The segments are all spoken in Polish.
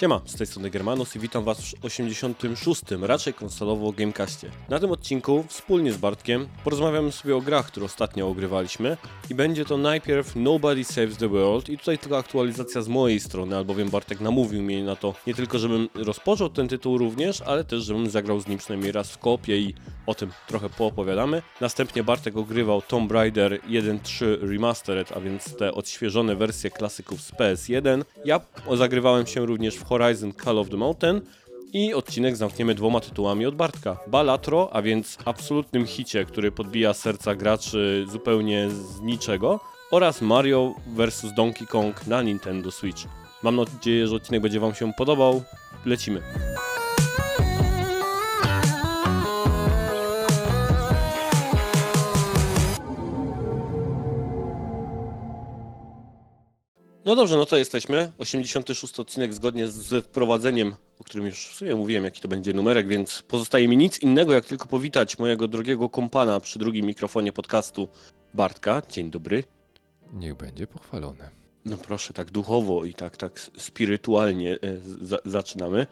Siema, z tej strony Germanus i witam Was w 86. raczej konsolowo Gamecastie. Na tym odcinku wspólnie z Bartkiem porozmawiamy sobie o grach, które ostatnio ogrywaliśmy i będzie to najpierw Nobody Saves the World i tutaj tylko aktualizacja z mojej strony, albowiem Bartek namówił mnie na to nie tylko, żebym rozpoczął ten tytuł również, ale też, żebym zagrał z nim przynajmniej raz w kopie i o tym trochę poopowiadamy. Następnie Bartek ogrywał Tomb Raider 1.3 Remastered, a więc te odświeżone wersje klasyków z PS1. Ja zagrywałem się również w Horizon Call of the Mountain i odcinek zamkniemy dwoma tytułami od Bartka. Balatro, a więc absolutnym hicie, który podbija serca graczy zupełnie z niczego oraz Mario vs Donkey Kong na Nintendo Switch. Mam nadzieję, że odcinek będzie Wam się podobał. Lecimy. No dobrze, no to jesteśmy. 86 odcinek zgodnie z wprowadzeniem, o którym już w sumie mówiłem, jaki to będzie numerek, więc pozostaje mi nic innego, jak tylko powitać mojego drogiego kompana przy drugim mikrofonie podcastu Bartka. Dzień dobry. Niech będzie pochwalone. No proszę, tak duchowo i tak, tak spirytualnie e, za zaczynamy.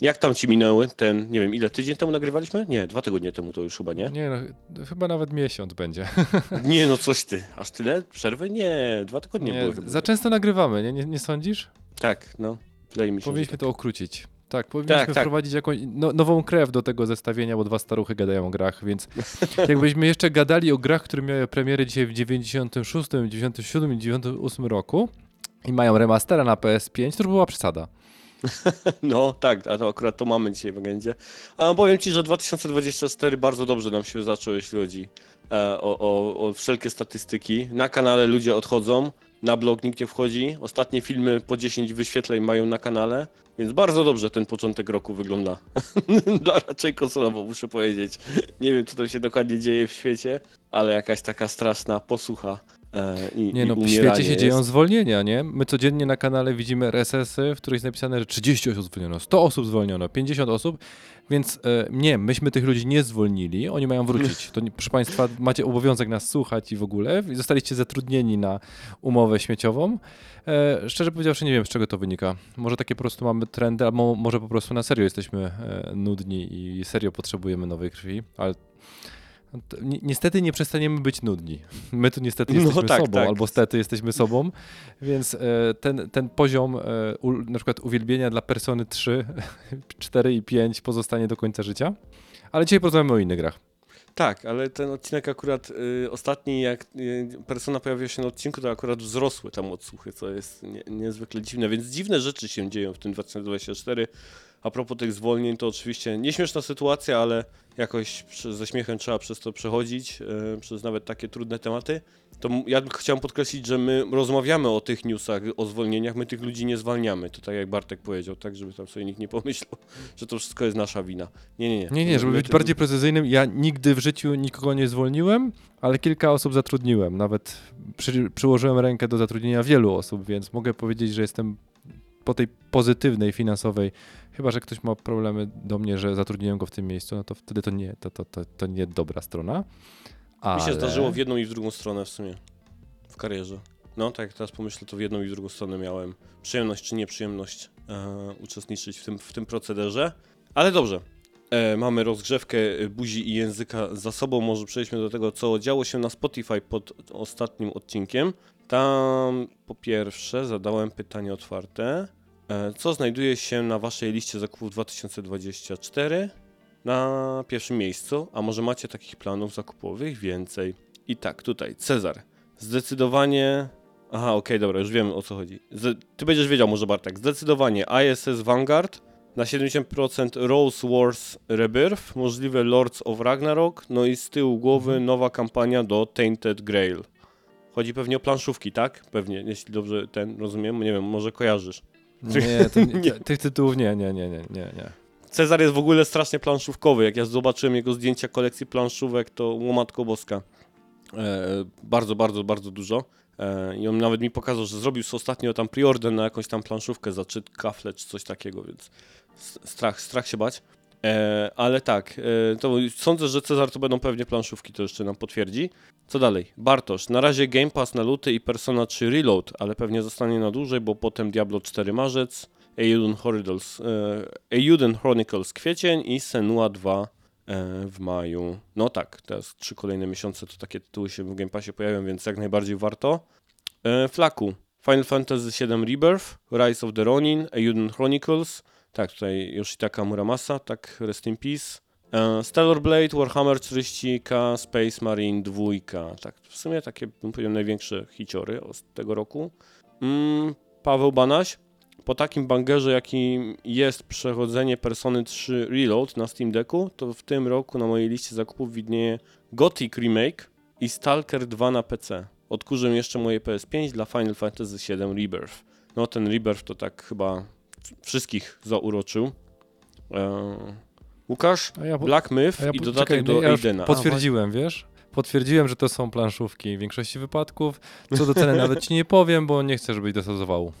Jak tam ci minęły ten, nie wiem, ile tydzień temu nagrywaliśmy? Nie, dwa tygodnie temu to już chyba, nie? Nie, no, chyba nawet miesiąc będzie. Nie, no coś ty. Aż tyle? Przerwy? Nie, dwa tygodnie Nie, były. za często nagrywamy, nie, nie, nie sądzisz? Tak, no. Wydaje mi się, Powinniśmy tak. to ukrócić. Tak, powinniśmy Tak, tak. wprowadzić jakąś no, nową krew do tego zestawienia, bo dwa staruchy gadają o grach, więc jakbyśmy jeszcze gadali o grach, które miały premiery dzisiaj w 96, 97 i 98 roku i mają remastera na PS5, to już była przesada. No tak, a to akurat to mamy dzisiaj w agendzie. A powiem Ci, że 2024 bardzo dobrze nam się zaczął, jeśli chodzi e, o, o, o wszelkie statystyki. Na kanale ludzie odchodzą, na blog nikt nie wchodzi. Ostatnie filmy po 10 wyświetleń mają na kanale, więc bardzo dobrze ten początek roku wygląda. Dla raczej konsolowo, muszę powiedzieć. Nie wiem, co tam się dokładnie dzieje w świecie, ale jakaś taka straszna posłucha. E, i, Nie i no, w świecie się dzieją jest. zwolnienia, nie? My codziennie na kanale widzimy RSS-y, w których jest napisane, że 30 osób zwolniono, 100 osób zwolniono, 50 osób, więc e, nie, myśmy tych ludzi nie zwolnili, oni mają wrócić. To proszę Państwa, macie obowiązek nas słuchać i w ogóle, zostaliście zatrudnieni na umowę śmieciową. E, szczerze powiedziawszy, nie wiem, z czego to wynika. Może takie po prostu mamy trendy, albo może po prostu na serio jesteśmy e, nudni i serio potrzebujemy nowej krwi, ale Niestety nie przestaniemy być nudni. My tu niestety No jesteśmy tak, sobą, tak. albo stety jesteśmy sobą, więc e, ten, ten poziom e, na przykład uwielbienia dla Persony 3, 4 i 5 pozostanie do końca życia. Ale dzisiaj porozmawiamy o innych grach. Tak, ale ten odcinek akurat y, ostatni, jak y, persona pojawiła się na odcinku, to akurat wzrosły tam odsłuchy, co jest nie, niezwykle dziwne, więc dziwne rzeczy się dzieją w tym 2024. A propos tych zwolnień, to oczywiście nieśmieszna sytuacja, ale jakoś ze śmiechem trzeba przez to przechodzić, y, przez nawet takie trudne tematy. To ja chciałem podkreślić, że my rozmawiamy o tych newsach, o zwolnieniach, my tych ludzi nie zwalniamy. To tak jak Bartek powiedział, tak, żeby tam sobie nikt nie pomyślał, że to wszystko jest nasza wina. Nie, nie, nie. Nie, nie, żeby być bardziej precyzyjnym, ja nigdy w życiu nikogo nie zwolniłem, ale kilka osób zatrudniłem. Nawet przy, przyłożyłem rękę do zatrudnienia wielu osób, więc mogę powiedzieć, że jestem po tej pozytywnej finansowej, chyba że ktoś ma problemy do mnie, że zatrudniłem go w tym miejscu, no to wtedy to nie, to, to, to, to nie dobra strona. Ale... Mi się zdarzyło w jedną i w drugą stronę w sumie. W karierze. No, tak jak teraz pomyślę, to w jedną i w drugą stronę miałem przyjemność czy nieprzyjemność e, uczestniczyć w tym, w tym procederze. Ale dobrze. E, mamy rozgrzewkę e, buzi i języka za sobą. Może przejdźmy do tego, co działo się na Spotify pod ostatnim odcinkiem. Tam po pierwsze zadałem pytanie otwarte. E, co znajduje się na waszej liście zakupów 2024? na pierwszym miejscu, a może macie takich planów zakupowych więcej. I tak, tutaj Cezar. Zdecydowanie. Aha, okej, dobra, już wiem o co chodzi. Ty będziesz wiedział, może Bartek. Zdecydowanie ISS Vanguard. Na 70% Rose Wars Rebirth, możliwe Lords of Ragnarok, no i z tyłu głowy nowa kampania do Tainted Grail. Chodzi pewnie o planszówki, tak? Pewnie, jeśli dobrze ten rozumiem, nie wiem, może kojarzysz. Nie, to, nie, tych tytułów nie, nie, nie, nie, nie, nie. Cezar jest w ogóle strasznie planszówkowy. Jak ja zobaczyłem jego zdjęcia kolekcji planszówek, to łomatko boska. E, bardzo, bardzo, bardzo dużo. E, I on nawet mi pokazał, że zrobił sobie ostatnio tam preorder na jakąś tam planszówkę za czyt kafle czy coś takiego, więc strach, strach się bać. E, ale tak, e, to sądzę, że Cezar to będą pewnie planszówki, to jeszcze nam potwierdzi. Co dalej? Bartosz, na razie Game Pass na luty i Persona 3 Reload, ale pewnie zostanie na dłużej, bo potem Diablo 4 marzec. Euden Chronicles, Euden Chronicles kwiecień i Senua 2 e, w maju. No tak, teraz trzy kolejne miesiące to takie tytuły się w Game Passie pojawią, więc jak najbardziej warto. E, Flaku, Final Fantasy VII Rebirth, Rise of the Ronin, Euden Chronicles, tak, tutaj Yoshitaka Muramasa, tak, Rest in Peace. E, Stellar Blade, Warhammer 40k, Space Marine 2, tak, w sumie takie, bym powiedział, największe hiciory z tego roku. Mm, Paweł Banaś, po takim bangerze, jakim jest przechodzenie Persony 3 Reload na Steam Decku, to w tym roku na mojej liście zakupów widnieje Gothic Remake i Stalker 2 na PC. Odkurzę jeszcze moje PS5 dla Final Fantasy VII Rebirth. No ten Rebirth to tak chyba wszystkich zauroczył. Eee, Łukasz, ja po- Black Myth ja i po- dodatek czekaj, do ja Aidena. Potwierdziłem, wiesz? Potwierdziłem, że to są planszówki w większości wypadków. Co do ceny nawet ci nie powiem, bo nie chcę, żebyś dostał zawału.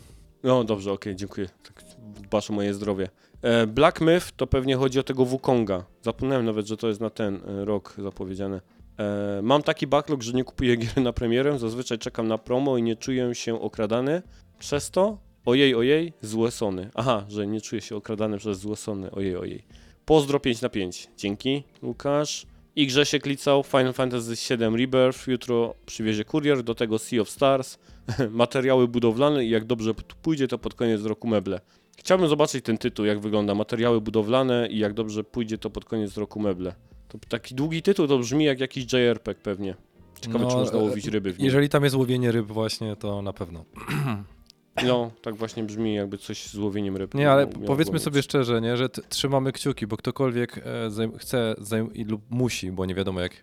No dobrze, okej, dziękuję. Tak dbasz o moje zdrowie. E, Black Myth to pewnie chodzi o tego Wukonga. Zapomniałem nawet, że to jest na ten e, rok zapowiedziane. E, mam taki backlog, że nie kupuję gier na premierę. Zazwyczaj czekam na promo i nie czuję się okradany. Przez to, ojej, ojej, złe sony. Aha, że nie czuję się okradany przez złe sony. Ojej, ojej. Pozdro 5 na 5. Dzięki, Łukasz. I grze się klicał Final Fantasy VII Rebirth. Jutro przywiezie kurier, do tego Sea of Stars. materiały budowlane i jak dobrze pójdzie, to pod koniec roku meble. Chciałbym zobaczyć ten tytuł, jak wygląda materiały budowlane i jak dobrze pójdzie, to pod koniec roku meble. To taki długi tytuł to brzmi jak jakiś JRPG pewnie. Ciekawe, No, czy można e, łowić ryby w nim. Jeżeli tam jest łowienie ryb właśnie, to na pewno. No, tak właśnie brzmi, jakby coś z łowieniem ryb. Nie, ale miało powiedzmy sobie szczerze, nie, że trzymamy kciuki, bo ktokolwiek e, zajm- chce zajm- lub musi, bo nie wiadomo jak,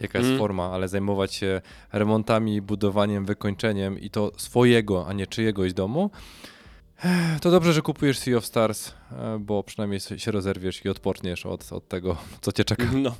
jaka jest Mm. forma, ale zajmować się remontami, budowaniem, wykończeniem i to swojego, a nie czyjegoś domu, eh, to dobrze, że kupujesz Sea of Stars, e, bo przynajmniej się rozerwiesz i odporniesz od, od tego, co cię czeka. No,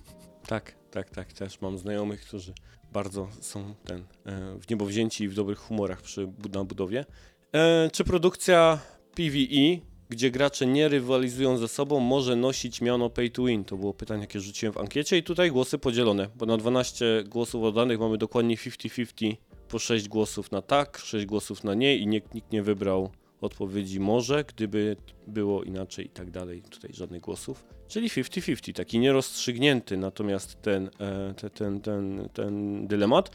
tak, tak, tak. Też mam znajomych, którzy bardzo są ten, e, w niebo wzięci i w dobrych humorach przy na budowie. E, czy produkcja PvE, gdzie gracze nie rywalizują ze sobą, może nosić miano pay to win? To było pytanie, jakie rzuciłem w ankiecie i tutaj głosy podzielone, bo na 12 głosów oddanych mamy dokładnie 50-50, po 6 głosów na tak, 6 głosów na nie i nikt, nikt nie wybrał odpowiedzi może, gdyby było inaczej i tak dalej. Tutaj żadnych głosów. Czyli 50-50, taki nierozstrzygnięty natomiast ten, e, te, ten, ten, ten dylemat.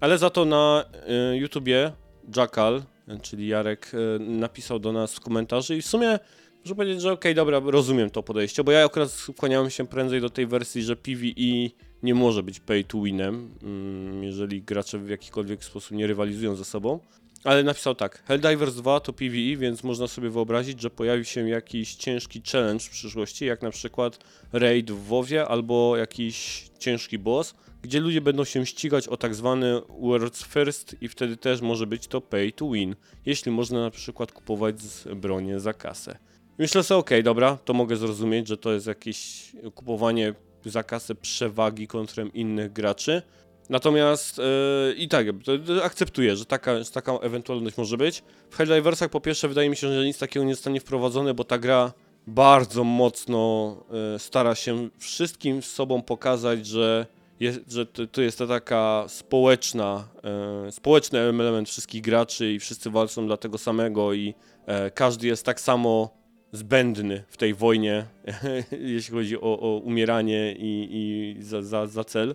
Ale za to na e, YouTubie Jackal, czyli Jarek, e, napisał do nas w komentarzu i w sumie muszę powiedzieć, że okej, dobra, rozumiem to podejście, bo ja akurat skłaniałem się prędzej do tej wersji, że PvE nie może być pay to winem, mm, jeżeli gracze w jakikolwiek sposób nie rywalizują ze sobą. Ale napisał tak, Helldivers 2 to PvE, więc można sobie wyobrazić, że pojawi się jakiś ciężki challenge w przyszłości, jak na przykład raid w WoWie albo jakiś ciężki boss, gdzie ludzie będą się ścigać o tak zwany World's First i wtedy też może być to pay to win, jeśli można na przykład kupować bronię za kasę. Myślę sobie, okej, dobra, to mogę zrozumieć, że to jest jakieś kupowanie za kasę przewagi kontra innych graczy, Natomiast yy, i tak, akceptuję, że taka, że taka ewentualność może być. W Helldiversach po pierwsze wydaje mi się, że nic takiego nie zostanie wprowadzone, bo ta gra bardzo mocno yy, stara się wszystkim z sobą pokazać, że, jest, że to, to jest ta taka społeczna, yy, społeczny element wszystkich graczy i wszyscy walczą dla tego samego i yy, każdy jest tak samo zbędny w tej wojnie, jeśli chodzi o, o umieranie i, i za, za, za cel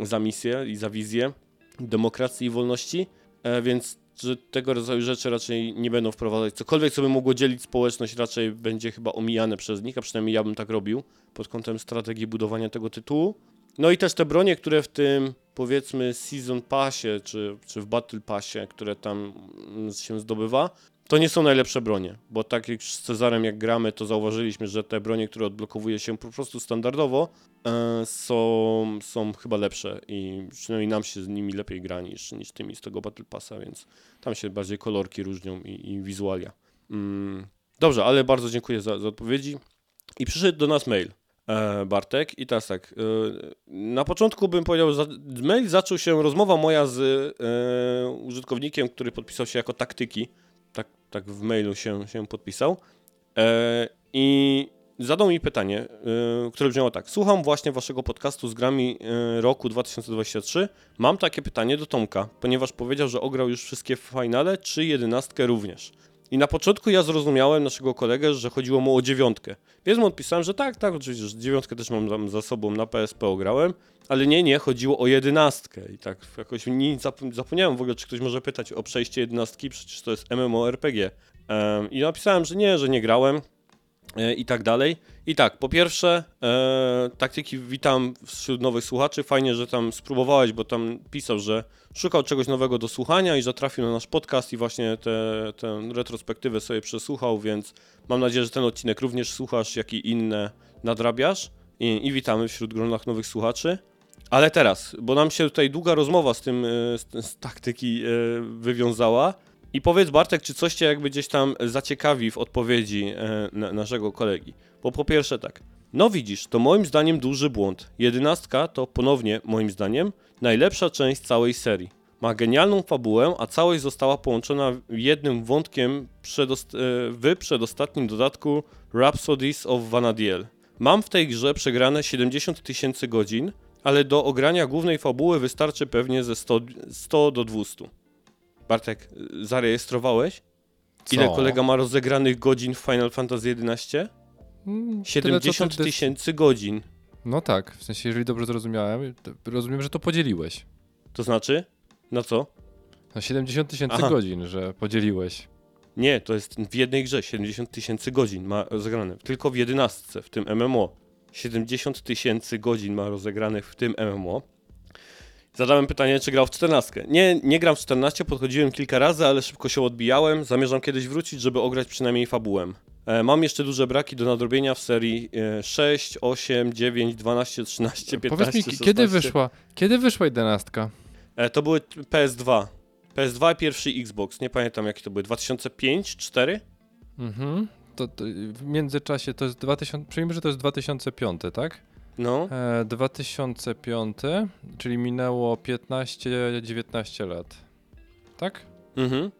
za misję i za wizję demokracji i wolności, e, więc że tego rodzaju rzeczy raczej nie będą wprowadzać. Cokolwiek, co by mogło dzielić społeczność, raczej będzie chyba omijane przez nich, a przynajmniej ja bym tak robił pod kątem strategii budowania tego tytułu. No i też te bronie, które w tym powiedzmy Season Passie, czy, czy w Battle Passie, które tam mm, się zdobywa, to nie są najlepsze bronie, bo tak jak z Cezarem jak gramy, to zauważyliśmy, że te bronie, które odblokowuje się po prostu standardowo, e, są, są chyba lepsze i przynajmniej nam się z nimi lepiej gra niż, niż tymi z tego Battle Passa, więc tam się bardziej kolorki różnią i, i wizualia. Mm, dobrze, ale bardzo dziękuję za, za odpowiedzi. I przyszedł do nas mail. E, Bartek i teraz tak, e, na początku bym powiedział, że mail zaczął się, rozmowa moja z e, użytkownikiem, który podpisał się jako taktyki, tak, tak w mailu się, się podpisał. I zadał mi pytanie, które brzmiało tak, słucham właśnie waszego podcastu z grami roku 2023, mam takie pytanie do Tomka, ponieważ powiedział, że ograł już wszystkie finale, czy jedenastkę również. I na początku ja zrozumiałem naszego kolegę, że chodziło mu o dziewiątkę. Więc mu odpisałem, że tak, tak, oczywiście, że dziewiątkę też mam za sobą, na PSP ograłem, ale nie, nie, chodziło o jedenastkę. I tak jakoś nie zap- zapomniałem w ogóle, czy ktoś może pytać o przejście jedenastki, przecież to jest MMORPG. Em, I napisałem, że nie, że nie grałem i tak dalej. I tak, po pierwsze, e, taktyki witam wśród nowych słuchaczy. Fajnie, że tam spróbowałeś, bo tam pisał, że szukał czegoś nowego do słuchania i że trafił na nasz podcast i właśnie tę retrospektywę sobie przesłuchał, więc mam nadzieję, że ten odcinek również słuchasz, jak i inne nadrabiasz. I, i witamy wśród gronach nowych słuchaczy. Ale teraz, bo nam się tutaj długa rozmowa z tym, e, z, z taktyki e, wywiązała. I powiedz Bartek, czy coś cię jakby gdzieś tam zaciekawi w odpowiedzi e, na, naszego kolegi. Bo po pierwsze tak, no widzisz, to moim zdaniem duży błąd. Jedenastka to ponownie, moim zdaniem, najlepsza część całej serii. Ma genialną fabułę, a całość została połączona jednym wątkiem przedost- e, w przedostatnim dodatku Rhapsodies of Vanadiel. Mam w tej grze przegrane 70 tysięcy godzin, ale do ogrania głównej fabuły wystarczy pewnie ze 100, 100 do 200. Bartek, zarejestrowałeś? Ile Co? kolega ma rozegranych godzin w Final Fantasy XI? Mm, co 70 ty dys- tysięcy godzin. No tak, w sensie, jeżeli dobrze zrozumiałem, rozumiem, że to podzieliłeś. To znaczy? Na co? No 70 tysięcy godzin, że podzieliłeś. Nie, to jest w jednej grze 70 tysięcy godzin ma rozegrane. Tylko w jedenastce, w tym MMO. 70 tysięcy godzin ma rozegranych w tym MMO. Zadałem pytanie, czy grał w 14. Nie, nie gram w 14, podchodziłem kilka razy, ale szybko się odbijałem. Zamierzam kiedyś wrócić, żeby ograć przynajmniej fabułę. E, mam jeszcze duże braki do nadrobienia w serii e, 6, 8, 9, 12, 13, 15, Powiedz mi, 16. kiedy wyszła, kiedy wyszła jedenastka? E, to były PS2. PS2 i pierwszy Xbox. Nie pamiętam jakie to były. 2005, 4? Mhm. To, to w międzyczasie to jest 2000, przyjmijmy, że to jest 2005, tak? No. E, 2005, czyli minęło 15-19 lat. Tak? Mhm.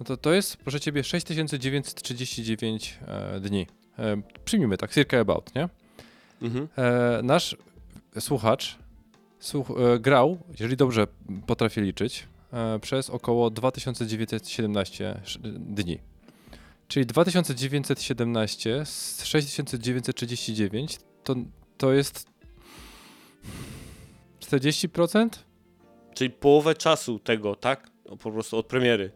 No to to jest, proszę ciebie, 6939 e, dni. E, przyjmijmy tak, circa about, nie? Mhm. E, nasz słuchacz słuch, e, grał, jeżeli dobrze potrafię liczyć, e, przez około 2917 sz- dni. Czyli 2917 z 6939 to, to jest 40%? Czyli połowę czasu tego, tak? No, po prostu od premiery.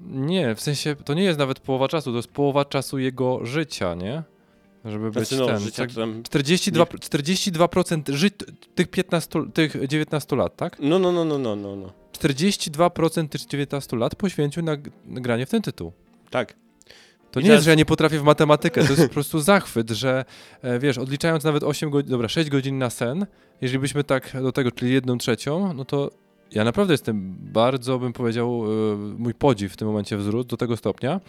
Nie, w sensie to nie jest nawet połowa czasu, to jest połowa czasu jego życia, nie? Żeby być Znaczy, no, ten. życia tak, tam... 42, 42% ży- tych 15, tych 19 lat, tak? No, no, no, no, no, no, no. 42% tych 19 lat poświęcił na granie w ten tytuł. Tak. To I nie teraz- jest, że ja nie potrafię w matematykę, to jest po prostu zachwyt, że e, wiesz, odliczając nawet 8 godzin, dobra, 6 godzin na sen, jeżeli byśmy tak do tego, czyli jedną trzecią, no to ja naprawdę jestem bardzo, bym powiedział, e, mój podziw w tym momencie wzrósł do tego stopnia,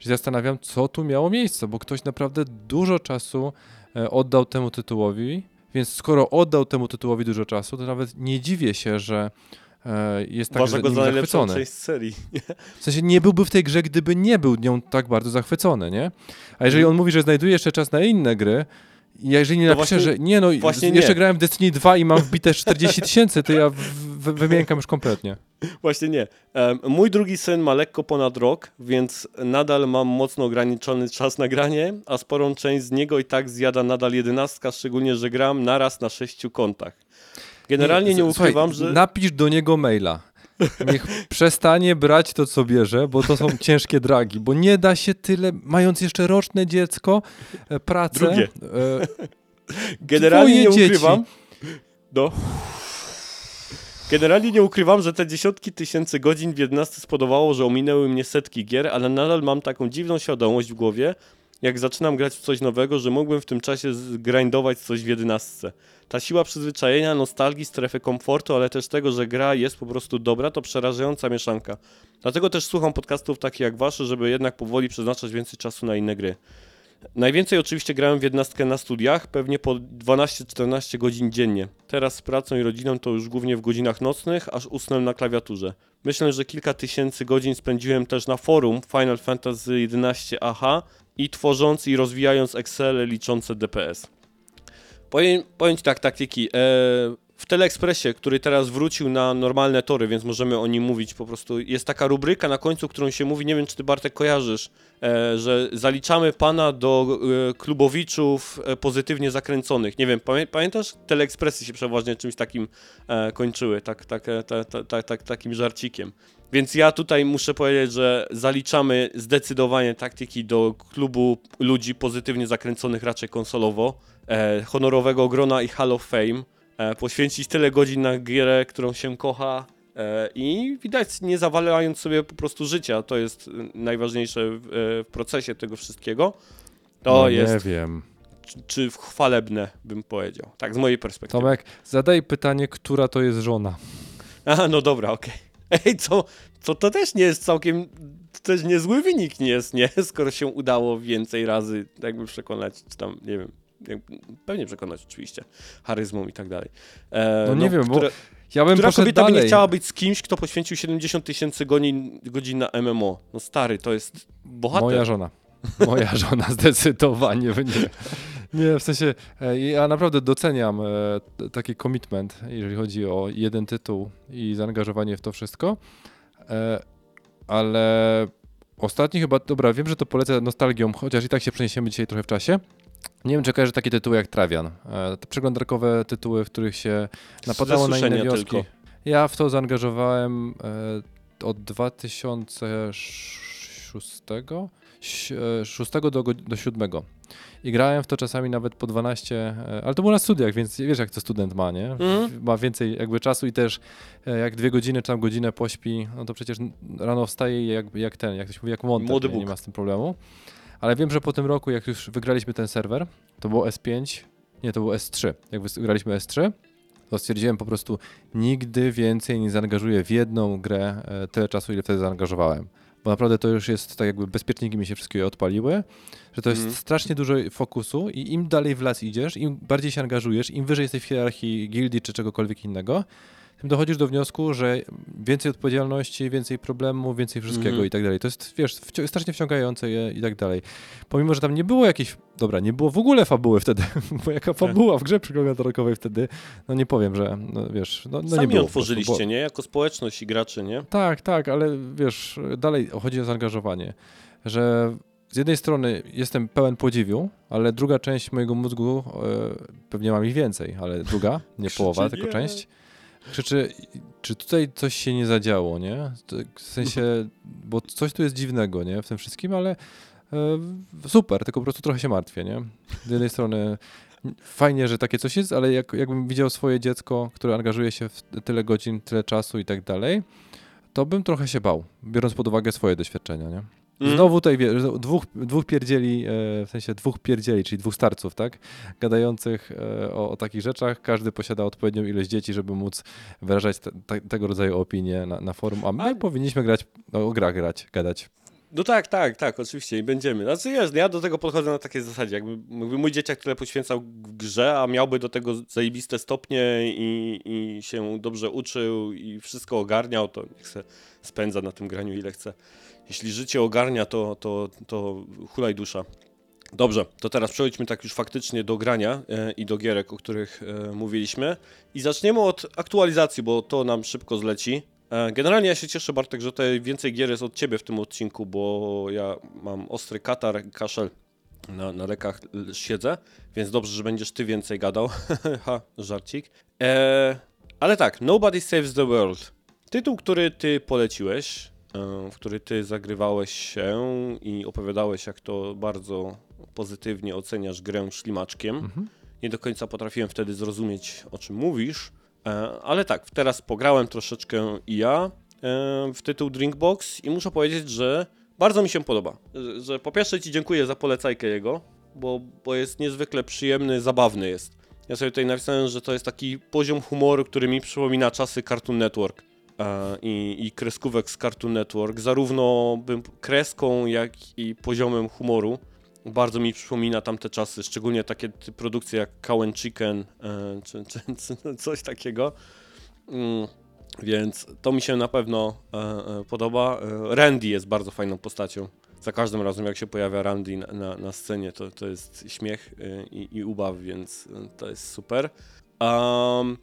że zastanawiam, co tu miało miejsce, bo ktoś naprawdę dużo czasu e, oddał temu tytułowi, więc skoro oddał temu tytułowi dużo czasu, to nawet nie dziwię się, że jest tak Uważa go za najlepszą zachwycony. część serii. W sensie nie byłby w tej grze, gdyby nie był nią tak bardzo zachwycony, nie? A jeżeli on mówi, że znajduje jeszcze czas na inne gry, i jeżeli nie To napisze, właśnie- że nie no, właśnie jeszcze nie. grałem w Destiny 2 i mam wbite 40 tysięcy, to ja w, w, wymiękam już kompletnie. Właśnie nie. Mój drugi syn ma lekko ponad rok, więc nadal mam mocno ograniczony czas na granie, a sporą część z niego i tak zjada nadal jedenastka, szczególnie, że gram naraz na sześciu kontach. Generalnie nie, słuchaj, ukrywam, że... Napisz do niego maila. Niech przestanie brać to, co bierze, bo to są ciężkie dragi, bo nie da się tyle, mając jeszcze roczne dziecko, e, pracę. Drugie. E, Generalnie nie Twoje dzieci. ukrywam. No. Generalnie nie ukrywam, że te dziesiątki tysięcy godzin w 11 spodobało, że ominęły mnie setki gier, ale nadal mam taką dziwną świadomość w głowie, jak zaczynam grać w coś nowego, że mógłbym w tym czasie zgrindować coś w 11. Ta siła przyzwyczajenia, nostalgii, strefy komfortu, ale też tego, że gra jest po prostu dobra, to przerażająca mieszanka. Dlatego też słucham podcastów takich jak wasze, żeby jednak powoli przeznaczać więcej czasu na inne gry. Najwięcej oczywiście grałem w jednostkę na studiach, pewnie po 12-14 godzin dziennie. Teraz z pracą i rodziną to już głównie w godzinach nocnych, aż usnę na klawiaturze. Myślę, że kilka tysięcy godzin spędziłem też na forum Final Fantasy XI AH i tworząc i rozwijając Excel liczące DPS. Powiem, powiem tak, taktyki. E, w Teleekspresie, który teraz wrócił na normalne tory, więc możemy o nim mówić po prostu. Jest taka rubryka na końcu, którą się mówi, nie wiem czy ty Bartek kojarzysz, e, że zaliczamy pana do e, klubowiczów pozytywnie zakręconych. Nie wiem, pamię pamiętasz? Teleekspresy się przeważnie czymś takim kończyły, tak, tak, ta, ta, ta, tak, takim żarcikiem. Więc ja tutaj muszę powiedzieć, że zaliczamy zdecydowanie taktyki do klubu ludzi pozytywnie zakręconych raczej konsolowo, e, honorowego grona i Hall of Fame, e, poświęcić tyle godzin na grę, którą się kocha e, i widać nie zawalając sobie po prostu życia, to jest najważniejsze w, e, w procesie tego wszystkiego. To no, jest, Nie wiem. czy, chwalebne bym powiedział, tak z mojej perspektywy. Tomek, zadaj pytanie, która to jest żona. No dobra, okej. Ej, co, co to też nie jest całkiem, to też niezły wynik nie jest, nie? Skoro się udało więcej razy jakby przekonać, czy tam, nie wiem, pewnie przekonać oczywiście, charyzmą i tak dalej. E, No nie wiem, bo która, Ja bym która kobieta by dalej. nie chciała być z kimś, kto poświęcił 70 tysięcy godzin, godzin na MMO? No stary, to jest bohater. Moja żona. Moja żona zdecydowanie nie. Nie, w sensie e, ja naprawdę doceniam e, taki commitment, jeżeli chodzi o jeden tytuł i zaangażowanie w to wszystko, e, ale ostatni chyba, dobra, wiem, że to polecę nostalgią, chociaż i tak się przeniesiemy dzisiaj trochę w czasie. Nie wiem, czy kojarzy takie tytuły jak Trawian. Te przeglądarkowe tytuły, w których się napadało na inne wioski. tylko. Ja w to zaangażowałem od 2006, ś- e, 6 do, go- do 7. I grałem w to czasami nawet po 12, e, ale to było na studiach, więc wiesz jak to student ma, nie? Mhm. Ma więcej jakby czasu i też e, jak dwie godziny czy tam godzinę pośpi, no to przecież rano wstaje i jak, jak ten, jak to się mówi, jak monter, Młody nie, nie ma z tym problemu. Ale wiem, że po tym roku, jak już wygraliśmy ten serwer, to było S5, nie, to było S3. Jak wygraliśmy S3, to stwierdziłem po prostu, nigdy więcej nie zaangażuję w jedną grę e, tyle czasu, ile wtedy zaangażowałem. Bo naprawdę to już jest tak jakby bezpieczniki mi się wszystkie odpaliły, że to jest Mhm. strasznie dużo fokusu i im dalej w las idziesz, im bardziej się angażujesz, im wyżej jesteś w hierarchii gildii czy czegokolwiek innego, tym dochodzisz do wniosku, że więcej odpowiedzialności, więcej problemów, więcej wszystkiego Mhm. i tak dalej. To jest, wiesz, wci- strasznie wciągające je i tak dalej. Pomimo, że tam nie było jakiejś, dobra, nie było w ogóle fabuły wtedy, bo jaka fabuła w grze przeglądarkowej wtedy, no nie powiem, że, no wiesz, no, no Sami nie było. po prostu, bo- nie? Jako społeczność i gracze, nie? tak, tak, ale wiesz, dalej chodzi o zaangażowanie, że z jednej strony jestem pełen podziwiu, ale druga część mojego mózgu, e, pewnie mam ich więcej, ale druga, nie połowa, tylko część, krzyczy, czy tutaj coś się nie zadziało, nie? W sensie, bo coś tu jest dziwnego, nie? W tym wszystkim, ale e, super, tylko po prostu trochę się martwię, nie? Z jednej strony fajnie, że takie coś jest, ale jak, jakbym widział swoje dziecko, które angażuje się w tyle godzin, tyle czasu i tak dalej, to bym trochę się bał, biorąc pod uwagę swoje doświadczenia, nie? Mm. Znowu tutaj wiesz, dwóch, dwóch pierdzieli, e, w sensie dwóch pierdzieli, czyli dwóch starców, tak? Gadających e, o, o takich rzeczach. Każdy posiada odpowiednią ilość dzieci, żeby móc wyrażać te, te, tego rodzaju opinie na, na forum, a my A- powinniśmy grać, no, o grach grać, gadać. No tak, tak, tak, oczywiście i będziemy. Znaczy jest, ja do tego podchodzę na takiej zasadzie, jakby, jakby mój dzieciak tyle poświęcał grze, a miałby do tego zajebiste stopnie i, i się dobrze uczył i wszystko ogarniał, to niech se spędza na tym graniu ile chce. Jeśli życie ogarnia, to, to, to hulaj dusza. Dobrze, to teraz przejdźmy tak już faktycznie do grania e, i do gierek, o których e, mówiliśmy. I zaczniemy od aktualizacji, bo to nam szybko zleci. E, generalnie ja się cieszę, Bartek, że tutaj więcej gier jest od ciebie w tym odcinku, bo ja mam ostry katar kaszel na, na rekach l- siedzę, więc dobrze, że będziesz ty więcej gadał. ha, żarcik. Ale tak, Nobody Saves the World. Tytuł, który ty poleciłeś, w który ty zagrywałeś się i opowiadałeś, jak to bardzo pozytywnie oceniasz grę ślimaczkiem. Mhm. Nie do końca potrafiłem wtedy zrozumieć, o czym mówisz, e, ale tak, teraz pograłem troszeczkę i ja e, w tytuł Drinkbox i muszę powiedzieć, że bardzo mi się podoba. Że, po pierwsze ci dziękuję za polecajkę jego, bo, bo jest niezwykle przyjemny, zabawny jest. Ja sobie tutaj napisałem, że to jest taki poziom humoru, który mi przypomina czasy Cartoon Network e, i, i kreskówek z Cartoon Network, zarówno bym kreską, jak i poziomem humoru. Bardzo mi przypomina tamte czasy, szczególnie takie produkcje jak Cow and Chicken e, czy, czy, czy coś takiego. Mm, więc to mi się na pewno e, e, podoba. E, Randy jest bardzo fajną postacią. Za każdym razem, jak się pojawia Randy na, na, na scenie, to, to jest śmiech e, i, i ubaw, więc e, to jest super. Um,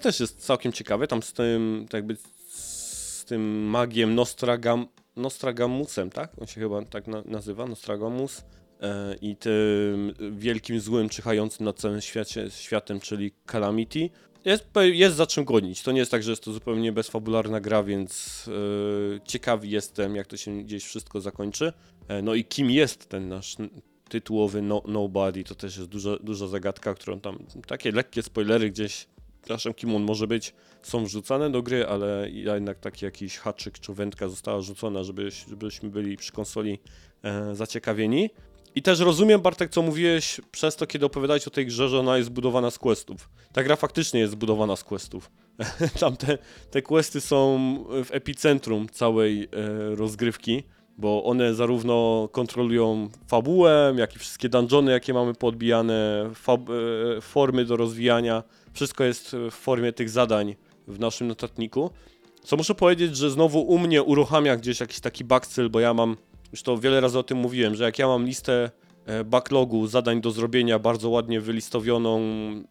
też jest całkiem ciekawy, tam z tym, tak jakby z tym magiem Nostragam, Nostragamusem, tak? On się chyba tak na, nazywa, Nostragamus. E, I tym wielkim złym czyhającym nad całym świecie, światem, czyli Calamity. Jest, jest za czym gonić. To nie jest tak, że jest to zupełnie bezfabularna gra, więc e, ciekawy jestem, jak to się gdzieś wszystko zakończy. E, no i kim jest ten nasz tytułowy no, Nobody, to też jest duża, duża zagadka, którą tam, takie lekkie spoilery gdzieś, przepraszam, kim on może być, są wrzucane do gry, ale jednak taki jakiś haczyk czy wędka została rzucona, żeby, żebyśmy byli przy konsoli e, zaciekawieni. I też rozumiem, Bartek, co mówiłeś przez to, kiedy opowiadałeś o tej grze, że ona jest zbudowana z questów. Ta gra faktycznie jest zbudowana z questów. Tam te, te questy są w epicentrum całej e, rozgrywki, bo one zarówno kontrolują fabułę, jak i wszystkie dungeony, jakie mamy podbijane, e, formy do rozwijania. Wszystko jest w formie tych zadań w naszym notatniku. Co muszę powiedzieć, że znowu u mnie uruchamia gdzieś jakiś taki backcyl, bo ja mam, już to wiele razy o tym mówiłem, że jak ja mam listę backlogu zadań do zrobienia bardzo ładnie wylistowioną,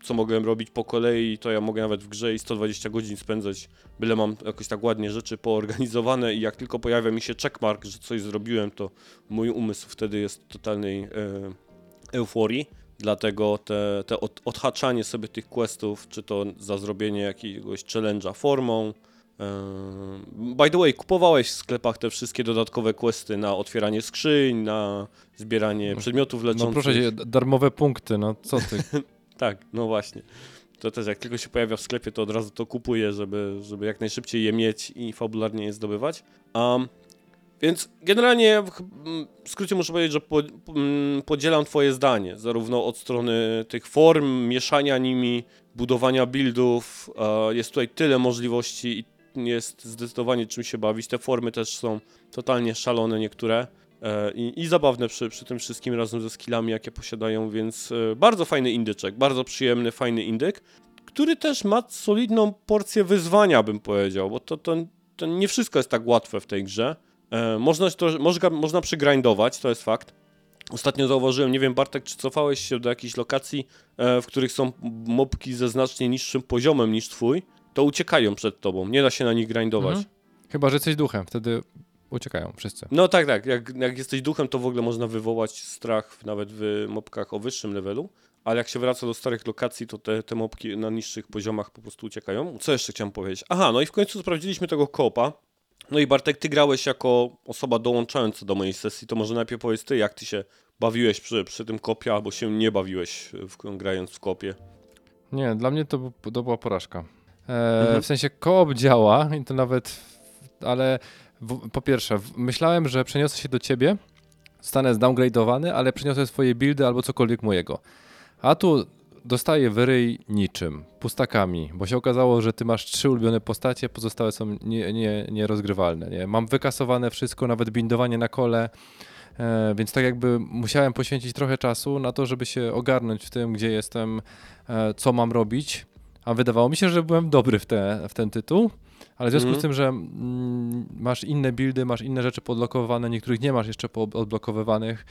co mogłem robić po kolei, to ja mogę nawet w grze i 120 godzin spędzać, byle mam jakoś tak ładnie rzeczy poorganizowane i jak tylko pojawia mi się checkmark, że coś zrobiłem, to mój umysł wtedy jest w totalnej e, euforii. Dlatego te, te od, odhaczanie sobie tych questów, czy to za zrobienie jakiegoś challenge'a formą. Yy, by the way, kupowałeś w sklepach te wszystkie dodatkowe questy na otwieranie skrzyń, na zbieranie przedmiotów leczących. No proszę cię, darmowe punkty, no co ty. Tak, no właśnie. To też jak tylko się pojawia w sklepie, to od razu to kupuję, żeby, żeby jak najszybciej je mieć i fabularnie je zdobywać. Um, więc generalnie w skrócie muszę powiedzieć, że po, podzielam twoje zdanie, zarówno od strony tych form, mieszania nimi, budowania buildów. e, Jest tutaj tyle możliwości i jest zdecydowanie czym się bawić. Te formy też są totalnie szalone niektóre. E, I, i zabawne przy, przy tym wszystkim razem ze skillami, jakie posiadają, więc e, bardzo fajny indyczek, bardzo przyjemny, fajny indyk, który też ma solidną porcję wyzwania, bym powiedział, bo to, to, to nie wszystko jest tak łatwe w tej grze. E, można, to, można, można przygrindować, to jest fakt. Ostatnio zauważyłem, nie wiem Bartek, czy cofałeś się do jakichś lokacji, w których są mobki ze znacznie niższym poziomem niż twój, to uciekają przed tobą, nie da się na nich grindować. Mhm. Chyba, że jesteś duchem, wtedy uciekają wszyscy. No tak, tak. Jak, jak jesteś duchem, to w ogóle można wywołać strach nawet w mopkach o wyższym levelu. Ale jak się wraca do starych lokacji, to te, te mopki na niższych poziomach po prostu uciekają. Co jeszcze chciałem powiedzieć? Aha, no i w końcu sprawdziliśmy tego koopa. No i Bartek, ty grałeś jako osoba dołączająca do mojej sesji, to może najpierw powiedz ty, jak ty się bawiłeś przy, przy tym kopie, albo się nie bawiłeś w, grając w kopie. Nie, dla mnie to, to była porażka. E, Mhm. W sensie koop działa i to nawet, ale w, po pierwsze, myślałem, że przeniosę się do ciebie, zostanę zdowngradowany, ale przeniosę swoje buildy albo cokolwiek mojego. A tu dostaję wyryj niczym, pustakami, bo się okazało, że ty masz trzy ulubione postacie, pozostałe są nie, nie, nierozgrywalne. Nie? Mam wykasowane wszystko, nawet bindowanie na kole, e, więc tak jakby musiałem poświęcić trochę czasu na to, żeby się ogarnąć w tym, gdzie jestem, e, co mam robić. A wydawało mi się, że byłem dobry w, te, w ten tytuł, ale w związku Mhm. z tym, że mm, masz inne buildy, masz inne rzeczy podlokowane, niektórych nie masz jeszcze odblokowywanych.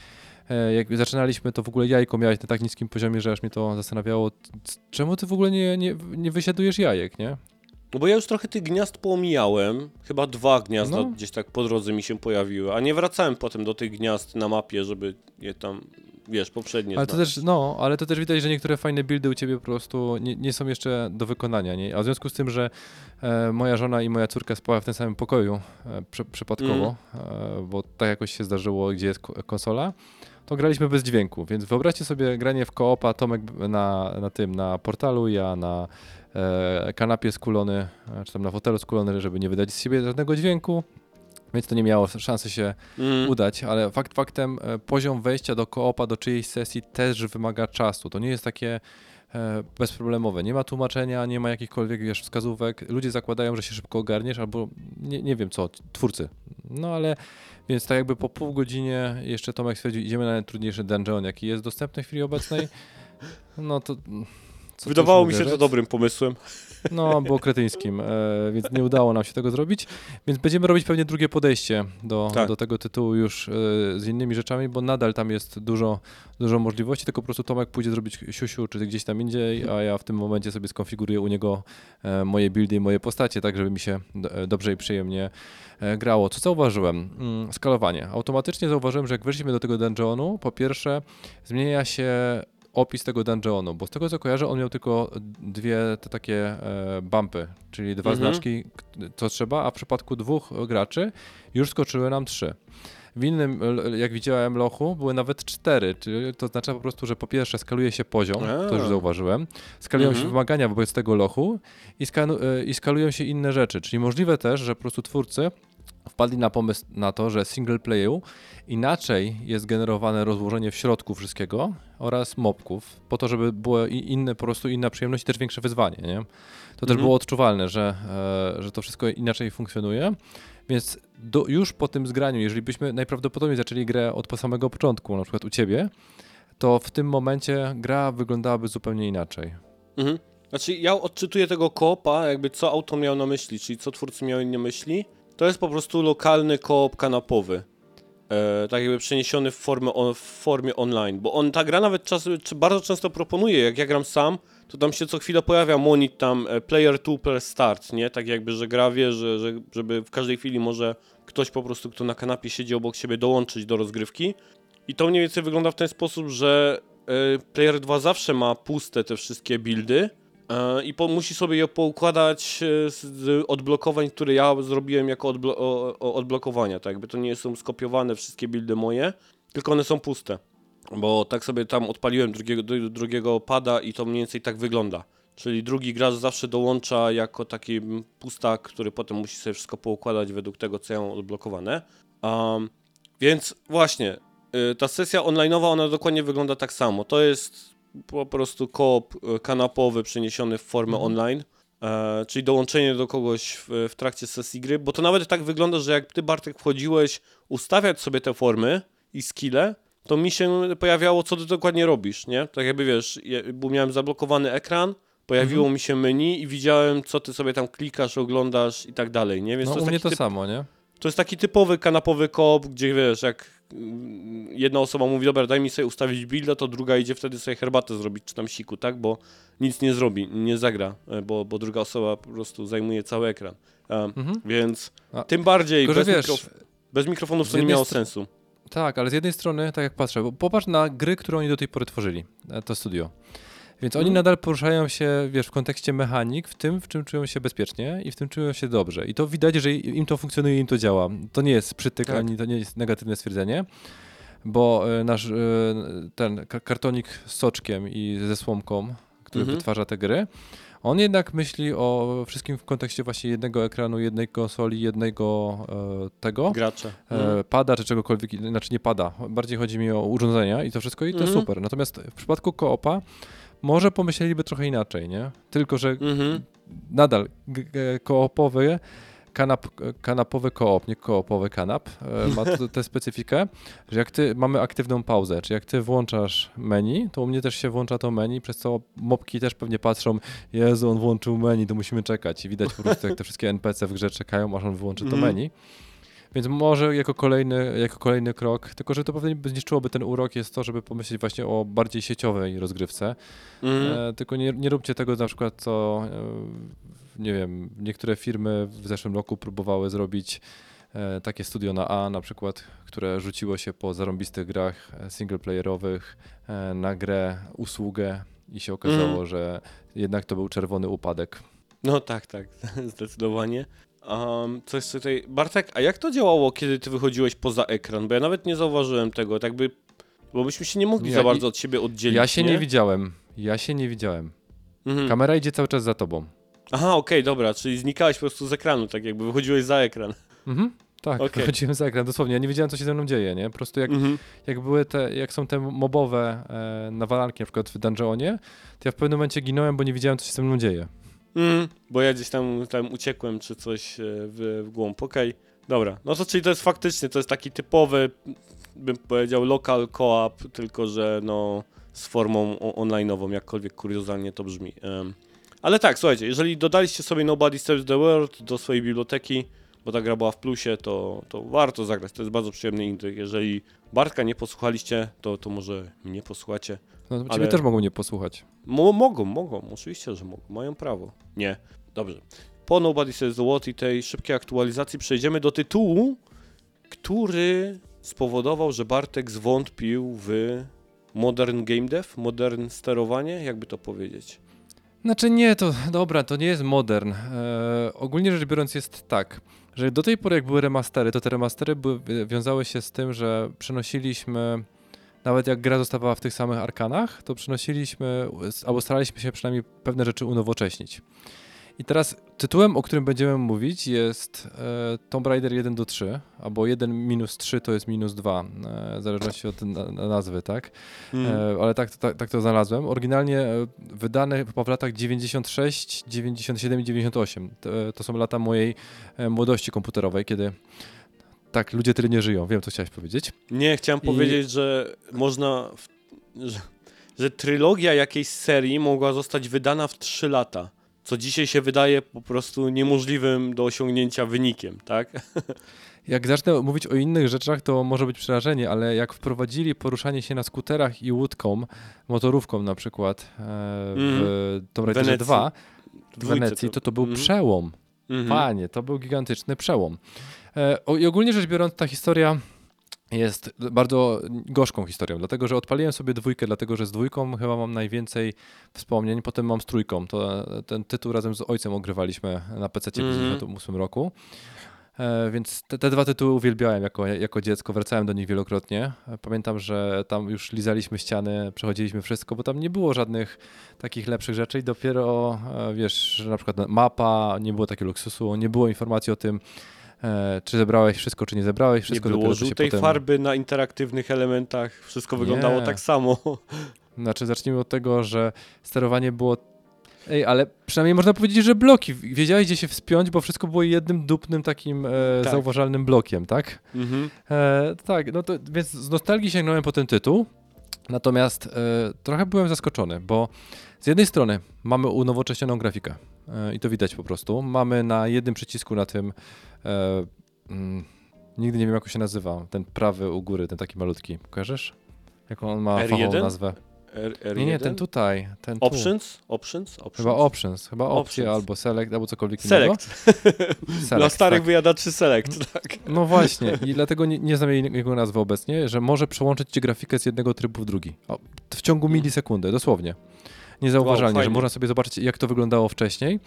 E, jak zaczynaliśmy, to w ogóle jajko miałeś na tak niskim poziomie, że aż mnie to zastanawiało, czemu ty w ogóle nie, nie, nie wysiadujesz jajek, nie? No bo ja już trochę tych gniazd pomijałem. Chyba dwa gniazda No. gdzieś tak po drodze mi się pojawiły, a nie wracałem potem do tych gniazd na mapie, żeby je tam, wiesz, poprzednie Ale to też, no, ale to też widać, że niektóre fajne buildy u ciebie po prostu nie, nie są jeszcze do wykonania, nie? A w związku z tym, że e, moja żona i moja córka spały w tym samym pokoju e, przy, przypadkowo, e, bo tak jakoś się zdarzyło, gdzie jest ko- konsola, to graliśmy bez dźwięku, więc wyobraźcie sobie granie w koopa, Tomek na, na tym, na portalu, ja na e, kanapie skulony, e, czy tam na fotelu skulony, żeby nie wydać z siebie żadnego dźwięku, więc to nie miało szansy się Mm. udać, ale fakt faktem e, poziom wejścia do koopa, do czyjejś sesji też wymaga czasu. To nie jest takie e, bezproblemowe. Nie ma tłumaczenia, nie ma jakichkolwiek wiesz, wskazówek. Ludzie zakładają, że się szybko ogarniesz, albo nie, nie wiem co, twórcy. No ale więc tak jakby po pół godzinie jeszcze Tomek stwierdził, idziemy na najtrudniejszy dungeon, jaki jest dostępny w chwili obecnej. No to Wydawało mi się to dobrym pomysłem. No, było kretyńskim, e, więc nie udało nam się tego zrobić. Więc będziemy robić pewnie drugie podejście do, Tak. do tego tytułu już e, z innymi rzeczami, bo nadal tam jest dużo, dużo możliwości, tylko po prostu Tomek pójdzie zrobić siusiu czy gdzieś tam indziej, a ja w tym momencie sobie skonfiguruję u niego e, moje buildy i moje postacie, tak żeby mi się dobrze i przyjemnie grało. Co zauważyłem? Mm, skalowanie. Automatycznie zauważyłem, że jak weszliśmy do tego dungeonu, po pierwsze zmienia się opis tego dungeonu, bo z tego co kojarzę, on miał tylko dwie te takie e, bumpy, czyli dwa Mhm. znaczki, co trzeba, a w przypadku dwóch graczy już skoczyły nam trzy. W innym, jak widziałem, lochu były nawet cztery, czyli to oznacza po prostu, że po pierwsze skaluje się poziom, to już A. zauważyłem, skalują się Mhm. wymagania wobec tego lochu i, e, i skalują się inne rzeczy, czyli możliwe też, że po prostu twórcy wpadli na pomysł na to, że single playu inaczej jest generowane rozłożenie w środku wszystkiego oraz mobków, po to, żeby było i- inne, po prostu inna przyjemność i też większe wyzwanie, nie? To też Mhm. było odczuwalne, że, e, że to wszystko inaczej funkcjonuje, więc do, już po tym zgraniu, jeżeli byśmy najprawdopodobniej zaczęli grę od po samego początku, na przykład u Ciebie, to w tym momencie gra wyglądałaby zupełnie inaczej. Mhm. Znaczy, ja odczytuję tego koopa, jakby co autor miał na myśli, czyli co twórcy miał na myśli. To jest po prostu lokalny koop kanapowy. E, tak jakby przeniesiony w, formę, o, w formie online, bo on, ta gra nawet czas, bardzo często proponuje, jak ja gram sam, to tam się co chwilę pojawia monit tam e, player 2 per start, nie? Tak jakby, że gra wie, że, że, żeby w każdej chwili może ktoś po prostu, kto na kanapie siedzi obok siebie, dołączyć do rozgrywki. I to mniej więcej wygląda w ten sposób, że e, player 2 zawsze ma puste te wszystkie buildy, I po, musi sobie je poukładać e, z, odblokowań, które ja zrobiłem jako odblo odblokowania. Tak jakby to nie są skopiowane wszystkie buildy moje, tylko one są puste. Bo tak sobie tam odpaliłem drugiego, dru- drugiego pada i to mniej więcej tak wygląda. Czyli drugi gracz zawsze dołącza jako taki pustak, który potem musi sobie wszystko poukładać według tego, co ja mam odblokowane. Um, więc właśnie, y, ta sesja online'owa, ona dokładnie wygląda tak samo. To jest po prostu koop y, kanapowy przeniesiony w formę Mhm. online. E, czyli dołączenie do kogoś w, w trakcie sesji gry, bo to nawet tak wygląda, że jak ty Bartek wchodziłeś ustawiać sobie te formy i skille, to mi się pojawiało, co ty dokładnie robisz, nie? Tak jakby wiesz, ja, bo miałem zablokowany ekran, pojawiło Mhm. mi się meni i widziałem, co ty sobie tam klikasz, oglądasz i tak dalej, nie? Więc No to u mnie to typ, samo, nie? to jest taki typowy kanapowy koop, gdzie wiesz, jak jedna osoba mówi, dobra, daj mi sobie ustawić builda, to druga idzie wtedy sobie herbatę zrobić, czy tam siku, tak? Bo nic nie zrobi, nie zagra, e, bo, bo druga osoba po prostu zajmuje cały ekran. E, Mhm. Więc A, tym bardziej bez, wiesz, mikrof- bez mikrofonów to nie miało sensu. Tak, ale z jednej strony, tak jak patrzę, bo popatrz na gry, które oni do tej pory tworzyli, e, to studio. Więc oni Mhm. nadal poruszają się, wiesz, w kontekście mechanik, w tym, w czym czują się bezpiecznie i w tym czują się dobrze. I to widać, że im to funkcjonuje, im to działa. To nie jest przytyk, Tak. ani to nie jest negatywne stwierdzenie, bo e, nasz e, ten ka- kartonik z soczkiem i ze słomką, który Mhm. wytwarza te gry, on jednak myśli o wszystkim w kontekście właśnie jednego ekranu, jednej konsoli, jednego e, tego Gracze. Mhm. e, pada czy czegokolwiek, znaczy nie pada. Bardziej chodzi mi o urządzenia i to wszystko i to Mhm. super. Natomiast w przypadku koopa może pomyśleliby trochę inaczej, nie? Tylko, że Mhm. nadal koopowy kanap, kanapowy koop, nie koopowy kanap, e, ma tę specyfikę, że jak ty mamy aktywną pauzę, czy jak ty włączasz menu, to u mnie też się włącza to menu, przez co mopki też pewnie patrzą, Jezu, on włączył menu, to musimy czekać i widać po prostu, jak te wszystkie NPC w grze czekają, aż on wyłączy to Mhm. menu. Więc może jako kolejny, jako kolejny krok, tylko że to pewnie by zniszczyłoby ten urok, jest to, żeby pomyśleć właśnie o bardziej sieciowej rozgrywce. Mhm. E, tylko nie, nie róbcie tego na przykład, co e, nie wiem, niektóre firmy w zeszłym roku próbowały zrobić e, takie studio na A na przykład, które rzuciło się po zarąbistych grach e, singleplayerowych e, na grę, usługę i się okazało, Mhm. że jednak to był czerwony upadek. No tak, tak, zdecydowanie. Um, coś tutaj. Bartek, a jak to działało, kiedy ty wychodziłeś poza ekran? Bo ja nawet nie zauważyłem tego, tak by. Bo byśmy się nie mogli Ja za bardzo od siebie oddzielić. Ja się nie, nie widziałem. Ja się nie widziałem. Mhm. Kamera idzie cały czas za tobą. Aha, okej, dobra, czyli znikałeś po prostu z ekranu, tak jakby wychodziłeś za ekran. Mhm. Tak, Okej. wychodziłem za ekran, dosłownie. Ja nie wiedziałem, co się ze mną dzieje, nie? Po prostu jak Mhm. jak były te, jak są te mobowe e, nawalanki na przykład w dungeonie, to ja w pewnym momencie ginąłem, bo nie wiedziałem, co się ze mną dzieje. Mm, bo ja gdzieś tam, tam uciekłem czy coś e, w, w głąb. Okej, dobra. No to czyli to jest faktycznie, to jest taki typowy, bym powiedział, local co-op, tylko że no z formą online'ową, jakkolwiek kuriozalnie to brzmi. Em, ale tak, słuchajcie, jeżeli dodaliście sobie Nobody Saves the World do swojej biblioteki, bo ta gra była w plusie, to, to warto zagrać. To jest bardzo przyjemny indyk. Jeżeli Bartka nie posłuchaliście, to, to może mnie posłuchacie. No, ciebie Ale- też mogą nie posłuchać. Mo mogą, mogą, oczywiście, że mogą, mają prawo. Nie, dobrze. Po Nobody Says the What i tej szybkiej aktualizacji przejdziemy do tytułu, który spowodował, że Bartek zwątpił w modern game dev, modern sterowanie, jakby to powiedzieć. Znaczy nie, to dobra, to nie jest modern. E, ogólnie rzecz biorąc jest tak, że do tej pory jak były remastery, to te remastery były, wiązały się z tym, że przenosiliśmy, nawet jak gra zostawała w tych samych arkanach, to przenosiliśmy, albo staraliśmy się przynajmniej pewne rzeczy unowocześnić. I teraz tytułem, o którym będziemy mówić jest e, Tomb Raider 1 do 3, albo 1 minus 3 to jest minus 2, e, w zależności od na, na nazwy, tak? E, ale tak, tak, tak to znalazłem. Oryginalnie e, wydane chyba w latach 96, 97 i 98. To, to są lata mojej e, młodości komputerowej, kiedy tak, ludzie tyle nie żyją. Wiem, co chciałeś powiedzieć. Nie, chciałem I- powiedzieć, że można, w, że, że trylogia jakiejś serii mogła zostać wydana w 3 lata. Co dzisiaj się wydaje po prostu niemożliwym do osiągnięcia wynikiem, tak? Jak zacznę mówić o innych rzeczach, to może być przerażenie, ale jak wprowadzili poruszanie się na skuterach i łódką, motorówką na przykład e, w Tomb Raiderze Wenecji. 2 w Wenecji, to to był Mhm. przełom. Mhm. Panie, to był gigantyczny przełom. E, I ogólnie rzecz biorąc, ta historia jest bardzo gorzką historią, dlatego że odpaliłem sobie dwójkę, dlatego że z dwójką chyba mam najwięcej wspomnień, potem mam z trójką. To, ten tytuł razem z ojcem ogrywaliśmy na PC w Mhm. 1998 roku. E, więc te, te dwa tytuły uwielbiałem jako, jako dziecko, wracałem do nich wielokrotnie. E, Pamiętam, że tam już lizaliśmy ściany, przechodziliśmy wszystko, bo tam nie było żadnych takich lepszych rzeczy i dopiero, e, wiesz, że na przykład mapa, nie było takiego luksusu, nie było informacji o tym, e, czy zebrałeś wszystko, czy nie zebrałeś Nie wszystko. było to się żółtej potem... farby na interaktywnych elementach, wszystko wyglądało Nie. tak samo. Znaczy, zacznijmy od tego, że sterowanie było. Ej, ale przynajmniej można powiedzieć, że bloki. Wiedziałeś, gdzie się wspiąć, bo wszystko było jednym dupnym takim e, Tak. zauważalnym blokiem, tak? Mhm. E, tak, no to więc z nostalgii sięgnąłem po ten tytuł. Natomiast e, trochę byłem zaskoczony, bo z jednej strony mamy unowocześnioną grafikę e, i to widać po prostu. Mamy na jednym przycisku na tym. E, mm, nigdy nie wiem, jak on się nazywa. Ten prawy u góry, ten taki malutki. Kojarzysz? Jaką on ma R1? fachową nazwę? R, R1? Nie, nie, ten tutaj. Ten tu. Options? Options? Options? Chyba options, chyba opcje Options. albo select, albo cokolwiek. Select. Select, Dla starych tak. wyjadaczy select, tak. No właśnie, i dlatego nie, nie znam jej- jego nazwy obecnie, że może przełączyć ci grafikę z jednego trybu w drugi. O, w ciągu milisekundy, dosłownie. Niezauważalnie, Wow, że można sobie zobaczyć, jak to wyglądało wcześniej.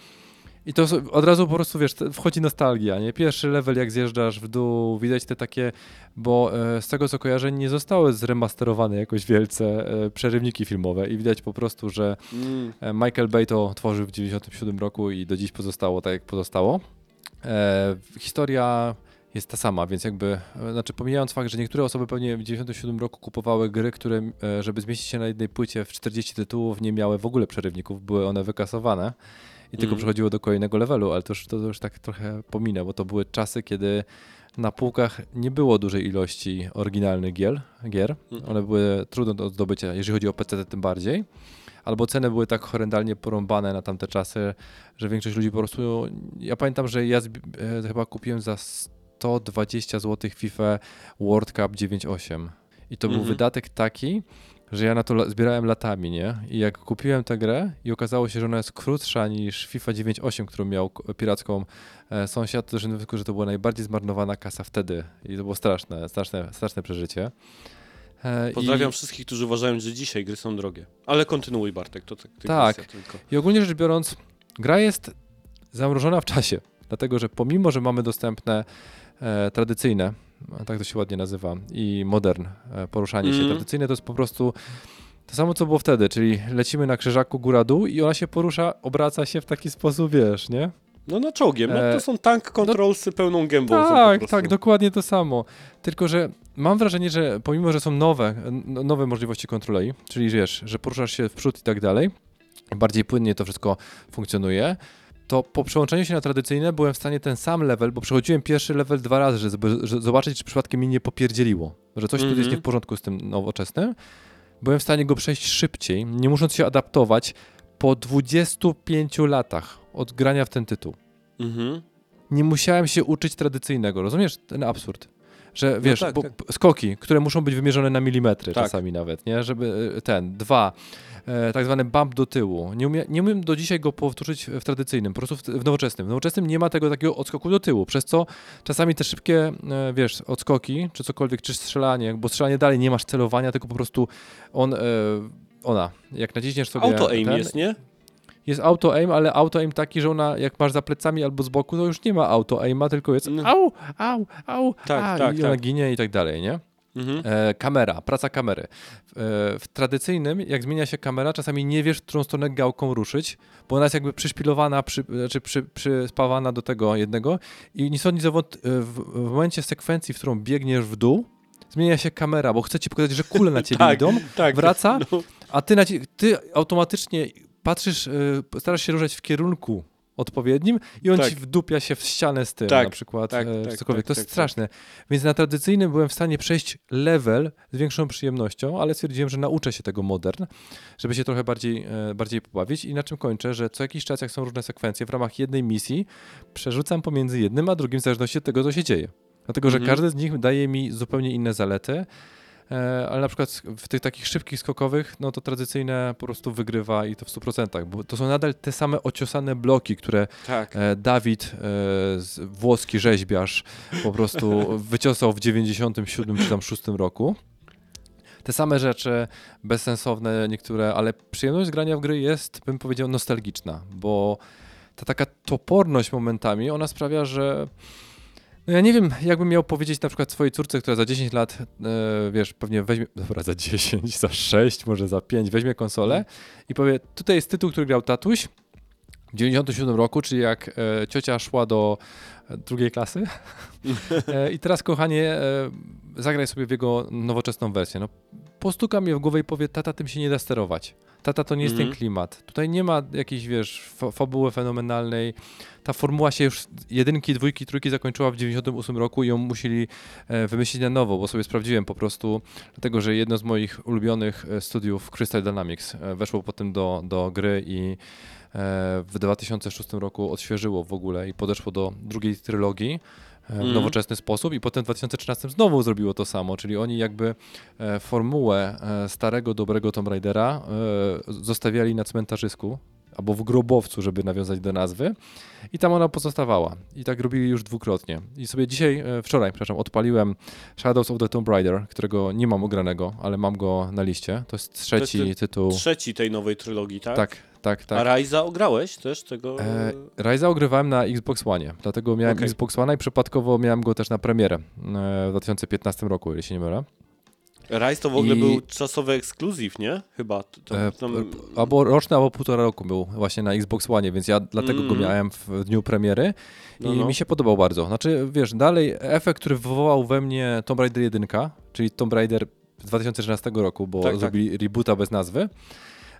I to od razu po prostu, wiesz, wchodzi nostalgia, nie? Pierwszy level, jak zjeżdżasz w dół, widać te takie, bo e, z tego co kojarzę, nie zostały zremasterowane jakoś wielce e, przerywniki filmowe i widać po prostu, że Mm. E, Michael Bay to tworzył w 97 roku i do dziś pozostało tak, jak pozostało. Historia jest ta sama, więc jakby, e, znaczy pomijając fakt, że niektóre osoby pewnie w 97 roku kupowały gry, które, e, żeby zmieścić się na jednej płycie w 40 tytułów, nie miały w ogóle przerywników, były one wykasowane i tylko Mhm. przechodziło do kolejnego levelu, ale to już, to już tak trochę pominę, bo to były czasy, kiedy na półkach nie było dużej ilości oryginalnych gier, gier. Mhm. One były trudne do zdobycia, jeżeli chodzi o PC tym bardziej. Albo ceny były tak horrendalnie porąbane na tamte czasy, że większość ludzi po prostu. Ja pamiętam, że ja e, chyba kupiłem za 120 zł FIFA World Cup 9.8. I to był Mhm. wydatek taki, że ja na to zbierałem latami, nie? I jak kupiłem tę grę i okazało się, że ona jest krótsza niż FIFA 9.8, którą miał piracką e, sąsiad, to doszedłem do wniosku, że to była najbardziej zmarnowana kasa wtedy. I to było straszne, straszne, straszne przeżycie. E, Pozdrawiam i- wszystkich, którzy uważają, że dzisiaj gry są drogie. Ale kontynuuj Bartek, to tak. Tak. I ogólnie rzecz biorąc, gra jest zamrożona w czasie, dlatego że pomimo, że mamy dostępne e, tradycyjne, e, tak to się ładnie nazywa, i modern e, poruszanie się, Mhm. tradycyjne to jest po prostu to samo, co było wtedy, czyli lecimy na krzyżaku góra-dół i ona się porusza, obraca się w taki sposób, wiesz, nie? No na czołgiem, no E, to są tank controlsy pełną gębą. Tak, tak, dokładnie to samo. Tylko, że mam wrażenie, że pomimo, że są nowe, nowe możliwości kontroli, czyli wiesz, że poruszasz się w przód i tak dalej, bardziej płynnie to wszystko funkcjonuje, to po przełączeniu się na tradycyjne byłem w stanie ten sam level, bo przechodziłem pierwszy level dwa razy, żeby, żeby zobaczyć, czy przypadkiem mi nie popierdzieliło, że coś tu jest Mhm. nie w porządku z tym nowoczesnym. byłem w stanie go przejść szybciej, nie musząc się adaptować po 25 latach od grania w ten tytuł. Mhm. Nie musiałem się uczyć tradycyjnego, rozumiesz ten absurd? Że wiesz, tak, bo tak. skoki, które muszą być wymierzone na milimetry Tak. czasami nawet, nie? Żeby e, ten, dwa, e, tak zwany bump do tyłu. Nie, umie, nie umiem do dzisiaj go powtórzyć w tradycyjnym, po prostu w, w nowoczesnym. W nowoczesnym nie ma tego takiego odskoku do tyłu, przez co czasami te szybkie, e, wiesz, odskoki, czy cokolwiek, czy strzelanie, bo strzelanie dalej nie masz celowania, tylko po prostu on, e, ona, jak naciśniesz sobie Auto-aim jest, nie? Jest auto-aim, ale auto-aim taki, że ona jak masz za plecami albo z boku, to już nie ma auto-aima, tylko jest No. au, au, au, Tak, a, tak, i ona tak. ginie i tak dalej, nie? Mhm. E, kamera, praca kamery. E, w tradycyjnym, jak zmienia się kamera, czasami nie wiesz, w którą stronę gałką ruszyć, bo ona jest jakby przyszpilowana, przy, znaczy przy, przyspawana do tego jednego i ni stąd, ni zowąd, e, w, w momencie sekwencji, w którą biegniesz w dół, zmienia się kamera, bo chce ci pokazać, że kule na ciebie Tak, idą, tak. wraca, No. a ty, ty automatycznie patrzysz, y, starasz się ruszać w kierunku odpowiednim i on Tak. ci wdupia się w ścianę z tym Tak, na przykład, tak, e, tak, cokolwiek. tak, to jest tak, tak. straszne. Więc na tradycyjnym byłem w stanie przejść level z większą przyjemnością, ale stwierdziłem, że nauczę się tego modern, żeby się trochę bardziej, e, bardziej pobawić i na czym kończę, że co jakiś czas, jak są różne sekwencje, w ramach jednej misji przerzucam pomiędzy jednym a drugim w zależności od tego, co się dzieje. Dlatego, że Mhm. każdy z nich daje mi zupełnie inne zalety. E, ale na przykład w tych takich szybkich skokowych, no to tradycyjne po prostu wygrywa i to w 100%, bo to są nadal te same ociosane bloki, które Tak. e, Dawid, e, włoski rzeźbiarz, po prostu wyciosał w 97 czy tam 6 roku. Te same rzeczy, bezsensowne niektóre, ale przyjemność grania w gry jest, bym powiedział, nostalgiczna, bo ta taka toporność momentami, ona sprawia, że no ja nie wiem, jakbym miał powiedzieć na przykład swojej córce, która za 10 lat, e, wiesz, pewnie weźmie, dobra, za 10, za 6, może za 5, weźmie konsolę i powie, tutaj jest tytuł, który grał tatuś w 97 roku, czyli jak e, ciocia szła do e, drugiej klasy e, i teraz, kochanie, e, zagraj sobie w jego nowoczesną wersję. No, postuka mnie w głowę i powie, tata, tym się nie da sterować. Tata, to nie jest Mhm. ten klimat. Tutaj nie ma jakiejś, wiesz, fa fabuły fenomenalnej. Ta formuła się już jedynki, dwójki, trójki zakończyła w 98 roku i ją musieli e, wymyślić na nowo, bo sobie sprawdziłem po prostu, dlatego że jedno z moich ulubionych e, studiów Crystal Dynamics e, weszło potem do, do gry i w 2006 roku odświeżyło w ogóle i podeszło do drugiej trylogii w Mhm. nowoczesny sposób i potem w 2013 znowu zrobiło to samo, czyli oni jakby e, formułę e, starego, dobrego Tomb Raidera e, zostawiali na cmentarzysku albo w grobowcu, żeby nawiązać do nazwy i tam ona pozostawała. I tak robili już dwukrotnie. I sobie dzisiaj, wczoraj, przepraszam, odpaliłem Shadows of the Tomb Raider, którego nie mam ogranego, ale mam go na liście. To jest trzeci To jest tytuł. Trzeci tej nowej trylogii, tak? Tak, tak, tak. A Ryza ograłeś też tego? E, Ryza ogrywałem na Xbox One, dlatego miałem Okej. Xbox One i przypadkowo miałem go też na premierę e, w 2015 roku, jeśli nie mylę. Ryze to w ogóle i- był czasowy ekskluzyw, nie? Chyba. To, to, E, tam... Albo roczny, albo półtora roku był właśnie na Xbox One, więc ja dlatego go Mm. miałem w dniu premiery i No, no. mi się podobał bardzo. Znaczy, wiesz, dalej efekt, który wywołał we mnie Tomb Raider 1, czyli Tomb Raider z 2013 roku, bo Tak, tak. zrobili reboota bez nazwy,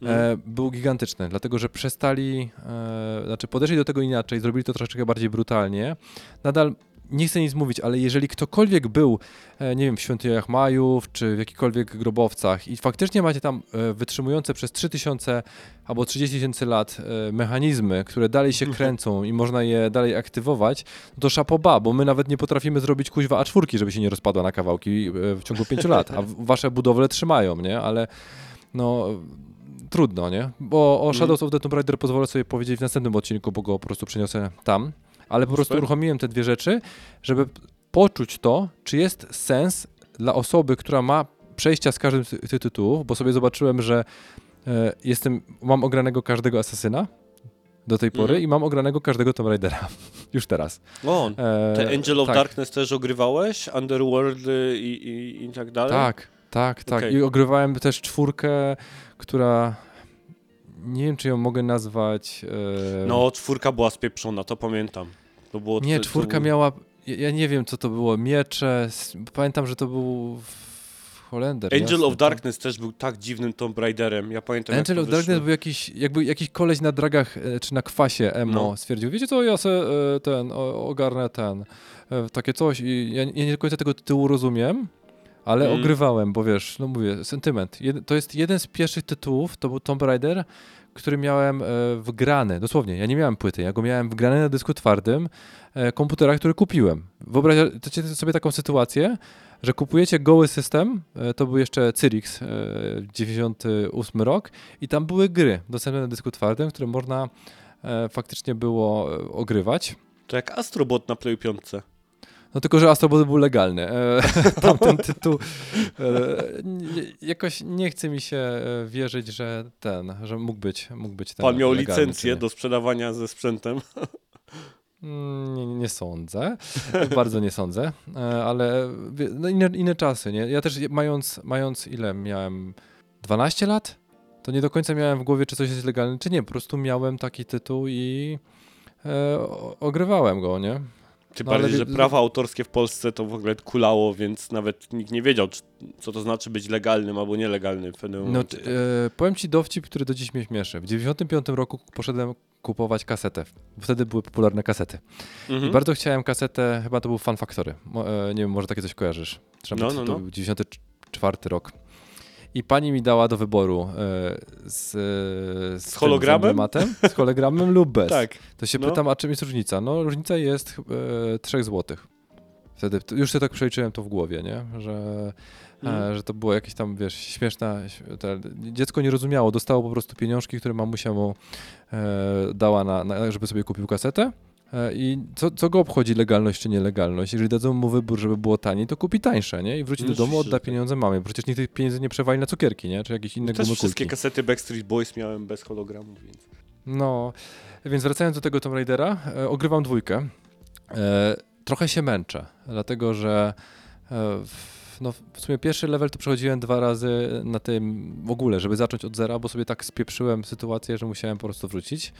Mm. e, był gigantyczny, dlatego że przestali, e, znaczy podeszli do tego inaczej, zrobili to troszeczkę bardziej brutalnie. Nadal nie chcę nic mówić, ale jeżeli ktokolwiek był, e, nie wiem, w świątyniach Majów, czy w jakichkolwiek grobowcach i faktycznie macie tam wytrzymujące przez 3000 albo 30 tysięcy lat mechanizmy, które dalej się kręcą i można je dalej aktywować, to szapoba, bo my nawet nie potrafimy zrobić kuźwa A4, żeby się nie rozpadła na kawałki w ciągu 5 lat, a wasze budowle trzymają, nie? Ale no trudno, nie? Bo Mhm. o Shadows of the Tomb Raider pozwolę sobie powiedzieć w następnym odcinku, bo go po prostu przeniosę tam. Ale po prostu uruchomiłem te dwie rzeczy, żeby poczuć to, czy jest sens dla osoby, która ma przejścia z każdym z tych tytułów, bo sobie zobaczyłem, że e, jestem, mam ogranego każdego asasyna do tej pory Mhm. i mam ogranego każdego Tomb Raidera. Już teraz. O, E, te Angel of tak, Darkness też ogrywałeś? Underworld y, i, i, i tak dalej? Tak, tak, tak. Okej. I ogrywałem też czwórkę, która nie wiem, czy ją mogę nazwać. e, No, czwórka była spieprzona, to pamiętam. To było, Nie, to, to czwórka był- miała. Ja, nie wiem, co to było. Miecze. Pamiętam, że to był Holender. Angel jasne, of tak. Darkness też był tak dziwnym Tomb Raiderem. Ja pamiętam, Angel of to Darkness był jakiś, jakby jakiś koleś na dragach e, czy na kwasie emo No. stwierdził, wiecie co, ja se e, ten, ogarnę ten, takie coś i ja, ja nie do końca tego tytułu rozumiem, Ale Mm. ogrywałem, bo wiesz, no mówię, sentyment. Jed, to jest jeden z pierwszych tytułów, to był Tomb Raider, który miałem e, wgrany, dosłownie, ja nie miałem płyty, ja go miałem wgrany na dysku twardym e, komputera, który kupiłem. Wyobraźcie sobie taką sytuację, że kupujecie goły system, e, to był jeszcze Cyrix, e, 98 rok i tam były gry dostępne na dysku twardym, które można e, faktycznie było e, ogrywać. To jak Astrobot na Play 5. No tylko, że Astrobot był legalny. E, tamten tytuł e, jakoś nie chce mi się e, wierzyć, że ten, że mógł być, mógł być ten Pan miał legalny, licencję do sprzedawania ze sprzętem. Mm, Nie, nie sądzę, bardzo nie sądzę, ale no inne, inne czasy, nie? Ja też mając, mając ile miałem, 12 lat? To nie do końca miałem w głowie, czy coś jest legalne, czy nie. Po prostu miałem taki tytuł i e, ogrywałem go, nie? Tym No, ale bardziej, wie- że prawa autorskie w Polsce to w ogóle kulało, więc nawet nikt nie wiedział, czy, co to znaczy być legalnym albo nielegalnym w pewnym No, momencie. t- e, powiem ci dowcip, który do dziś mnie śmieszy. W 95 roku poszedłem kupować kasetę. Bo wtedy były popularne kasety. Mhm. I bardzo chciałem kasetę, chyba to był Fan Factory. Mo- e, nie wiem, może takie coś kojarzysz. Trzeba No, no, no, to no. był 94 rok. I pani mi dała do wyboru e, z, z, Z hologramem? z, z hologramem lub bez. Tak. To się no. pytam, a czym jest różnica? No różnica jest e, 3 złotych. Wtedy już sobie tak przeliczyłem to w głowie, nie? Że, Mhm. e, że to było jakieś tam, wiesz, śmieszna. ś- Te, dziecko nie rozumiało, dostało po prostu pieniążki, które mamusia mu e, dała, na, na, żeby sobie kupił kasetę. E, I co, co go obchodzi legalność czy nielegalność? Jeżeli dadzą mu wybór, żeby było taniej, to kupi tańsze, nie? I wróci No do domu, odda tak. pieniądze mamie. Przecież nikt tych pieniędzy nie przewali na cukierki, nie? Czy jakieś inne Też gumy wszystkie kasety Backstreet Boys miałem bez hologramów, więc... No, więc wracając do tego Tomb Raidera, e, ogrywam dwójkę. E, trochę się męczę, dlatego że e, w, no, w sumie pierwszy level to przechodziłem dwa razy na tym w ogóle, żeby zacząć od zera, bo sobie tak spieprzyłem sytuację, że musiałem po prostu wrócić.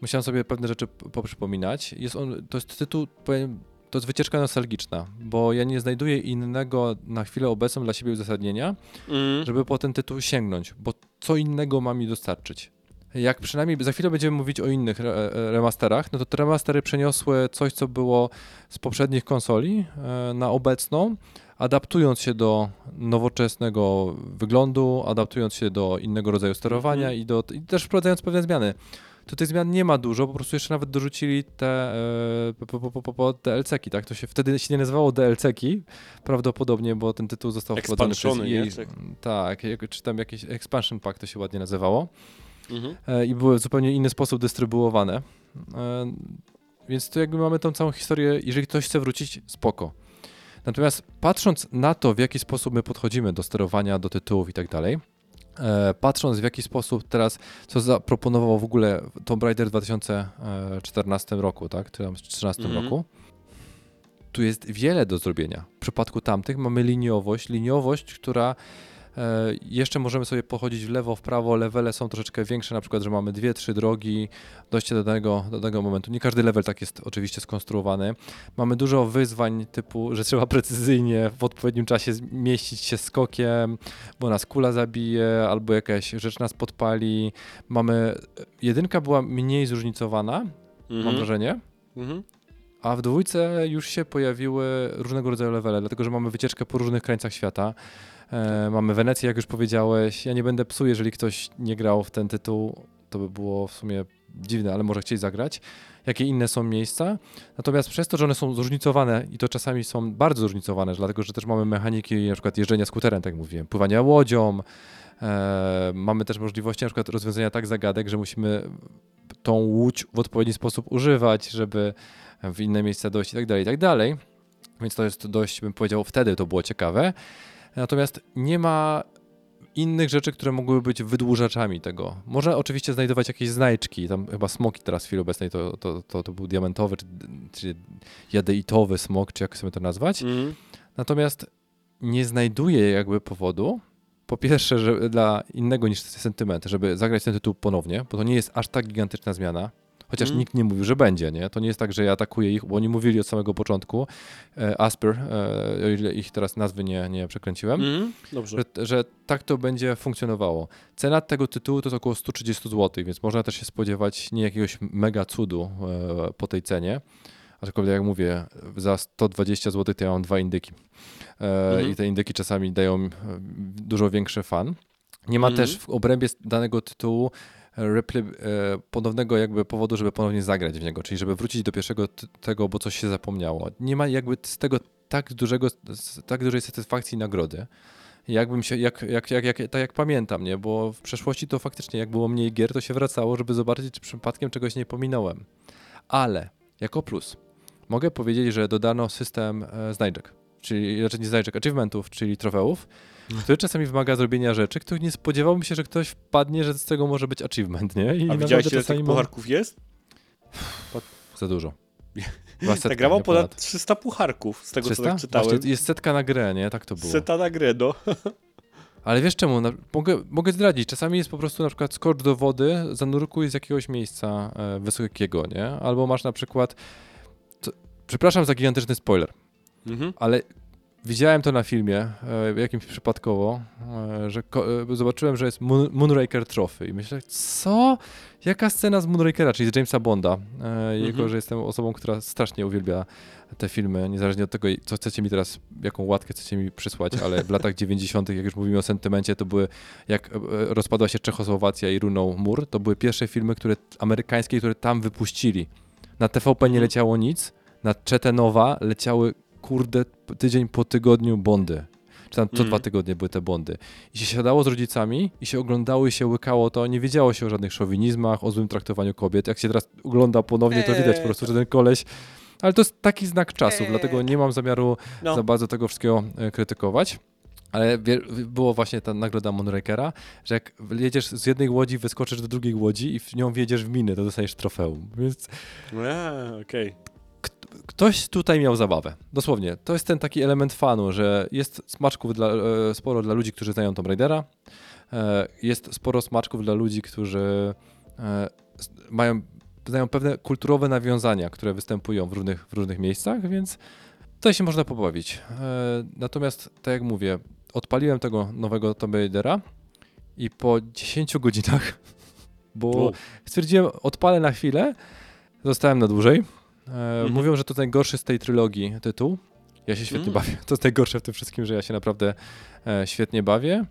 Musiałem sobie pewne rzeczy poprzypominać. Jest on, to jest tytuł, powiem, to jest wycieczka nostalgiczna, bo ja nie znajduję innego na chwilę obecną dla siebie uzasadnienia, Mm. żeby po ten tytuł sięgnąć, bo co innego ma mi dostarczyć. Jak przynajmniej za chwilę będziemy mówić o innych re, e, remasterach, no to te remastery przeniosły coś, co było z poprzednich konsoli e, na obecną, adaptując się do nowoczesnego wyglądu, adaptując się do innego rodzaju sterowania Mhm. i, do, i też wprowadzając pewne zmiany. Tutaj zmian nie ma dużo, po prostu jeszcze nawet dorzucili te e, DLC-ki, tak? To się wtedy się nie nazywało DLC-ki, prawdopodobnie, bo ten tytuł został wprowadzony przez nie? EA. Tak. Tak, jak- czy tam jakiś expansion pack to się ładnie nazywało Mhm. e, i były w zupełnie inny sposób dystrybuowane. E, więc tu jakby mamy tą całą historię, jeżeli ktoś chce wrócić, spoko. Natomiast patrząc na to, w jaki sposób my podchodzimy do sterowania, do tytułów i tak dalej, e, patrząc w jaki sposób teraz, co zaproponował w ogóle Tomb Raider w 2014 roku, tak, czy tam w 2013 Mhm. roku, tu jest wiele do zrobienia. W przypadku tamtych mamy liniowość, liniowość, która e, jeszcze możemy sobie pochodzić w lewo, w prawo, levele są troszeczkę większe, na przykład, że mamy dwie, trzy drogi, dojście do danego, do danego momentu. Nie każdy level tak jest oczywiście skonstruowany. Mamy dużo wyzwań typu, że trzeba precyzyjnie w odpowiednim czasie zmieścić się skokiem, bo nas kula zabije, albo jakaś rzecz nas podpali. Mamy, jedynka była mniej zróżnicowana, mam Mhm. wrażenie, Mhm. a w dwójce już się pojawiły różnego rodzaju levele, dlatego że mamy wycieczkę po różnych krańcach świata. E, mamy Wenecję, jak już powiedziałeś. Ja nie będę psuł, jeżeli ktoś nie grał w ten tytuł, to by było w sumie dziwne, ale może chcieć zagrać. Jakie inne są miejsca. Natomiast przez to, że one są zróżnicowane i to czasami są bardzo zróżnicowane, dlatego że też mamy mechaniki na przykład jeżdżenia skuterem, tak jak mówiłem, pływania łodzią. E, mamy też możliwości na przykład rozwiązania tak zagadek, że musimy tą łódź w odpowiedni sposób używać, żeby w inne miejsca dojść i tak dalej, i tak dalej. Więc to jest dość, bym powiedział, wtedy to było ciekawe. Natomiast nie ma innych rzeczy, które mogłyby być wydłużaczami tego. Można oczywiście znajdować jakieś znajdźki, tam chyba smoki teraz w chwili obecnej to, to, to, to był diamentowy, czy, czy jadeitowy smok, czy jak sobie to nazwać. Mhm. Natomiast nie znajduję jakby powodu, po pierwsze, że dla innego niż sentyment, żeby zagrać ten tytuł ponownie, bo to nie jest aż tak gigantyczna zmiana. Chociaż Mm. nikt nie mówił, że będzie, nie? To nie jest tak, że ja atakuję ich, bo oni mówili od samego początku, e, Asper, e, o ile ich teraz nazwy nie, nie przekręciłem. Dobrze. że, że tak to będzie funkcjonowało. Cena tego tytułu to jest około 130 zł, więc można też się spodziewać nie jakiegoś mega cudu e, po tej cenie. Aczkolwiek jak mówię, za 120 zł to ja mam dwa indyki. Mhm. I te indyki czasami dają e, dużo większy fan. Nie ma Mhm. też w obrębie danego tytułu reply, e, ponownego jakby powodu, żeby ponownie zagrać w niego, czyli żeby wrócić do pierwszego tego, bo coś się zapomniało. Nie ma jakby z tego tak dużego, tak dużej satysfakcji i nagrody. Jakbym się, jak, jak, jak, jak, tak jak pamiętam, nie? Bo w przeszłości to faktycznie, jak było mniej gier, to się wracało, żeby zobaczyć, czy przypadkiem czegoś nie pominąłem. Ale jako plus mogę powiedzieć, że dodano system e, znajdek, czyli raczej nie znajdek, achievementów, czyli trofeów, który czasami wymaga zrobienia rzeczy, których nie spodziewałbym się, że ktoś wpadnie, że z tego może być achievement, nie? I A widziałeś, ile tych mam- pucharków jest? Za dużo. Chyba setka, Nagrawał nie ponad 300 pucharków, z tego 300? co tak czytałem. Właśnie, jest setka na grę, nie? Tak to było. Seta na grę, no. Ale wiesz czemu? Na, mogę, mogę zdradzić. Czasami jest po prostu na przykład skocz do wody, zanurkuj z jakiegoś miejsca e, wysokiego, nie? Albo masz na przykład... To, przepraszam za gigantyczny spoiler, Mhm. ale widziałem to na filmie, e, jakimś przypadkowo, e, że e, zobaczyłem, że jest Moon, Moonraker Trophy i myślę, co? Jaka scena z Moonrakera, czyli z Jamesa Bonda? E, Jego, Mhm. że jestem osobą, która strasznie uwielbia te filmy, niezależnie od tego, co chcecie mi teraz, jaką łatkę chcecie mi przysłać, ale w latach 90., jak już mówimy o sentymencie, to były, jak rozpadła się Czechosłowacja i runął mur, to były pierwsze filmy, które amerykańskie, które tam wypuścili. Na TVP nie Mhm. leciało nic, na Czetenowa leciały, kurde, tydzień po tygodniu Bondy. Czy tam co Mhm. dwa tygodnie były te Bondy. I się siadało z rodzicami i się oglądało i się łykało to, nie wiedziało się o żadnych szowinizmach, o złym traktowaniu kobiet. Jak się teraz ogląda ponownie, to widać po prostu, że ten koleś... Ale to jest taki znak czasów, Eee. dlatego nie mam zamiaru No. za bardzo tego wszystkiego e, krytykować. Ale było właśnie ta nagroda Moonrakera, że jak jedziesz z jednej łodzi, wyskoczysz do drugiej łodzi i w nią wjedziesz w miny, to dostajesz trofeum. Więc A, okej. Ktoś tutaj miał zabawę. Dosłownie. To jest ten taki element fanu, że jest smaczków dla, e, sporo dla ludzi, którzy znają Tomb Raidera. E, Jest sporo smaczków dla ludzi, którzy e, mają, znają pewne kulturowe nawiązania, które występują w różnych, w różnych miejscach, więc tutaj się można pobawić. Natomiast, tak jak mówię, odpaliłem tego nowego Tomb Raidera i po 10 godzinach, bo stwierdziłem, odpalę na chwilę, zostałem na dłużej. E, Mhm. Mówią, że to najgorszy z tej trylogii tytuł. Ja się świetnie Mm. bawię. To jest najgorsze w tym wszystkim, że ja się naprawdę e, świetnie bawię.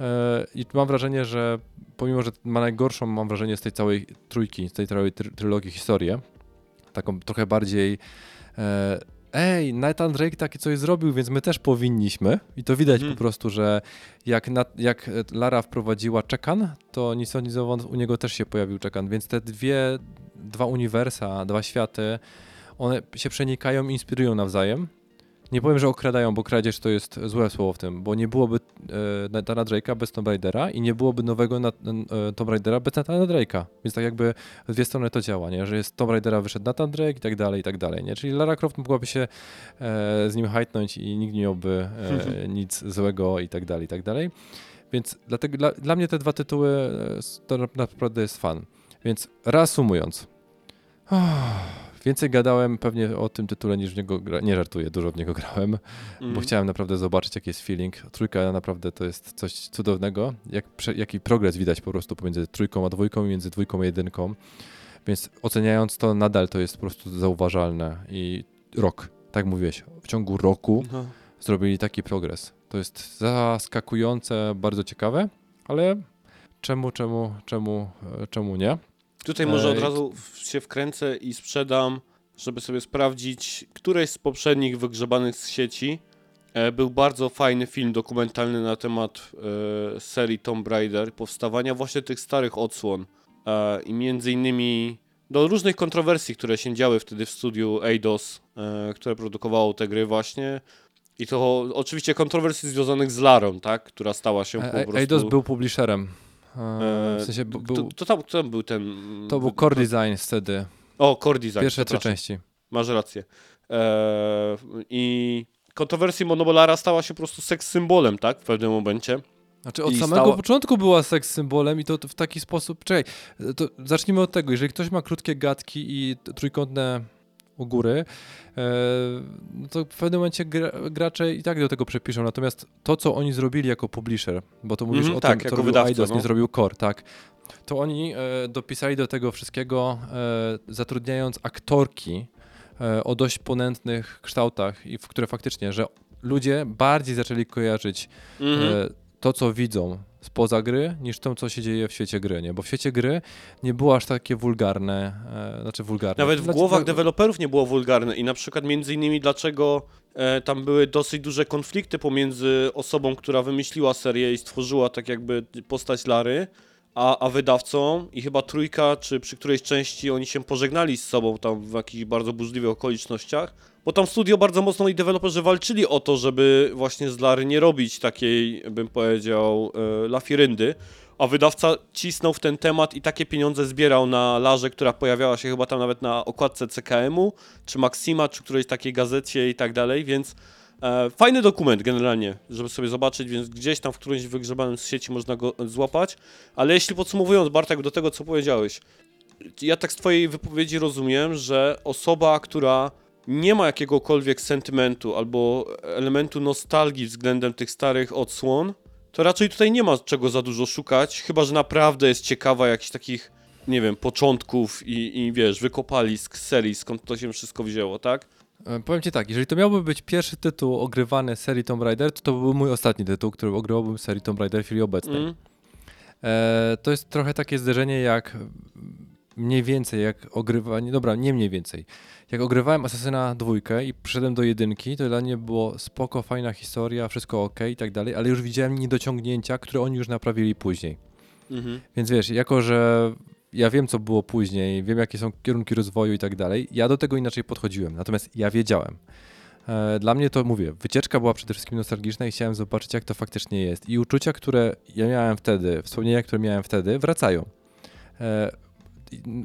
E, I mam wrażenie, że pomimo, że ma najgorszą, mam wrażenie, z tej całej trójki, z tej całej try trylogii historię, taką trochę bardziej ej, Nathan Drake takie coś zrobił, więc my też powinniśmy. I to widać Mhm. po prostu, że jak, na, jak Lara wprowadziła Czekan, to nic owąd u niego też się pojawił Czekan, więc te dwie, dwa uniwersa, dwa światy, one się przenikają i inspirują nawzajem. Nie powiem, że okradają, bo kradzież to jest złe słowo w tym, bo nie byłoby e, Nathana Drake'a bez Tomb Raidera i nie byłoby nowego Nat, e, Tomb Raidera bez Nathana Drake'a. Więc tak jakby w dwie strony to działa, nie? że jest Tomb Raidera wyszedł Nathan Drake i tak dalej, i tak dalej. Nie? Czyli Lara Croft mogłaby się e, z nim hajtnąć i nikt nie miałby e, nic złego i tak dalej, i tak dalej. Więc dlatego dla, dla mnie te dwa tytuły e, to naprawdę jest fan. Więc reasumując, więcej gadałem pewnie o tym tytule niż w niego gra... Nie żartuję, dużo w niego grałem, bo Mhm. chciałem naprawdę zobaczyć jaki jest feeling. Trójka naprawdę to jest coś cudownego, jak, jaki progres widać po prostu pomiędzy trójką a dwójką i między dwójką a jedynką. Więc oceniając to nadal to jest po prostu zauważalne i rok, tak mówiłeś, w ciągu roku No. zrobili taki progres. To jest zaskakujące, bardzo ciekawe, ale czemu, czemu, czemu, e, czemu nie? Tutaj może od razu się wkręcę i sprzedam, żeby sobie sprawdzić, któreś z poprzednich wygrzebanych z sieci e, był bardzo fajny film dokumentalny na temat e, serii Tomb Raider, powstawania właśnie tych starych odsłon e, i między innymi do różnych kontrowersji, które się działy wtedy w studiu Eidos, które produkowało te gry właśnie. I to oczywiście kontrowersji związanych z Larą, tak? Która stała się po prostu... Eidos był publisherem. E, e, W sensie b- to, był, to, tam, kto tam był ten... to był Core Design wtedy, O, Core Design. pierwsze trzy części. Masz rację. Eee, I kontrowersji Monobolara stała się po prostu seks symbolem, tak? W pewnym momencie. Znaczy od I samego stała- początku była seks symbolem i to, to w taki sposób. Czekaj, to zacznijmy od tego. Jeżeli ktoś ma krótkie gadki i trójkątne u góry, e, no to w pewnym momencie gra, gracze i tak do tego przepiszą. Natomiast to, co oni zrobili jako publisher, bo to mówisz Mhm, o tak, tym, co robił wydawca, Eidos, no. nie zrobił Core, tak. To oni e, dopisali do tego wszystkiego, e, zatrudniając aktorki o dość ponętnych kształtach i w które faktycznie, że ludzie bardziej zaczęli kojarzyć e, to, co widzą spoza gry, niż to, co się dzieje w świecie gry, nie? Bo w świecie gry nie było aż takie wulgarne, e, znaczy wulgarne. Nawet w Dla- głowach dla- deweloperów nie było wulgarne i na przykład między innymi dlaczego e, tam były dosyć duże konflikty pomiędzy osobą, która wymyśliła serię i stworzyła tak jakby postać Lary, a, a wydawcą i chyba trójka, czy przy którejś części oni się pożegnali z sobą tam w jakichś bardzo burzliwych okolicznościach, bo tam studio bardzo mocno i deweloperzy walczyli o to, żeby właśnie z Lary nie robić takiej, bym powiedział, e, lafiryndy, a wydawca cisnął w ten temat i takie pieniądze zbierał na Larze, która pojawiała się chyba tam nawet na okładce CKM-u, czy Maxima, czy którejś takiej gazecie i tak dalej, więc e, fajny dokument generalnie, żeby sobie zobaczyć, więc gdzieś tam w którymś wygrzebanym z sieci można go złapać, ale jeśli podsumowując Bartek do tego, co powiedziałeś, ja tak z twojej wypowiedzi rozumiem, że osoba, która nie ma jakiegokolwiek sentymentu albo elementu nostalgii względem tych starych odsłon, to raczej tutaj nie ma czego za dużo szukać, chyba że naprawdę jest ciekawa jakichś takich, nie wiem, początków i, i wiesz, wykopalisk serii, skąd to się wszystko wzięło, tak? E, Powiem ci tak, jeżeli to miałby być pierwszy tytuł ogrywany serii Tomb Raider, to to byłby mój ostatni tytuł, który ogrywałbym serii Tomb Raider w chwili obecnej. Mm. E, to jest trochę takie zderzenie jak mniej więcej jak ogrywanie, dobra, nie mniej więcej. Jak ogrywałem Asasyna dwójkę i przyszedłem do jedynki, to dla mnie było spoko, fajna historia, wszystko ok i tak dalej, ale już widziałem niedociągnięcia, które oni już naprawili później. Mhm. Więc wiesz, jako że ja wiem, co było później, wiem, jakie są kierunki rozwoju i tak dalej, ja do tego inaczej podchodziłem. Natomiast ja wiedziałem. E, Dla mnie to, mówię, wycieczka była przede wszystkim nostalgiczna i chciałem zobaczyć, jak to faktycznie jest. I uczucia, które ja miałem wtedy, wspomnienia, które miałem wtedy, wracają.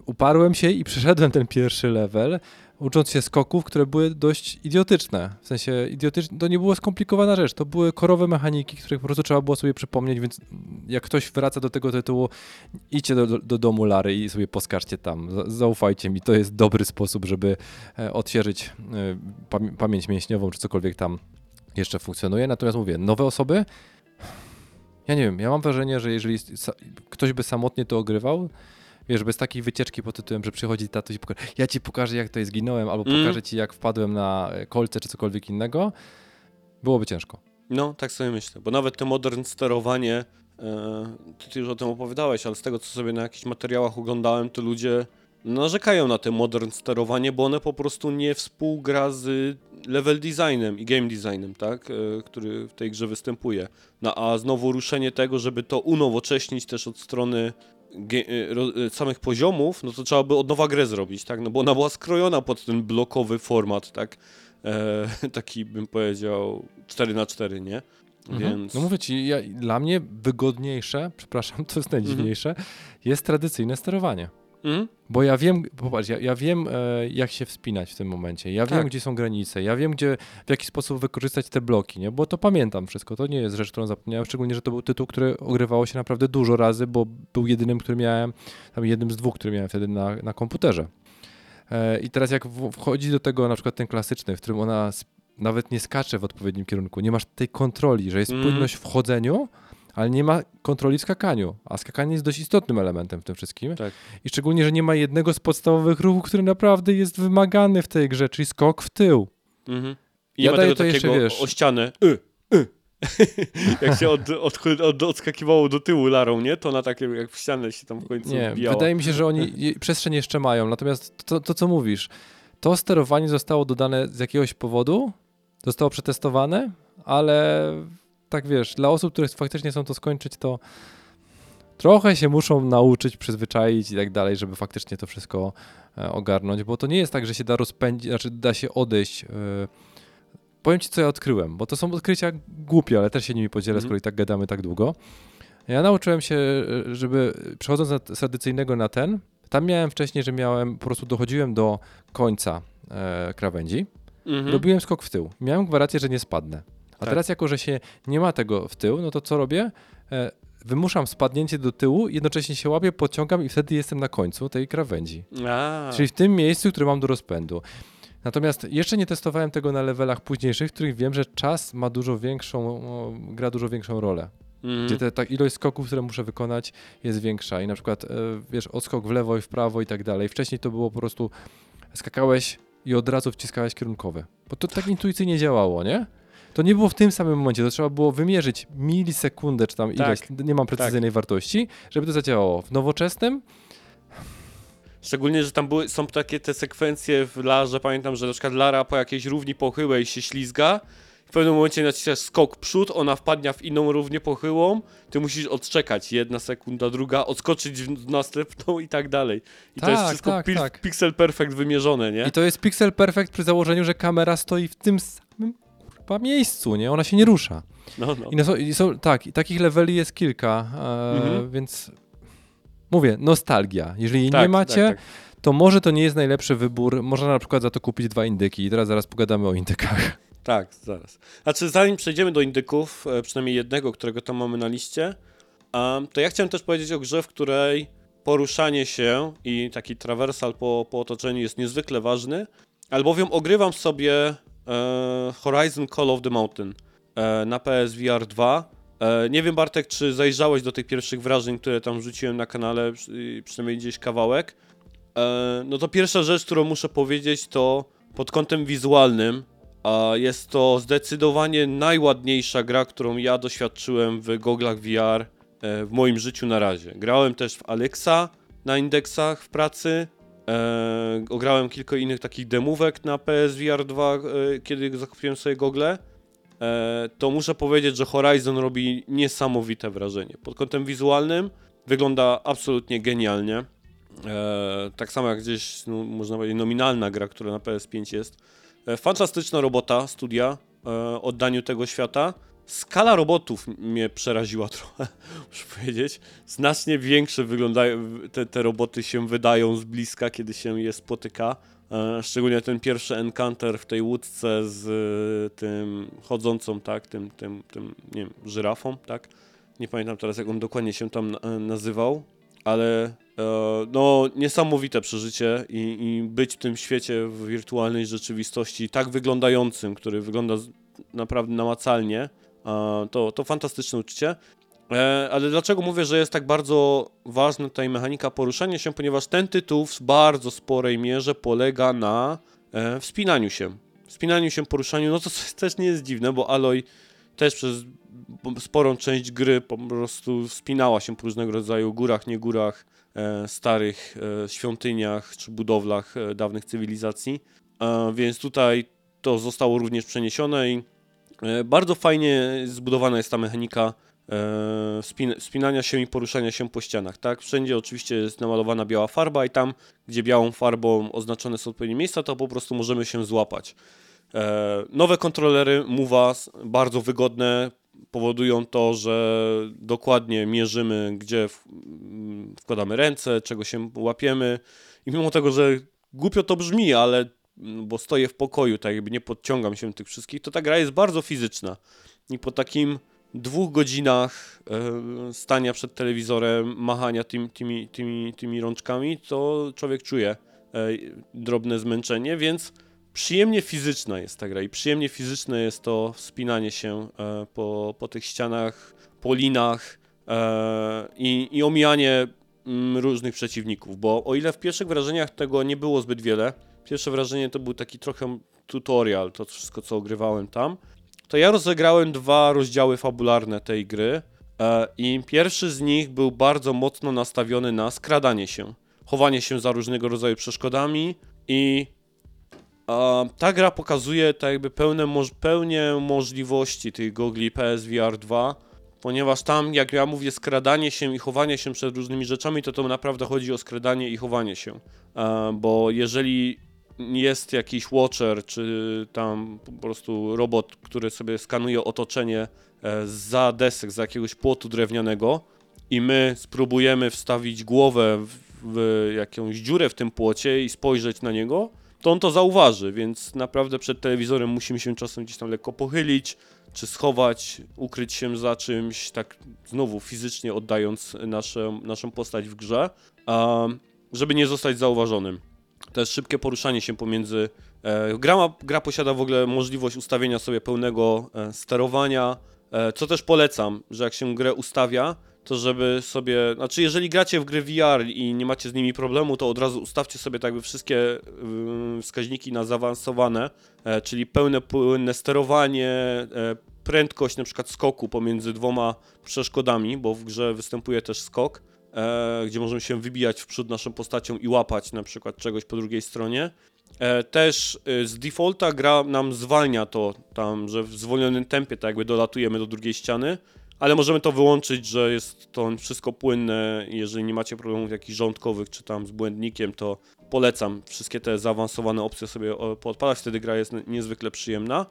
Uparłem się i przeszedłem ten pierwszy level, ucząc się skoków, które były dość idiotyczne. W sensie idiotyczne, to nie była skomplikowana rzecz, to były korowe mechaniki, których po prostu trzeba było sobie przypomnieć, więc jak ktoś wraca do tego tytułu, idźcie do, do, do domu Lary i sobie poskarżcie tam. Za- Zaufajcie mi, to jest dobry sposób, żeby e, odświeżyć e, pamię- pamięć mięśniową, czy cokolwiek tam jeszcze funkcjonuje. Natomiast mówię, nowe osoby, ja nie wiem, ja mam wrażenie, że jeżeli ktoś by samotnie to ogrywał, wiesz, bez takiej wycieczki pod tytułem, że przychodzi tatuś i pokaże, ja ci pokażę, jak to zginąłem, albo Mm. pokażę ci, jak wpadłem na e, kolce, czy cokolwiek innego, byłoby ciężko. No, tak sobie myślę, bo nawet to modern sterowanie, e, ty, już o tym opowiadałeś, ale z tego, co sobie na jakichś materiałach oglądałem, to ludzie narzekają na to modern sterowanie, bo one po prostu nie współgra z level designem i game designem, tak, e, który w tej grze występuje. No, a znowu ruszenie tego, żeby to unowocześnić też od strony samych poziomów, no to trzeba by od nowa grę zrobić, tak, no bo ona była skrojona pod ten blokowy format, tak, e, taki bym powiedział 4 na 4 nie? Mhm. Więc No mówię ci, ja, dla mnie wygodniejsze, przepraszam, to jest najdziwniejsze, jest tradycyjne sterowanie. Mhm. Bo ja wiem, popatrz, ja, ja wiem, e, jak się wspinać w tym momencie. Ja Tak. wiem, gdzie są granice. Ja wiem, gdzie, w jaki sposób wykorzystać te bloki, nie? Bo to pamiętam wszystko. To nie jest rzecz, którą zapomniałem. Szczególnie, że to był tytuł, który ogrywało się naprawdę dużo razy, bo był jedynym, który miałem, tam jednym z dwóch, który miałem wtedy na, na komputerze. E, I teraz jak wchodzi do tego na przykład ten klasyczny, w którym ona nawet nie skacze w odpowiednim kierunku, nie masz tej kontroli, że jest Mhm. płynność w chodzeniu, ale nie ma kontroli w skakaniu. A skakanie jest dość istotnym elementem w tym wszystkim. Tak. I szczególnie, że nie ma jednego z podstawowych ruchów, który naprawdę jest wymagany w tej grze, czyli skok w tył. Mhm. I Ja nie ma tego to jeszcze, takiego wiesz- o ścianę. Y, y. jak się od, od, od, odskakiwało do tyłu larą, nie? To na takie jak w ścianę się tam w końcu Nie, wbijała. wydaje mi się, że oni przestrzeń jeszcze mają. Natomiast to, to, co mówisz, to sterowanie zostało dodane z jakiegoś powodu, zostało przetestowane, ale tak wiesz, dla osób, które faktycznie chcą to skończyć, to trochę się muszą nauczyć, przyzwyczaić i tak dalej, żeby faktycznie to wszystko e, ogarnąć, bo to nie jest tak, że się da rozpędzić, znaczy da się odejść. e, Powiem ci, co ja odkryłem, bo to są odkrycia głupie, ale też się nimi podzielę, Mhm. skoro i tak gadamy tak długo. Ja nauczyłem się, e, żeby przechodząc z tradycyjnego na ten, tam miałem wcześniej, że miałem, po prostu dochodziłem do końca e, krawędzi, Mhm. robiłem skok w tył. Miałem gwarancję, że nie spadnę. A Tak. teraz jako, że się nie ma tego w tył, no to co robię? E, wymuszam spadnięcie do tyłu, jednocześnie się łapię, podciągam i wtedy jestem na końcu tej krawędzi. A, Czyli w tym miejscu, które mam do rozpędu. Natomiast jeszcze nie testowałem tego na levelach późniejszych, w których wiem, że czas ma dużo większą, gra dużo większą rolę. mhm. Gdzie te, ta ilość skoków, które muszę wykonać jest większa i na przykład, e, wiesz, odskok w lewo i w prawo i tak dalej. Wcześniej to było po prostu skakałeś i od razu wciskałeś kierunkowe. Bo to tak intuicyjnie działało, nie? To nie było w tym samym momencie, to trzeba było wymierzyć milisekundę, czy tam ileś, nie mam precyzyjnej wartości, żeby to zadziałało. W nowoczesnym Szczególnie, że tam były, są takie te sekwencje w Larze, pamiętam, że na przykład Lara po jakiejś równi pochyłej się ślizga, w pewnym momencie naciskasz skok przód, ona wpadnia w inną równię pochyłą, ty musisz odczekać jedna sekunda, druga, odskoczyć w następną i tak dalej. I to jest Tak, wszystko tak, tak. pixel perfect wymierzone, nie? I to jest pixel perfect przy założeniu, że kamera stoi w tym samym kurwa miejscu, nie? Ona się nie rusza. No, no. I, no, są, i są, tak, i takich leveli jest kilka, e, Mhm. więc mówię, nostalgia. Jeżeli jej nie Tak, macie, tak, tak. to może to nie jest najlepszy wybór. Można na przykład za to kupić dwa indyki i teraz zaraz pogadamy o indykach. Tak, zaraz. Znaczy, zanim przejdziemy do indyków, e, przynajmniej jednego, którego tam mamy na liście, em, to ja chciałem też powiedzieć o grze, w której poruszanie się i taki trawersal po, po otoczeniu jest niezwykle ważny, albowiem ogrywam sobie Horizon Call of the Mountain e, na PSVR 2. E, nie wiem, Bartek, czy zajrzałeś do tych pierwszych wrażeń, które tam rzuciłem na kanale, przy- przynajmniej gdzieś kawałek. E, no to pierwsza rzecz, którą muszę powiedzieć, to pod kątem wizualnym jest to zdecydowanie najładniejsza gra, którą ja doświadczyłem w goglach VR e, w moim życiu na razie. Grałem też w Alexa na indeksach w pracy. E, ograłem kilka innych takich demówek na PSVR 2, e, kiedy zakupiłem sobie gogle. E, to muszę powiedzieć, że Horizon robi niesamowite wrażenie. Pod kątem wizualnym wygląda absolutnie genialnie. E, tak samo jak gdzieś, no, można powiedzieć, nominalna gra, która na PS5 jest. E, Fantastyczna robota studia e, oddaniu tego świata. Skala robotów mnie przeraziła trochę, muszę powiedzieć. Znacznie większe wyglądają, te, te roboty się wydają z bliska, kiedy się je spotyka. E, szczególnie ten pierwszy encounter w tej łódce z e, tym chodzącą, tak, tym, tym, tym, nie wiem, żyrafą, tak. Nie pamiętam teraz, jak on dokładnie się tam e, nazywał, ale no niesamowite przeżycie i, i być w tym świecie w wirtualnej rzeczywistości tak wyglądającym, który wygląda naprawdę namacalnie, to, to fantastyczne uczucie. E, ale dlaczego mówię, że jest tak bardzo ważna tutaj mechanika poruszania się? Ponieważ ten tytuł w bardzo sporej mierze polega na e, wspinaniu się. Wspinaniu się, poruszaniu, no to też nie jest dziwne, bo Aloy też przez sporą część gry po prostu wspinała się po różnego rodzaju górach, nie górach, e, starych świątyniach czy budowlach dawnych cywilizacji. Więc tutaj to zostało również przeniesione i bardzo fajnie zbudowana jest ta mechanika e, spin spinania się i poruszania się po ścianach, tak? Wszędzie oczywiście jest namalowana biała farba i tam, gdzie białą farbą oznaczone są odpowiednie miejsca, to po prostu możemy się złapać. E, nowe kontrolery Move'a, bardzo wygodne, powodują to, że dokładnie mierzymy, gdzie mm, wkładamy ręce, czego się łapiemy. I mimo tego, że głupio to brzmi, ale bo stoję w pokoju, tak jakby nie podciągam się tych wszystkich, to ta gra jest bardzo fizyczna. I po takim dwóch godzinach e, stania przed telewizorem, machania tym, tymi, tymi, tymi rączkami, to człowiek czuje e, drobne zmęczenie, więc przyjemnie fizyczna jest ta gra i przyjemnie fizyczne jest to wspinanie się e, po, po tych ścianach, po linach i, i omijanie mm, różnych przeciwników, bo o ile w pierwszych wrażeniach tego nie było zbyt wiele, pierwsze wrażenie to był taki trochę tutorial, to wszystko co ogrywałem tam, to ja rozegrałem dwa rozdziały fabularne tej gry e, i pierwszy z nich był bardzo mocno nastawiony na skradanie się, chowanie się za różnego rodzaju przeszkodami i ta gra pokazuje tak jakby pełne pełnię możliwości tych gogli PSVR 2, ponieważ tam, jak ja mówię, skradanie się i chowanie się przed różnymi rzeczami, to to naprawdę chodzi o skradanie i chowanie się. E, bo jeżeli jest jakiś watcher, czy tam po prostu robot, który sobie skanuje otoczenie e, za desek, za jakiegoś płotu drewnianego i my spróbujemy wstawić głowę w, w jakąś dziurę w tym płocie i spojrzeć na niego, to on to zauważy, więc naprawdę przed telewizorem musimy się czasem gdzieś tam lekko pochylić, czy schować, ukryć się za czymś, tak znowu fizycznie oddając nasze, naszą postać w grze, a, żeby nie zostać zauważonym. Też szybkie poruszanie się pomiędzy. E, gra, ma, gra posiada w ogóle możliwość ustawienia sobie pełnego e, sterowania, e, co też polecam, że jak się grę ustawia, to żeby sobie, znaczy jeżeli gracie w gry VR i nie macie z nimi problemu, to od razu ustawcie sobie tak jakby wszystkie yy, wskaźniki na zaawansowane, czyli pełne płynne sterowanie, prędkość na przykład skoku pomiędzy dwoma przeszkodami, bo w grze występuje też skok, e, gdzie możemy się wybijać w przód naszą postacią i łapać na przykład czegoś po drugiej stronie. E, też e, z defaulta gra nam zwalnia to tam, że w zwolnionym tempie tak jakby dolatujemy do drugiej ściany, ale możemy to wyłączyć, że jest to wszystko płynne. Jeżeli nie macie problemów jakichś rządkowych czy tam z błędnikiem, to polecam wszystkie te zaawansowane opcje sobie o, poodpalać, wtedy gra jest niezwykle przyjemna.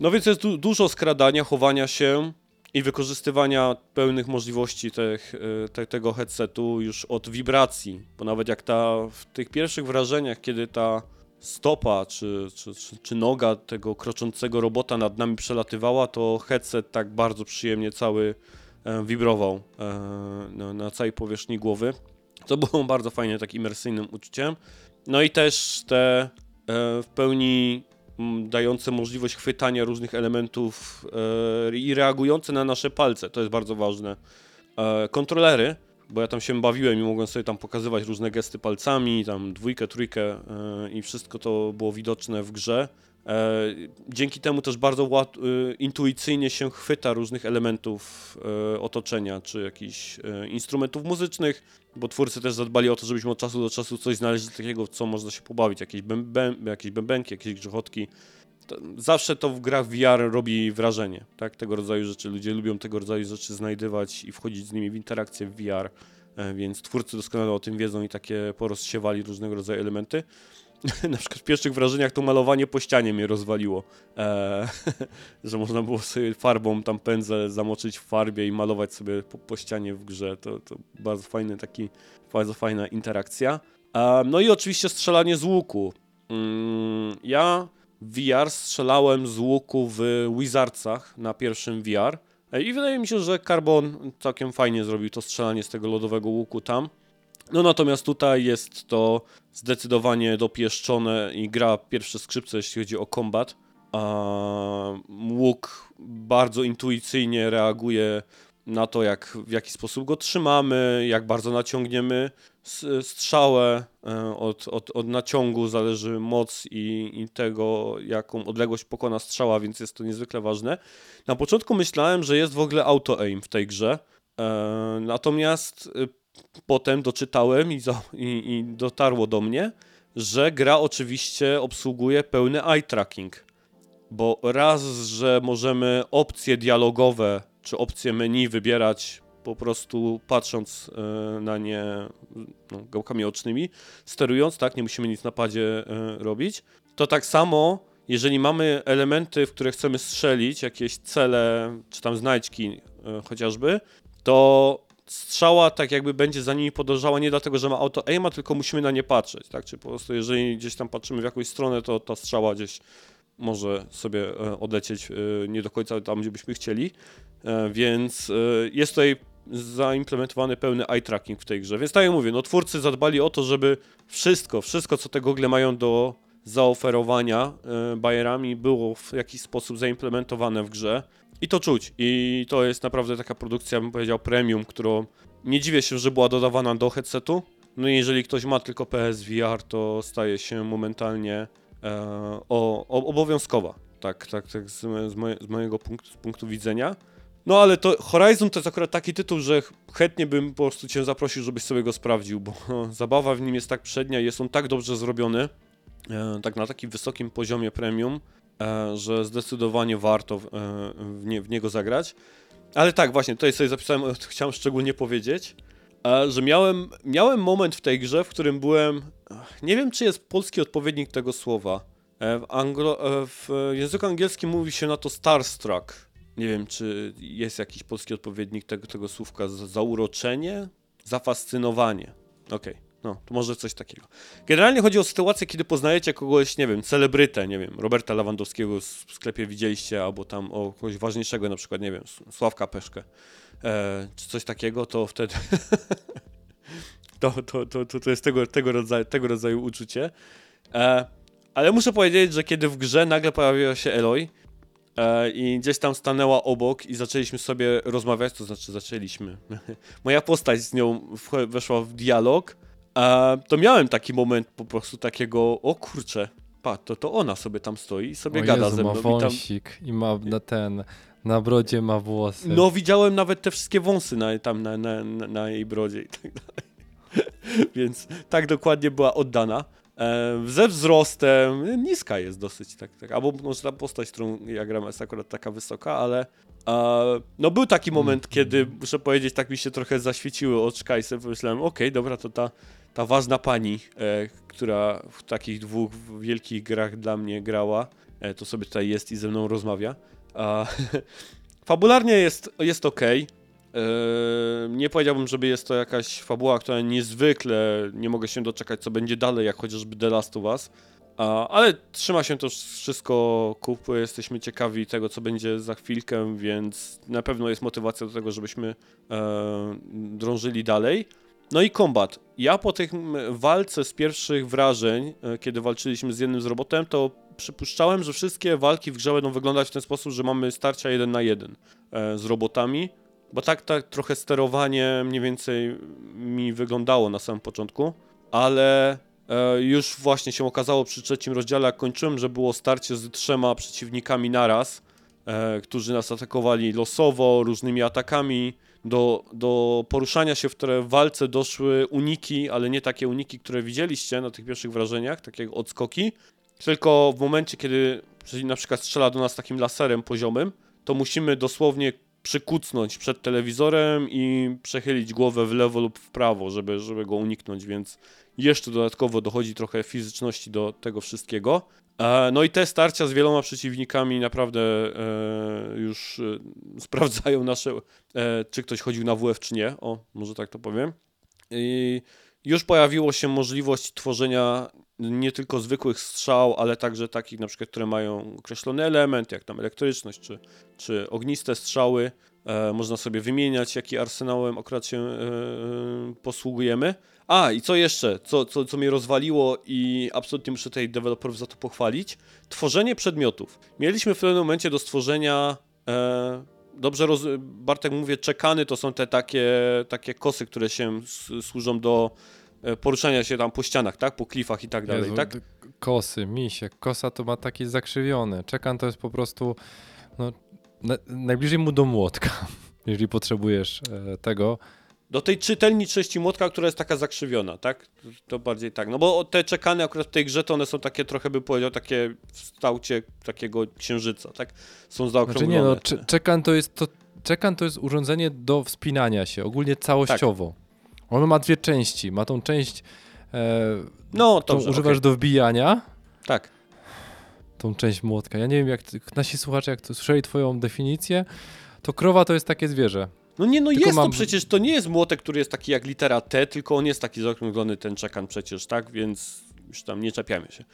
No więc jest du dużo skradania, chowania się i wykorzystywania pełnych możliwości tych, e, te, tego headsetu już od wibracji, bo nawet jak ta w tych pierwszych wrażeniach, kiedy ta stopa czy, czy, czy, czy noga tego kroczącego robota nad nami przelatywała, to headset tak bardzo przyjemnie cały e, wibrował e, na, całej powierzchni głowy. To było bardzo fajnie, tak imersyjnym uczuciem. No i też te e, w pełni dające możliwość chwytania różnych elementów e, i reagujące na nasze palce, to jest bardzo ważne. E, kontrolery, bo ja tam się bawiłem i mogłem sobie tam pokazywać różne gesty palcami, tam dwójkę, trójkę e, i wszystko to było widoczne w grze. E, dzięki temu też bardzo e, intuicyjnie się chwyta różnych elementów e, otoczenia, czy jakichś e, instrumentów muzycznych, bo twórcy też zadbali o to, żebyśmy od czasu do czasu coś znaleźli takiego, co można się pobawić, jakieś, jakieś bębenki, jakieś grzechotki. Zawsze to w grach VR robi wrażenie, tak? Tego rodzaju rzeczy. Ludzie lubią tego rodzaju rzeczy znajdywać i wchodzić z nimi w interakcję w VR, więc twórcy doskonale o tym wiedzą i takie porozsiewali różnego rodzaju elementy. Na przykład w pierwszych wrażeniach to malowanie po ścianie mnie rozwaliło, e, że można było sobie farbą tam pędzel zamoczyć w farbie i malować sobie po, po ścianie w grze. To, to bardzo fajny taki, bardzo fajna interakcja. E, no i oczywiście strzelanie z łuku. Mm, ja VR strzelałem z łuku w Wizardsach na pierwszym VR. E, I wydaje mi się, że Carbon całkiem fajnie zrobił to strzelanie z tego lodowego łuku tam. No natomiast tutaj jest to zdecydowanie dopieszczone i gra pierwsze skrzypce, jeśli chodzi o kombat. A łuk bardzo intuicyjnie reaguje na to, jak, w jaki sposób go trzymamy, jak bardzo naciągniemy strzałę. E, Od, od, od naciągu zależy moc i, i tego, jaką odległość pokona strzała, więc jest to niezwykle ważne. Na początku myślałem, że jest w ogóle auto-aim w tej grze. E, Natomiast y, potem doczytałem i, za, i, i dotarło do mnie, że gra oczywiście obsługuje pełny eye tracking. Bo raz, że możemy opcje dialogowe czy opcje menu wybierać po prostu patrząc e, na nie no, gałkami ocznymi, sterując, tak, nie musimy nic na padzie e, robić, to tak samo, jeżeli mamy elementy, w które chcemy strzelić, jakieś cele, czy tam znajdźki e, chociażby, to strzała tak jakby będzie za nimi podążała nie dlatego, że ma auto aima, tylko musimy na nie patrzeć, tak? Czy po prostu jeżeli gdzieś tam patrzymy w jakąś stronę, to ta strzała gdzieś może sobie e, odlecieć e, nie do końca tam, gdzie byśmy chcieli, E, więc jest tutaj zaimplementowany pełny eye tracking w tej grze. Więc tak jak mówię, no twórcy zadbali o to, żeby wszystko, wszystko co te gogle mają do zaoferowania bajerami było w jakiś sposób zaimplementowane w grze. I to czuć. I to jest naprawdę taka produkcja, bym powiedział, premium, którą nie dziwię się, że była dodawana do headsetu. No i jeżeli ktoś ma tylko PSVR, to staje się momentalnie e, o, o, obowiązkowa. Tak, tak, tak z, z, moje, z mojego punktu, z punktu widzenia. No ale to Horizon to jest akurat taki tytuł, że ch- chętnie bym po prostu cię zaprosił, żebyś sobie go sprawdził, bo zabawa w nim jest tak przednia, jest on tak dobrze zrobiony, e, tak na takim wysokim poziomie premium, że zdecydowanie warto w, e, w, nie, w niego zagrać. Ale tak, właśnie, tutaj sobie zapisałem, o- chciałem szczególnie powiedzieć, e, że miałem, miałem moment w tej grze, w którym byłem, nie wiem czy jest polski odpowiednik tego słowa. E, W, anglo, e, w języku angielskim mówi się na to starstruck. Nie wiem, czy jest jakiś polski odpowiednik tego, tego słówka. Zauroczenie? Zafascynowanie. Okej, no, to może coś takiego. Generalnie chodzi o sytuację, kiedy poznajecie kogoś, nie wiem, celebrytę, nie wiem, Roberta Lewandowskiego w sklepie widzieliście, albo tam o kogoś ważniejszego, na przykład, nie wiem, Sławka Peszkę, e, czy coś takiego, to wtedy... to, to, to, to, jest tego, tego, rodzaju, tego rodzaju uczucie. E, ale muszę powiedzieć, że kiedy w grze nagle pojawiła się Eloy, e, i gdzieś tam stanęła obok i zaczęliśmy sobie rozmawiać, to znaczy zaczęliśmy. Moja postać z nią weszła w dialog, to miałem taki moment po prostu takiego, o kurczę, pa, to, to ona sobie tam stoi i sobie o gada Jezu, ze mną. ma I tam, wąsik i ma na ten, na brodzie ma włosy. no widziałem nawet te wszystkie wąsy na, tam na, na, na, na jej brodzie i tak dalej. Więc tak dokładnie była oddana. E, ze wzrostem niska jest dosyć, tak, tak. Albo może ta postać, którą ja gram jest akurat taka wysoka, ale e, no był taki moment, kiedy muszę powiedzieć, tak mi się trochę zaświeciły oczka i sobie pomyślałem, okej, dobra, to ta, ta ważna pani, e, która w takich dwóch wielkich grach dla mnie grała, e, to sobie tutaj jest i ze mną rozmawia. A, fabularnie jest, jest ok. nie powiedziałbym, żeby jest to jakaś fabuła, która niezwykle nie mogę się doczekać, co będzie dalej, jak chociażby The Last of Us. Ale trzyma się to wszystko kupy, jesteśmy ciekawi tego, co będzie za chwilkę, więc na pewno jest motywacja do tego, żebyśmy e, drążyli dalej. No i kombat. Ja po m, walce z pierwszych wrażeń, e, kiedy walczyliśmy z jednym z robotem, to przypuszczałem, że wszystkie walki w grze będą wyglądać w ten sposób, że mamy starcia jeden na jeden e, z robotami, bo tak, tak trochę sterowanie mniej więcej mi wyglądało na samym początku, ale e, już właśnie się okazało przy trzecim rozdziale, jak kończyłem, że było starcie z trzema przeciwnikami naraz, którzy nas atakowali losowo, różnymi atakami. Do, do poruszania się w które walce doszły uniki, ale nie takie uniki, które widzieliście na tych pierwszych wrażeniach, takie odskoki, tylko w momencie, kiedy na przykład strzela do nas takim laserem poziomym, to musimy dosłownie przykucnąć przed telewizorem i przechylić głowę w lewo lub w prawo, żeby, żeby go uniknąć, więc jeszcze dodatkowo dochodzi trochę fizyczności do tego wszystkiego. E, No i te starcia z wieloma przeciwnikami naprawdę e, już e, sprawdzają nasze, czy ktoś chodził na WF, czy nie. O, może tak to powiem. I już pojawiło się możliwość tworzenia nie tylko zwykłych strzał, ale także takich na przykład, które mają określony element, jak tam elektryczność, czy, czy ogniste strzały. Można sobie wymieniać, jaki arsenałem akurat się posługujemy. A, i co jeszcze, co, co, co mnie rozwaliło i absolutnie muszę tutaj deweloperów za to pochwalić, tworzenie przedmiotów. Mieliśmy w pewnym momencie do stworzenia, e, dobrze roz, Bartek mówię, czekany to są te takie, takie kosy, które się służą do e, poruszania się tam po ścianach, tak, po klifach i tak dalej, Jezu, tak? Kosy, misie, kosa to ma taki zakrzywiony. Czekan to jest po prostu no, na, najbliżej mu do młotka, jeżeli potrzebujesz e, tego. Do tej czytelniczności młotka, która jest taka zakrzywiona, tak? To bardziej tak. No bo te czekany akurat w tej grze to one są takie trochę by powiedział takie w stałcie takiego księżyca, tak? Są Znaczy zaokrąglone. nie, no, cze- czekan to jest to, czekan to jest urządzenie do wspinania się, ogólnie całościowo. Tak. Ono ma dwie części. Ma tą część, e, no, którą dobrze, używasz okej. do wbijania, Tak. tą część młotka. Ja nie wiem, jak nasi słuchacze, jak to słyszeli twoją definicję, to krowa to jest takie zwierzę. No nie, no Tylko jest to mam- przecież, to nie jest młotek, który jest taki jak litera T, tylko on jest taki zaokrąglony, ten czekan przecież, tak? Więc już tam nie czepiamy się.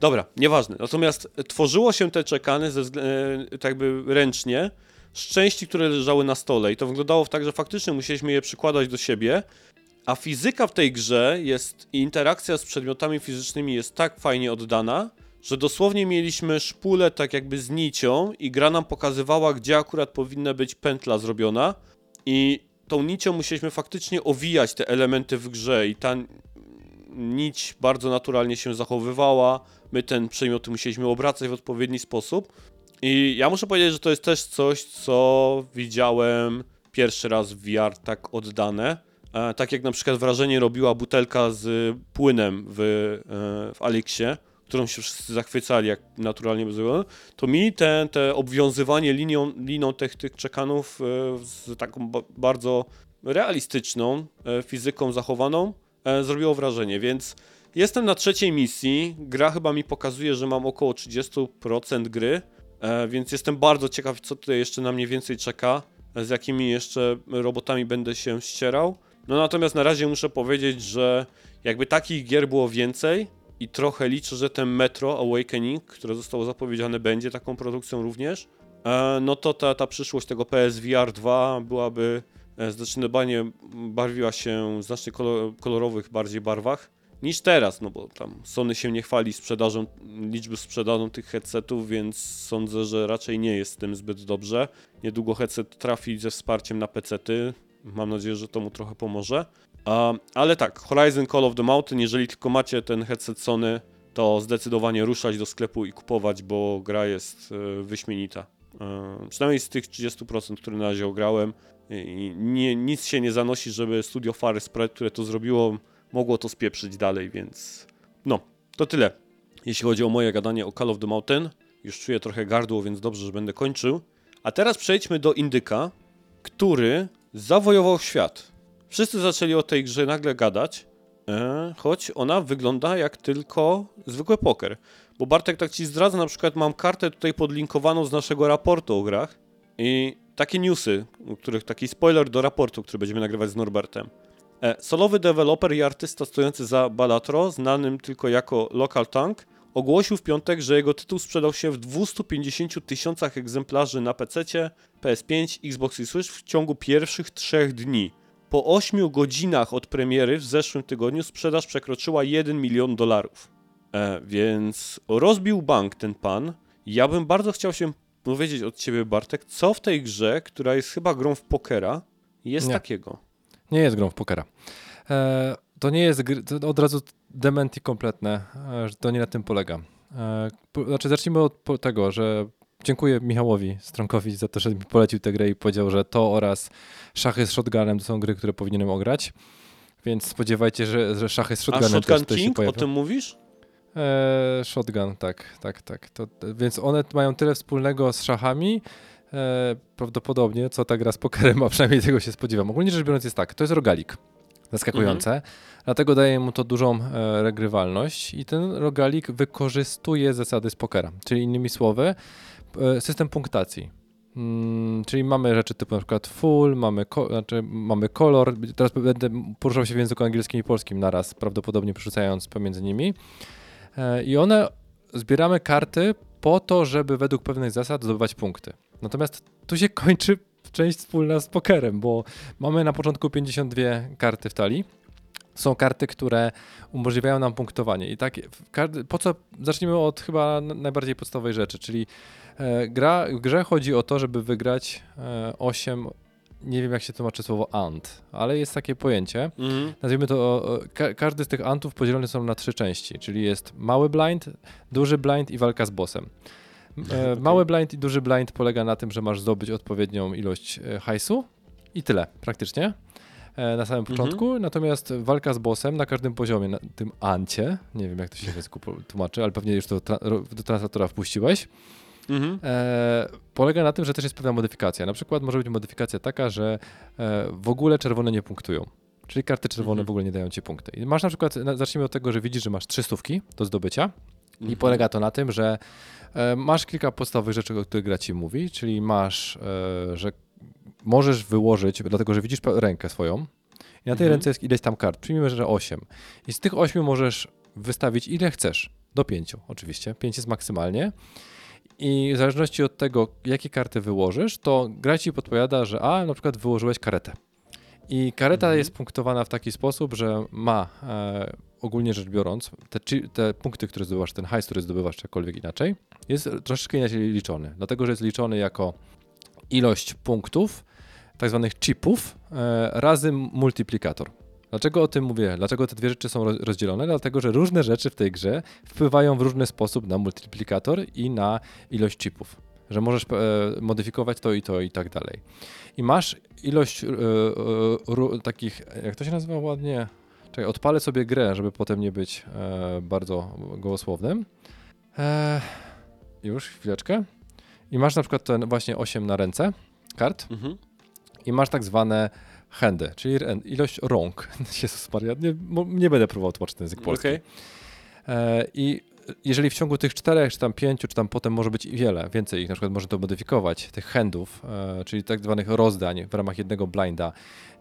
Dobra, nieważne. Natomiast tworzyło się te czekany ze, e, tak jakby ręcznie z części, które leżały na stole i to wyglądało tak, że faktycznie musieliśmy je przykładać do siebie, a fizyka w tej grze jest i interakcja z przedmiotami fizycznymi jest tak fajnie oddana, że dosłownie mieliśmy szpulę tak jakby z nicią i gra nam pokazywała, gdzie akurat powinna być pętla zrobiona i tą nicią musieliśmy faktycznie owijać te elementy w grze i ta nić bardzo naturalnie się zachowywała. My ten przedmiot musieliśmy obracać w odpowiedni sposób. I ja muszę powiedzieć, że to jest też coś, co widziałem pierwszy raz w VR tak oddane. E, tak jak na przykład wrażenie robiła butelka z płynem w, e, w Alixie, którą się wszyscy zachwycali, jak naturalnie by zrobione, to mi te, te obwiązywanie linią, liną tych, tych czekanów e, z taką ba bardzo realistyczną e, fizyką zachowaną e, zrobiło wrażenie, więc jestem na trzeciej misji, gra chyba mi pokazuje, że mam około 30% gry, więc jestem bardzo ciekaw, co tutaj jeszcze na mnie więcej czeka, z jakimi jeszcze robotami będę się ścierał. No natomiast na razie muszę powiedzieć, że jakby takich gier było więcej i trochę liczę, że ten Metro Awakening, które zostało zapowiedziane, będzie taką produkcją również, e, no to ta, ta przyszłość tego PSVR 2 byłaby e, zdecydowanie barwiła się w znacznie kolor, kolorowych bardziej barwach niż teraz, no bo tam Sony się nie chwali sprzedażą, liczby sprzedaną tych headsetów, więc sądzę, że raczej nie jest z tym zbyt dobrze. Niedługo headset trafi ze wsparciem na PC-ty. Mam nadzieję, że to mu trochę pomoże. A, ale tak, Horizon Call of the Mountain, jeżeli tylko macie ten headset Sony, to zdecydowanie ruszać do sklepu i kupować, bo gra jest e, wyśmienita. E, przynajmniej z tych 30%, które na razie ograłem. I nie, nic się nie zanosi, żeby studio Fary Spread, które to zrobiło, mogło to spieprzyć dalej, więc no, to tyle. Jeśli chodzi o moje gadanie o Call of the Mountain, już czuję trochę gardło, więc dobrze, że będę kończył. A teraz przejdźmy do Indyka, który zawojował świat. Wszyscy zaczęli o tej grze nagle gadać, e, choć ona wygląda jak tylko zwykły poker. Bo Bartek tak ci zdradza, na przykład mam kartę tutaj podlinkowaną z naszego raportu o grach i takie newsy, których taki spoiler do raportu, który będziemy nagrywać z Norbertem. E, solowy deweloper i artysta stojący za Balatro, znanym tylko jako Local Tank, ogłosił w piątek, że jego tytuł sprzedał się w 250 tysiącach egzemplarzy na PC, PS5, Xbox i Switch w ciągu pierwszych trzech dni. Po 8 godzinach od premiery w zeszłym tygodniu sprzedaż przekroczyła 1 milion dolarów. E, więc rozbił bank ten pan. Ja bym bardzo chciał się dowiedzieć od ciebie, Bartek, co w tej grze, która jest chyba grą w pokera, jest Nie. takiego. Nie jest grą w pokera. E, to nie jest gry, to od razu dementi kompletne, e, że to nie na tym polega. E, po, znaczy zacznijmy od tego, że dziękuję Michałowi Stronkowi za to, że mi polecił tę grę i powiedział, że to oraz szachy z shotgunem to są gry, które powinienem ograć. Więc spodziewajcie, że, że szachy z A shotgunem Shotgun też tutaj się King, o tym mówisz? E, shotgun, tak, tak, tak. To, więc one mają tyle wspólnego z szachami, e, prawdopodobnie, co ta gra z pokerem, a przynajmniej tego się spodziewam. Ogólnie rzecz biorąc jest tak, to jest rogalik. Zaskakujące. Dlatego daje mu to dużą e, regrywalność i ten rogalik wykorzystuje zasady z pokera. Czyli innymi słowy, system punktacji. Mm, czyli mamy rzeczy typu na przykład full, mamy, ko- znaczy mamy kolor. Teraz będę poruszał się w języku angielskim i polskim naraz, prawdopodobnie przerzucając pomiędzy nimi. E, I one zbieramy karty po to, żeby według pewnych zasad zdobywać punkty. Natomiast tu się kończy część wspólna z pokerem, bo mamy na początku 52 karty w talii. Są karty, które umożliwiają nam punktowanie. I tak, po co? Zacznijmy od chyba najbardziej podstawowej rzeczy, czyli e, gra, w grze chodzi o to, żeby wygrać e, 8, nie wiem jak się tłumaczy słowo ant, ale jest takie pojęcie. Mhm. Nazwijmy to, e, ka każdy z tych antów podzielone są na trzy części, czyli jest mały blind, duży blind i walka z bossem. E, Mały blind i duży blind polega na tym, że masz zdobyć odpowiednią ilość e, hajsu i tyle praktycznie e, na samym Mhm. początku. Natomiast walka z bossem na każdym poziomie, na tym ancie, nie wiem jak to się w języku tłumaczy, ale pewnie już to do translatora wpuściłeś, Mhm. e, polega na tym, że też jest pewna modyfikacja. Na przykład może być modyfikacja taka, że e, w ogóle czerwone nie punktują. Czyli karty czerwone Mhm. w ogóle nie dają ci punkty. I masz na przykład, na- zacznijmy od tego, że widzisz, że masz trzy stówki do zdobycia i polega to na tym, że e, masz kilka podstawowych rzeczy, o których gra ci mówi, czyli masz, e, że możesz wyłożyć, dlatego że widzisz rękę swoją i na tej Mhm. ręce jest ileś tam kart. Przyjmijmy, że 8. I z tych 8 możesz wystawić ile chcesz. Do 5 oczywiście. 5 jest maksymalnie. I w zależności od tego, jakie karty wyłożysz, to gra ci podpowiada, że a, na przykład wyłożyłeś karetę. I kareta Mhm. jest punktowana w taki sposób, że ma e, ogólnie rzecz biorąc, te, te punkty, które zdobywasz, ten hajs, który zdobywasz, czy jakkolwiek inaczej, jest troszeczkę inaczej liczony. Dlatego, że jest liczony jako ilość punktów, tak zwanych chipów, e, razy multiplikator. Dlaczego o tym mówię? Dlaczego te dwie rzeczy są roz- rozdzielone? Dlatego, że różne rzeczy w tej grze wpływają w różny sposób na multiplikator i na ilość chipów. Że możesz e, modyfikować to i to i tak dalej. I masz ilość e, takich, jak to się nazywa ładnie? Czekaj, odpalę sobie grę, żeby potem nie być bardzo gołosłownym. Już, chwileczkę. I masz na przykład ten właśnie 8 na ręce kart Mhm. i masz tak zwane handy, czyli ilość rąk. Jezus Maria, nie, nie będę próbował tłumaczyć ten język polski. Okej. E, I jeżeli w ciągu tych czterech, czy tam pięciu, czy tam potem może być wiele, więcej ich, na przykład można to modyfikować, tych handów, e, czyli tak zwanych rozdań w ramach jednego blinda,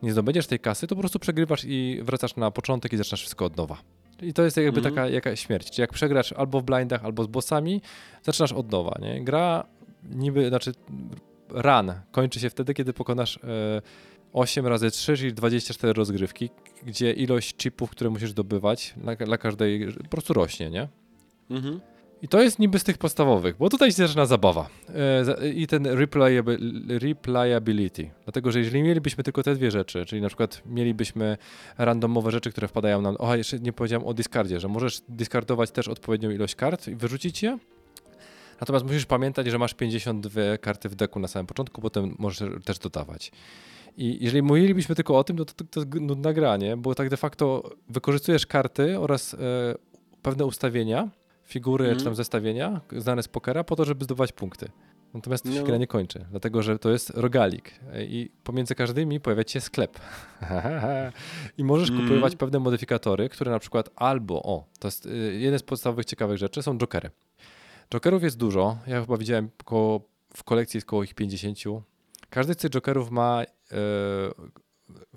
nie zdobędziesz tej kasy, to po prostu przegrywasz i wracasz na początek i zaczynasz wszystko od nowa. I to jest jakby Mhm. taka jakaś śmierć. Czyli jak przegrasz albo w blindach, albo z bossami, zaczynasz od nowa, nie? Gra niby, znaczy run kończy się wtedy, kiedy pokonasz e, 8 razy 3, czyli 24 rozgrywki, gdzie ilość chipów, które musisz dobywać dla, dla każdej po prostu rośnie, nie? Mhm. I to jest niby z tych podstawowych, bo tutaj się zaczyna zabawa e, i ten replayabi- replayability. Dlatego, że jeżeli mielibyśmy tylko te dwie rzeczy, czyli na przykład mielibyśmy randomowe rzeczy, które wpadają nam. O, jeszcze nie powiedziałem o discardzie, że możesz discardować też odpowiednią ilość kart i wyrzucić je. Natomiast musisz pamiętać, że masz 52 karty w deku na samym początku, potem możesz też dodawać. I jeżeli mówilibyśmy tylko o tym, no to, to, to jest nudna gra, nie? Bo tak de facto wykorzystujesz karty oraz e, pewne ustawienia, figury Mhm. czy tam zestawienia znane z pokera po to, żeby zdobywać punkty. Natomiast to się No. gra nie kończy, dlatego że to jest rogalik e, i pomiędzy każdymi pojawia się sklep. I możesz Mm. kupować pewne modyfikatory, które na przykład albo, o, to jest y, jeden z podstawowych ciekawych rzeczy, są jokery. Jokerów jest dużo, ja chyba widziałem koło, w kolekcji jest około ich 50. Każdy z tych jokerów ma,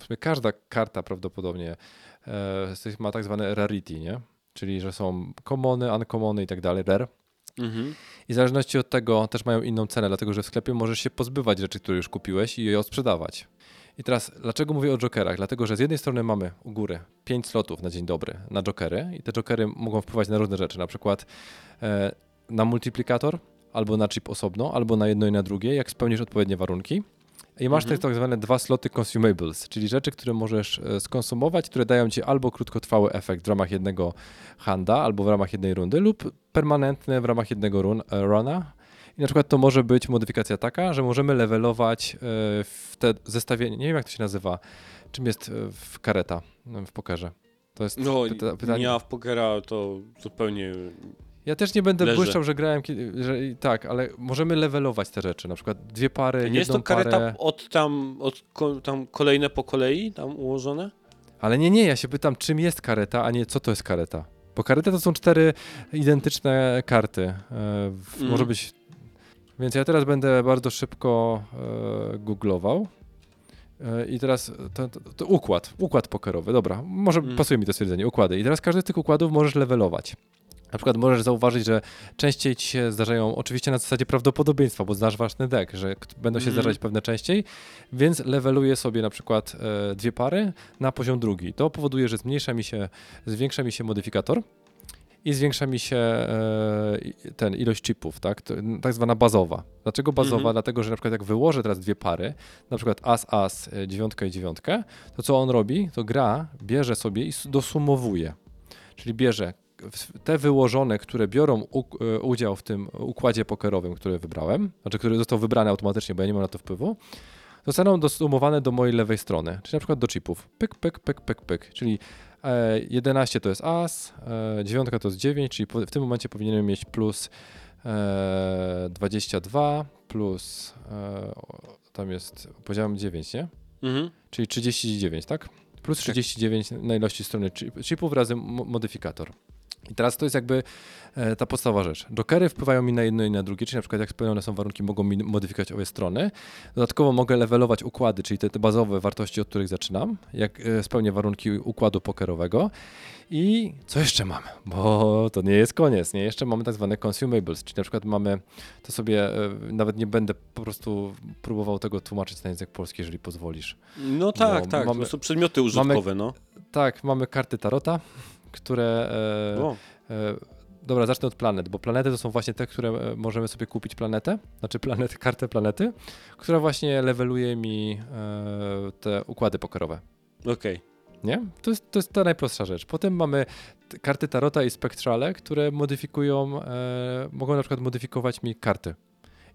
sumie każda karta prawdopodobnie e, z tych ma tak zwane rarity, nie? Czyli, że są commony, uncommony i tak dalej, rare. Mhm. I w zależności od tego też mają inną cenę, dlatego że w sklepie możesz się pozbywać rzeczy, które już kupiłeś i je odsprzedawać. I teraz, dlaczego mówię o jokerach? Dlatego, że z jednej strony mamy u góry 5 slotów na dzień dobry na jokery i te jokery mogą wpływać na różne rzeczy, na przykład e, na multiplikator, albo na chip osobno, albo na jedno i na drugie, jak spełnisz odpowiednie warunki. I masz Mhm. też tak zwane dwa sloty consumables, czyli rzeczy, które możesz e, skonsumować, które dają ci albo krótkotrwały efekt w ramach jednego handa, albo w ramach jednej rundy, lub permanentny w ramach jednego run, e, runa. I na przykład to może być modyfikacja taka, że możemy levelować e, w te zestawienie, nie wiem jak to się nazywa, czym jest w kareta w pokerze. To jest No, pyta- pytanie. ja w pokera to zupełnie... Ja też nie będę Leżę. błyszczał, że grałem, kiedy- że, tak, ale możemy levelować te rzeczy, na przykład dwie pary, Nie jest jedną to kareta od tam, od ko, tam kolejne po kolei tam ułożone? Ale nie, nie, ja się pytam, czym jest kareta, a nie co to jest kareta. Bo kareta to są cztery identyczne karty. E, w- Mhm. Może być. Więc ja teraz będę bardzo szybko e, googlował. E, I teraz to, to, to układ, układ pokerowy, dobra, może Mm. pasuje mi to stwierdzenie, układy. I teraz każdy z tych układów możesz levelować. Na przykład możesz zauważyć, że częściej ci się zdarzają, oczywiście na zasadzie prawdopodobieństwa, bo znasz własny deck, że będą się Mhm. zdarzać pewne częściej, więc leveluję sobie na przykład e, dwie pary na poziom drugi. To powoduje, że zmniejsza mi się, zwiększa mi się modyfikator i zwiększa mi się e, ten ilość chipów, tak? To, tak zwana bazowa. Dlaczego bazowa? Mhm. Dlatego, że na przykład jak wyłożę teraz dwie pary, na przykład as, as, e, dziewiątka i dziewiątkę, to co on robi? To gra bierze sobie i dosumowuje. Czyli bierze te wyłożone, które biorą e, udział w tym układzie pokerowym, który wybrałem, znaczy który został wybrany automatycznie, bo ja nie mam na to wpływu, zostaną dosumowane do mojej lewej strony, czyli na przykład do chipów. Pyk, pyk, pyk, pyk, pyk, czyli e, 11 to jest as, e, 9 to jest 9, czyli w tym momencie powinienem mieć plus e, 22, plus e, tam jest, powiedziałem 9, nie? Mhm. Czyli 39, tak? Plus Tak. 39 na ilości strony chip- chipów razy mo- modyfikator. I teraz to jest jakby e, ta podstawowa rzecz. Jokery wpływają mi na jedno i na drugie, czyli na przykład jak spełnione są warunki, mogą mi modyfikować obie strony. Dodatkowo mogę levelować układy, czyli te, te bazowe wartości, od których zaczynam, jak e, spełnię warunki układu pokerowego. I co jeszcze mamy? Bo to nie jest koniec, nie? Jeszcze mamy tak zwane consumables, czyli na przykład mamy, to sobie e, nawet nie będę po prostu próbował tego tłumaczyć na język polski, jeżeli pozwolisz. No tak, No, tak. mamy- to są przedmioty użytkowe, no. Tak, mamy karty Tarota, które. E, e, dobra, zacznę od planet, bo planety to są właśnie te, które e, możemy sobie kupić planetę, znaczy planet, kartę planety, która właśnie leveluje mi te układy pokerowe. okej. Nie? To jest, to jest ta najprostsza rzecz. Potem mamy karty Tarota i Spektrale, które modyfikują, e, mogą na przykład modyfikować mi karty.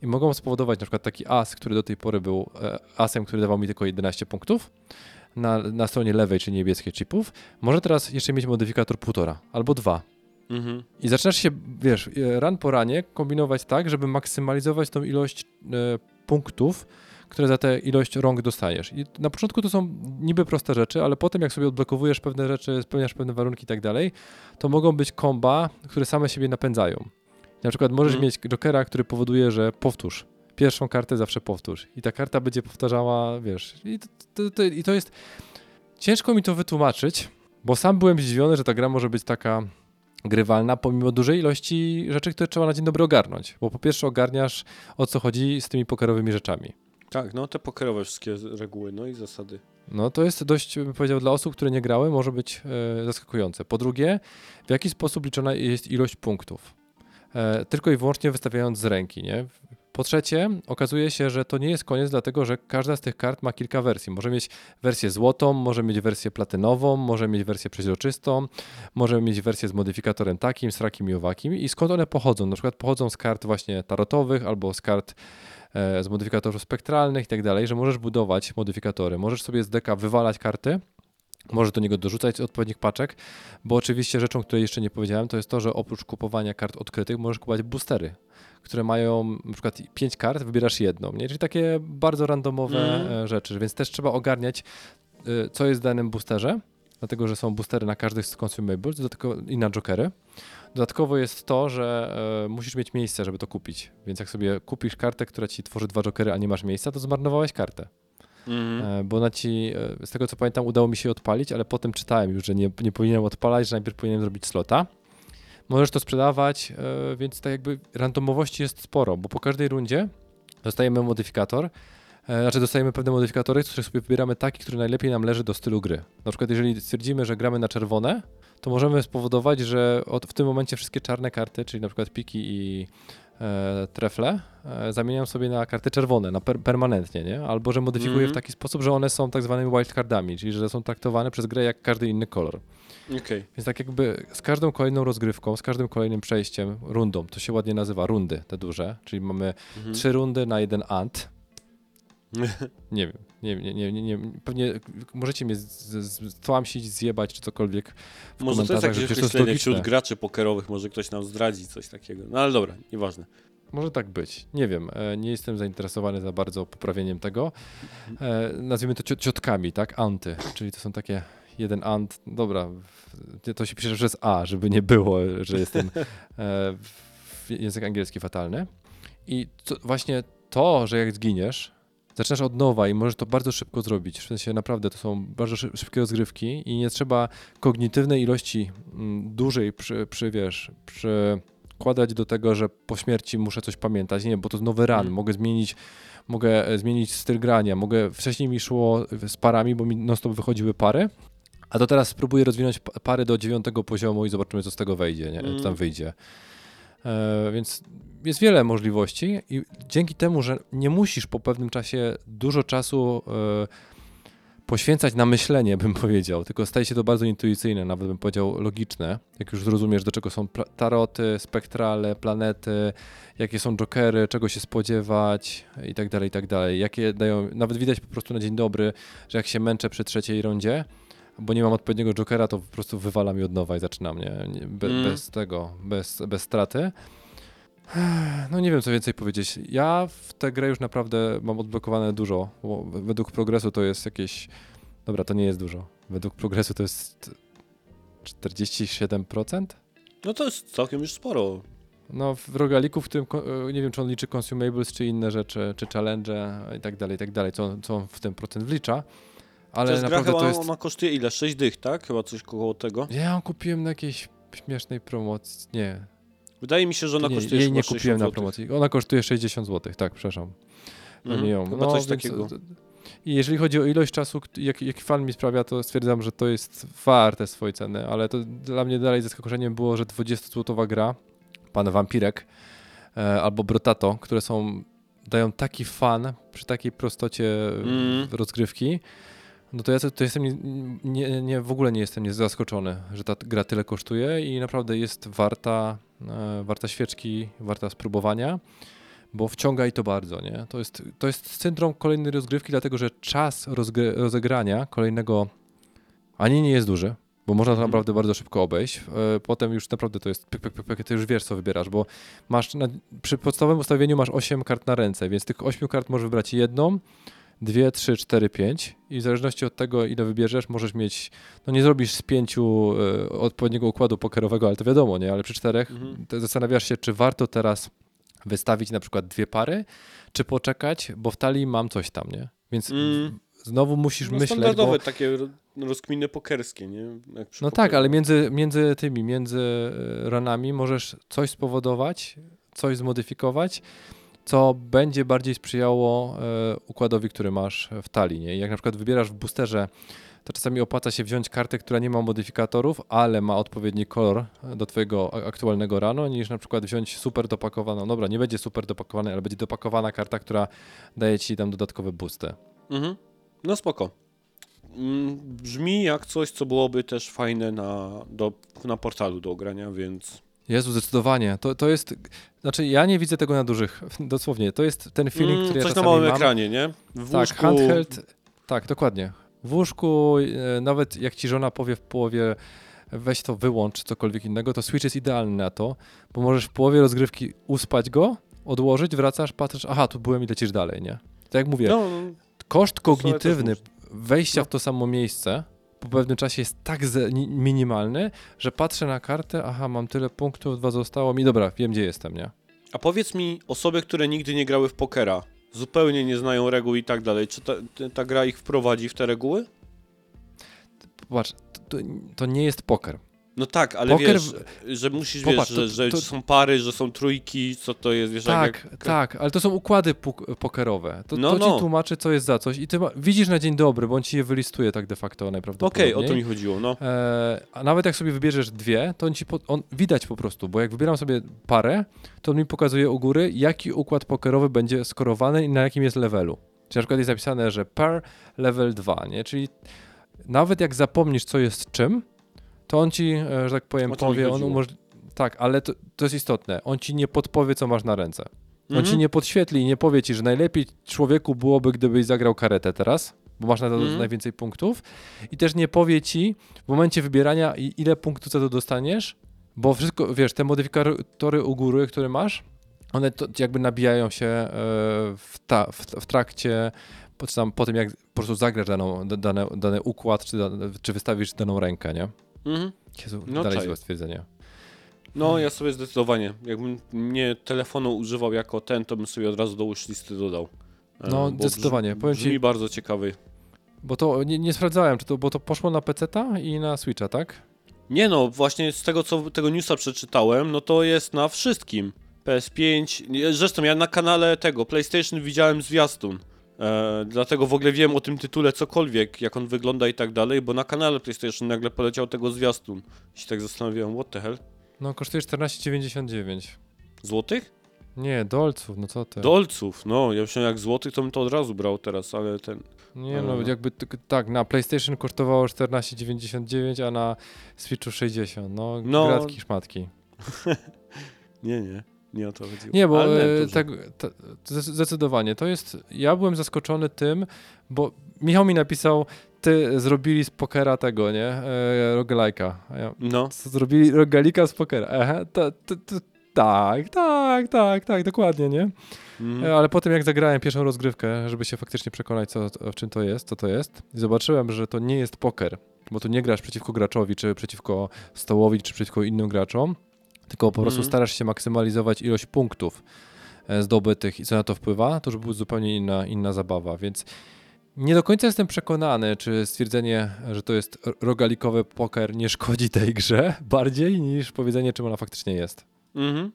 I mogą spowodować na przykład taki as, który do tej pory był e, asem, który dawał mi tylko 11 punktów na, na stronie lewej, czy niebieskiej chipów, może teraz jeszcze mieć modyfikator półtora albo dwa. Mhm. I zaczynasz się, wiesz, e, ran po ranie kombinować tak, żeby maksymalizować tą ilość e, punktów, które za tę ilość rąk dostajesz. I na początku to są niby proste rzeczy, ale potem jak sobie odblokowujesz pewne rzeczy, spełniasz pewne warunki i tak dalej, to mogą być komba, które same siebie napędzają. Na przykład możesz Mhm. mieć jokera, który powoduje, że powtórz. Pierwszą kartę zawsze powtórz. I ta karta będzie powtarzała, wiesz. I to, to, to, i to jest... Ciężko mi to wytłumaczyć, bo sam byłem zdziwiony, że ta gra może być taka grywalna, pomimo dużej ilości rzeczy, które trzeba na dzień dobry ogarnąć. Bo po pierwsze ogarniasz, o co chodzi z tymi pokerowymi rzeczami. Tak, no te pokerowe wszystkie reguły, no i zasady. No to jest dość, bym powiedział, dla osób, które nie grały, może być e, zaskakujące. Po drugie, w jaki sposób liczona jest ilość punktów? E, tylko i wyłącznie wystawiając z ręki, nie? Po trzecie, okazuje się, że to nie jest koniec, dlatego że każda z tych kart ma kilka wersji. Może mieć wersję złotą, może mieć wersję platynową, może mieć wersję przeźroczystą, może mieć wersję z modyfikatorem takim, srakim i owakim. I skąd one pochodzą? Na przykład pochodzą z kart właśnie tarotowych albo z kart e, z modyfikatorów spektralnych i tak dalej, że możesz budować modyfikatory, możesz sobie z deka wywalać karty, możesz do niego dorzucać odpowiednich paczek, bo oczywiście rzeczą, której jeszcze nie powiedziałem, to jest to, że oprócz kupowania kart odkrytych możesz kupować boostery, które mają na przykład 5 kart, wybierasz jedną, nie? czyli takie bardzo randomowe Mm. rzeczy, więc też trzeba ogarniać, e, co jest w danym boosterze, dlatego że są boostery na każdych z consumables dodatkowo, i na jokery. Dodatkowo jest to, że e, musisz mieć miejsce, żeby to kupić. Więc jak sobie kupisz kartę, która ci tworzy dwa jokery, a nie masz miejsca, to zmarnowałeś kartę. Mhm. E, bo ci, e, z tego co pamiętam, udało mi się odpalić, ale potem czytałem już, że nie, nie powinienem odpalać, że najpierw powinienem zrobić slota. Możesz to sprzedawać, e, więc tak jakby randomowości jest sporo, bo po każdej rundzie dostajemy modyfikator, znaczy dostajemy pewne modyfikatory, z których sobie wybieramy taki, który najlepiej nam leży do stylu gry. Na przykład jeżeli stwierdzimy, że gramy na czerwone, to możemy spowodować, że od, w tym momencie wszystkie czarne karty, czyli na przykład piki i trefle, e, zamieniam sobie na karty czerwone, na per, permanentnie, nie? Albo że modyfikuję Mhm. w taki sposób, że one są tak zwanymi wildcardami, czyli że są traktowane przez grę jak każdy inny kolor. Okej. Więc tak jakby z każdą kolejną rozgrywką, z każdym kolejnym przejściem, rundą, to się ładnie nazywa rundy, te duże, czyli mamy Mhm. trzy rundy na jeden ant. Nie wiem, nie, nie, nie, nie, nie pewnie możecie mnie stłamsić, zjebać czy cokolwiek w Może to jest jakieś logiczne. wśród graczy pokerowych, może ktoś nam zdradzi coś takiego. No ale dobra, nieważne. Może tak być. Nie wiem. E, nie jestem zainteresowany za bardzo poprawieniem tego. E, nazwijmy to cio- ciotkami, tak? Anty. Czyli to są takie jeden ant. Dobra, to się pisze przez A, żeby nie było, że jestem e, język angielski fatalny. I to, właśnie to, że jak zginiesz, zaczynasz od nowa i możesz to bardzo szybko zrobić. W sensie naprawdę to są bardzo szy- szybkie rozgrywki i nie trzeba kognitywnej ilości mm, dużej przy, przy wiesz, przykładać do tego, że po śmierci muszę coś pamiętać. Nie, bo to nowy run. Mm. Mogę zmienić mogę e, zmienić styl grania, mogę, wcześniej mi szło z parami, bo mi non-stop wychodziły pary, a to teraz spróbuję rozwinąć pa- pary do dziewiątego poziomu i zobaczymy, co z tego wejdzie, nie? Mm. co tam wyjdzie. E, więc jest wiele możliwości i dzięki temu, że nie musisz po pewnym czasie dużo czasu e, poświęcać na myślenie, bym powiedział, tylko staje się to bardzo intuicyjne, nawet bym powiedział logiczne, jak już zrozumiesz, do czego są taroty, spektrale, planety, jakie są jokery, czego się spodziewać i tak dalej, i tak dalej. Jakie dają, nawet widać po prostu na dzień dobry, że jak się męczę przy trzeciej rundzie, bo nie mam odpowiedniego jokera, to po prostu wywala mi od nowa i zaczynam, nie? nie be, Mm. Bez tego, bez, bez straty. No nie wiem, co więcej powiedzieć. Ja w tę grę już naprawdę mam odblokowane dużo, bo według progresu to jest jakieś... Dobra, to nie jest dużo. Według progresu to jest 47%? No to jest całkiem już sporo. No w rogaliku, w którym ko- e, nie wiem, czy on liczy consumables, czy inne rzeczy, czy challenge i tak dalej, i tak dalej, co, co on w ten procent wlicza. to Ale gra naprawdę chyba, to jest... ona kosztuje ile? 6 dych, tak? Chyba coś koło tego. Ja ją kupiłem na jakiejś śmiesznej promocji. Nie, Wydaje mi się, że ona nie kosztuje jej nie 60 kupiłem na promocji. Ona kosztuje 60 zł, tak, przepraszam. No Mhm, nie ją. No, coś więc, takiego. I jeżeli chodzi o ilość czasu, jaki jak fan mi sprawia, to stwierdzam, że to jest warte swojej ceny, ale to dla mnie dalej zaskoczeniem było, że 20-złotowa gra, pan Wampirek e, albo Brotato, które są, dają taki fan przy takiej prostocie Mm. rozgrywki, no to ja to, jestem nie, nie, w ogóle nie jestem nie zaskoczony, że ta gra tyle kosztuje i naprawdę jest warta, e, warta świeczki, warta spróbowania, bo wciąga i to bardzo, nie? To jest, to jest syndrom kolejnej rozgrywki, dlatego że czas rozgry, rozegrania kolejnego ani nie jest duży, bo można to Mhm. naprawdę bardzo szybko obejść. E, Potem już naprawdę to jest pyk, pyk, pyk, pyk, ty już wiesz, co wybierasz, bo masz na, przy podstawowym ustawieniu masz 8 kart na ręce, więc tych 8 kart możesz wybrać jedną, dwie, trzy, cztery, pięć i w zależności od tego, ile wybierzesz, możesz mieć, no nie zrobisz z pięciu e, odpowiedniego układu pokerowego, ale to wiadomo, nie, ale przy czterech Mhm. zastanawiasz się, czy warto teraz wystawić na przykład dwie pary, czy poczekać, bo w talii mam coś tam, nie? Więc Mm. znowu musisz No, myśleć, bo... takie ro- rozkminy pokerskie, nie? No tak, ale między, między tymi, między e, ranami możesz coś spowodować, coś zmodyfikować co będzie bardziej sprzyjało e, układowi, który masz w talii. Nie? Jak na przykład wybierasz w boosterze, to czasami opłaca się wziąć kartę, która nie ma modyfikatorów, ale ma odpowiedni kolor do twojego aktualnego rano, niż na przykład wziąć super dopakowaną. Dobra, nie będzie super dopakowana, ale będzie dopakowana karta, która daje ci tam dodatkowe boosty. Mhm. No spoko. Mm, Brzmi jak coś, co byłoby też fajne na, do, na portalu do ogrania, więc... Jezu, zdecydowanie. To, to jest. Znaczy, ja nie widzę tego na dużych. Dosłownie. To jest ten feeling, Mm, który ja coś na małym mam. ekranie, nie? W Tak, łóżku... handheld. Tak, dokładnie. W łóżku, e, nawet jak ci żona powie w połowie, weź to wyłącz, cokolwiek innego, to Switch jest idealny na to, bo możesz w połowie rozgrywki uspać go, odłożyć, wracasz, patrzysz, aha, tu byłem i lecisz dalej, nie? Tak jak mówię, No, koszt kognitywny wejścia No. w to samo miejsce po pewnym czasie jest tak minimalny, że patrzę na kartę, aha, mam tyle punktów, dwa zostało mi, dobra, wiem gdzie jestem, nie? A powiedz mi, osoby, które nigdy nie grały w pokera, zupełnie nie znają reguł i tak dalej, czy ta, ta gra ich wprowadzi w te reguły? Popatrz, to, to nie jest poker. No tak, ale Poker wiesz, że musisz, Popatrz, wiesz, że, to- że to- są pary, że są trójki, co to jest, wiesz, Tak, jak... tak, ale to są układy pokerowe. To, No, to no. ci tłumaczy, co jest za coś i ty ma, widzisz na dzień dobry, bo on ci je wylistuje tak de facto Okej, najprawdopodobniej. o to mi chodziło, no. E, a nawet jak sobie wybierzesz dwie, to on ci po, on, widać po prostu, bo jak wybieram sobie parę, to on mi pokazuje u góry, jaki układ pokerowy będzie skorowany i na jakim jest levelu. Czyli na przykład jest zapisane, że par level 2, nie? Czyli nawet jak zapomnisz, co jest czym, to on ci, e, że tak powiem, powie, on chodziło. umoż... Tak, ale to, to jest istotne. On ci nie podpowie, co masz na ręce. On Mhm. ci nie podświetli i nie powie ci, że najlepiej człowieku byłoby, gdybyś zagrał karetę teraz, bo masz na to Mhm. najwięcej punktów. I też nie powie ci w momencie wybierania, ile punktów za to dostaniesz, bo wszystko, wiesz, te modyfikatory u góry, które masz, one to jakby nabijają się e, w, ta, w, w trakcie, po, tam, po tym jak po prostu zagrasz daną, da- dane, dany układ, czy, czy wystawisz daną rękę, nie? Mhm. Jezu, No dalej złe stwierdzenie. No, ja sobie zdecydowanie, jakbym nie telefonu używał jako ten, to bym sobie od razu do listy dodał. E, No, bo zdecydowanie. Brzmi, Powiem ci- brzmi bardzo ciekawy. Bo to nie, nie sprawdzałem, czy to, bo to poszło na PC-ta i na Switcha, tak? Nie no, właśnie z tego, co tego newsa przeczytałem, no to jest na wszystkim. PS5, nie, zresztą ja na kanale tego PlayStation widziałem zwiastun. E, dlatego w ogóle wiem o tym tytule cokolwiek, jak on wygląda i tak dalej, bo na kanale PlayStation nagle poleciał tego zwiastun. I się tak zastanawiałem, what the hell? No, kosztuje 14,99. Złotych? Nie, dolców, no co ty. Dolców, no, ja myślałem jak złotych, to bym to od razu brał teraz, ale ten... Nie no, Dobra. jakby tak- tak, na PlayStation kosztowało 14,99, a na Switchu 60. No, No. gratki szmatki. Nie, nie, nie o to chodziło. Nie, bo Ale e, tak, ta, zde- zdecydowanie, to jest, ja byłem zaskoczony tym, bo Michał mi napisał, ty zrobili z pokera tego, nie, e, ja, No, zrobili rogalika z pokera? Aha, to, to, to, tak, tak, tak, tak, dokładnie, nie? E, Ale potem jak zagrałem pierwszą rozgrywkę, żeby się faktycznie przekonać, co, w czym to jest, co to jest, i zobaczyłem, że to nie jest poker, bo tu nie grasz przeciwko graczowi, czy przeciwko stołowi, czy przeciwko innym graczom, tylko po prostu Mhm. starasz się maksymalizować ilość punktów e, zdobytych i co na to wpływa, to już była zupełnie inna, inna zabawa, więc nie do końca jestem przekonany, czy stwierdzenie, że to jest ro- rogalikowy poker nie szkodzi tej grze bardziej niż powiedzenie, czym ona faktycznie jest. Mhm.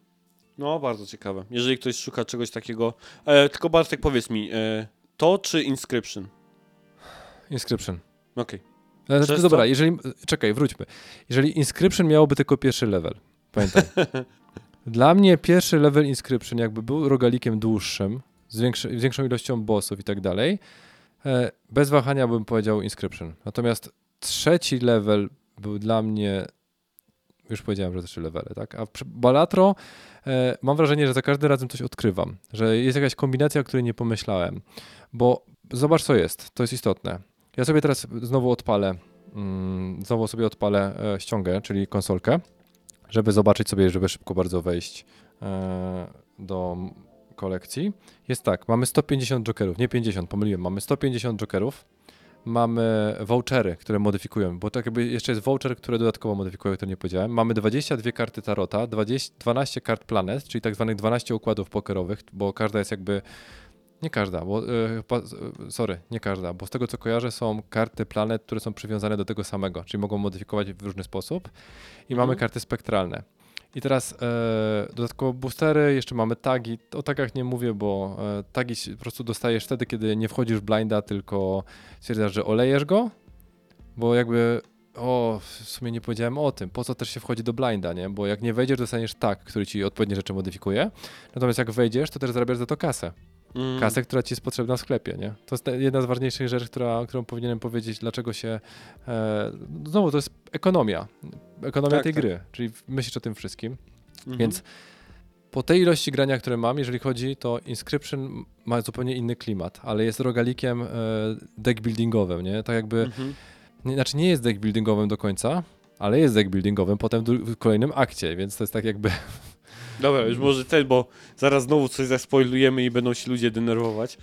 No, bardzo ciekawe. Jeżeli ktoś szuka czegoś takiego. E, tylko Bartek, powiedz mi, e, to czy Inscription? Inscription. Okej. Znaczy, Przez dobra, jeżeli. Czekaj, wróćmy. Jeżeli Inscription miałoby tylko pierwszy level, pamiętaj. Dla mnie pierwszy level Inscription, jakby był rogalikiem dłuższym, z, większy, z większą ilością bossów i tak dalej, e, bez wahania bym powiedział Inscription. Natomiast trzeci level był dla mnie. Już powiedziałem, że trzy levele, tak? A przy Balatro e, mam wrażenie, że za każdym razem coś odkrywam, że jest jakaś kombinacja, o której nie pomyślałem. Bo zobacz, co jest, to jest istotne. Ja sobie teraz znowu odpalę, mm, znowu sobie odpalę e, ściągę, czyli konsolkę, żeby zobaczyć sobie, żeby szybko bardzo wejść e, do kolekcji. Jest tak, mamy 150 jokerów, nie 50, pomyliłem, mamy 150 jokerów, mamy vouchery, które modyfikują, bo tak jakby jeszcze jest voucher, które dodatkowo modyfikują, które nie powiedziałem. Mamy 22 karty tarota, 20, 12 kart planet, czyli tak zwanych 12 układów pokerowych, bo każda jest jakby nie każda, bo e, e, sorry, nie każda, bo z tego co kojarzę są karty planet, które są przywiązane do tego samego, czyli mogą modyfikować w różny sposób i mamy Mhm. karty spektralne. I teraz e, dodatkowo boostery, jeszcze mamy tagi. O tagach nie mówię, bo e, tagi po prostu dostajesz wtedy, kiedy nie wchodzisz w blinda, tylko stwierdzasz, że olejesz go, bo jakby o, w sumie nie powiedziałem o tym, po co też się wchodzi do blinda, nie? Bo jak nie wejdziesz, dostaniesz tag, który ci odpowiednie rzeczy modyfikuje. Natomiast jak wejdziesz, to też zarabiasz za to kasę. Mm. Kasę, która ci jest potrzebna w sklepie, nie? To jest jedna z ważniejszych rzeczy, która, którą powinienem powiedzieć, dlaczego się... E, znowu, to jest ekonomia. Ekonomia Tak, tej tak. gry, czyli myślisz o tym wszystkim. Mhm. Więc po tej ilości grania, które mam, jeżeli chodzi, to Inscription ma zupełnie inny klimat, ale jest rogalikiem e, deck buildingowym, nie? Tak jakby, Mhm. nie, znaczy nie jest deck buildingowym do końca, ale jest deck buildingowym potem w kolejnym akcie, więc to jest tak jakby... Dobra, już może ten, bo zaraz znowu coś zaspoilujemy i będą się ludzie denerwować.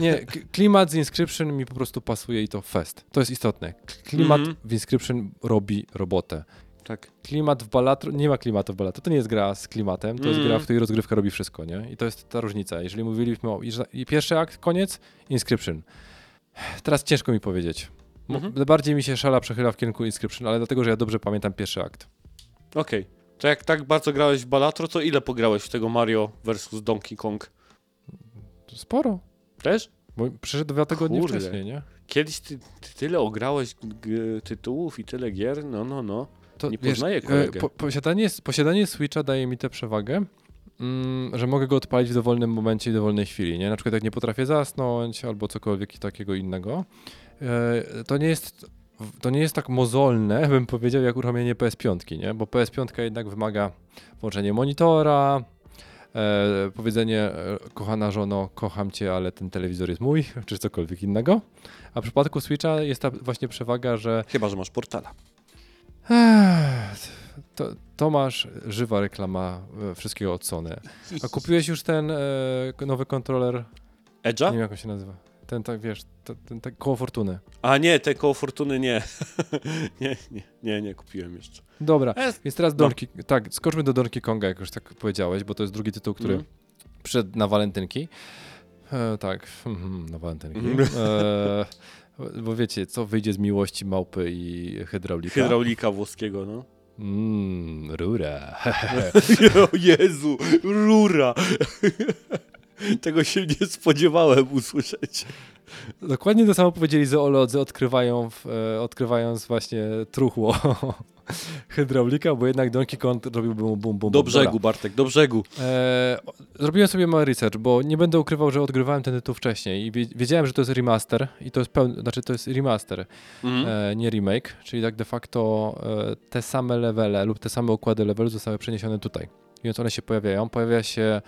Nie, k- klimat z Inscription mi po prostu pasuje i to fest. To jest istotne. Klimat Mhm. w Inscription robi robotę. Tak. Klimat w Balatro, nie ma klimatu w Balatro, to nie jest gra z klimatem, to jest Mm. gra, w której rozgrywka robi wszystko, nie? I to jest ta różnica. Jeżeli mówiliśmy o i, pierwszy akt, koniec, Inscription. Teraz ciężko mi powiedzieć. Mo- Mhm. Bardziej mi się szala przechyla w kierunku Inscription, ale dlatego, że ja dobrze pamiętam pierwszy akt. Okej. To jak tak bardzo grałeś w Balatro, to ile pograłeś w tego Mario versus Donkey Kong? Sporo. Też? Bo przyszedł dwa tygodnie Kurde. wcześniej, nie? Kiedyś ty, ty tyle ograłeś tytułów i tyle gier? No, no, no. To, Nie poznaję e, kolegę. po, posiadanie, posiadanie Switcha daje mi tę przewagę, mm, że mogę go odpalić w dowolnym momencie i dowolnej chwili. Nie? Na przykład jak nie potrafię zasnąć albo cokolwiek takiego innego. E, to nie jest to nie jest tak mozolne, bym powiedział, jak uruchomienie PS5, nie? Bo PS5 jednak wymaga włączenia monitora, e, powiedzenie e, kochana żono, kocham cię, ale ten telewizor jest mój, czy cokolwiek innego. A w przypadku Switcha jest ta właśnie przewaga, że Chyba, że masz portala. Ech, To, Tomasz, żywa reklama e, wszystkiego od Sony. A kupiłeś już ten e, nowy kontroler? Nie Edge'a? wiem jak on się nazywa. Ten tak, wiesz, to, ten tak koło fortuny. A nie, te koło fortuny nie. nie, nie, nie, nie kupiłem jeszcze. Dobra, E, więc teraz no. Donkey, tak, skoczmy do Donkey Konga, jak już tak powiedziałeś, bo to jest drugi tytuł, który Mhm. przyszedł na walentynki. E, tak, mhm, na walentynki. Mhm. E, bo wiecie, co wyjdzie z miłości małpy i hydraulika? Hydraulika włoskiego, no. Mmm, rura. o Jezu, rura. Tego się nie spodziewałem usłyszeć. Dokładnie to samo powiedzieli zoolodzy, odkrywają w, e, odkrywając właśnie truchło hydraulika, bo jednak Donkey Kong robił bum, bum, bum. Do bum. Dobra. brzegu, Bartek, do brzegu. E, zrobiłem sobie mały research, bo nie będę ukrywał, że odgrywałem ten tytuł wcześniej i wie- wiedziałem, że to jest remaster i to jest pełny, znaczy to jest remaster, Mhm. e, nie remake, czyli tak de facto e, te same levele lub te same układy levelu zostały przeniesione tutaj. Więc one się pojawiają. Pojawia się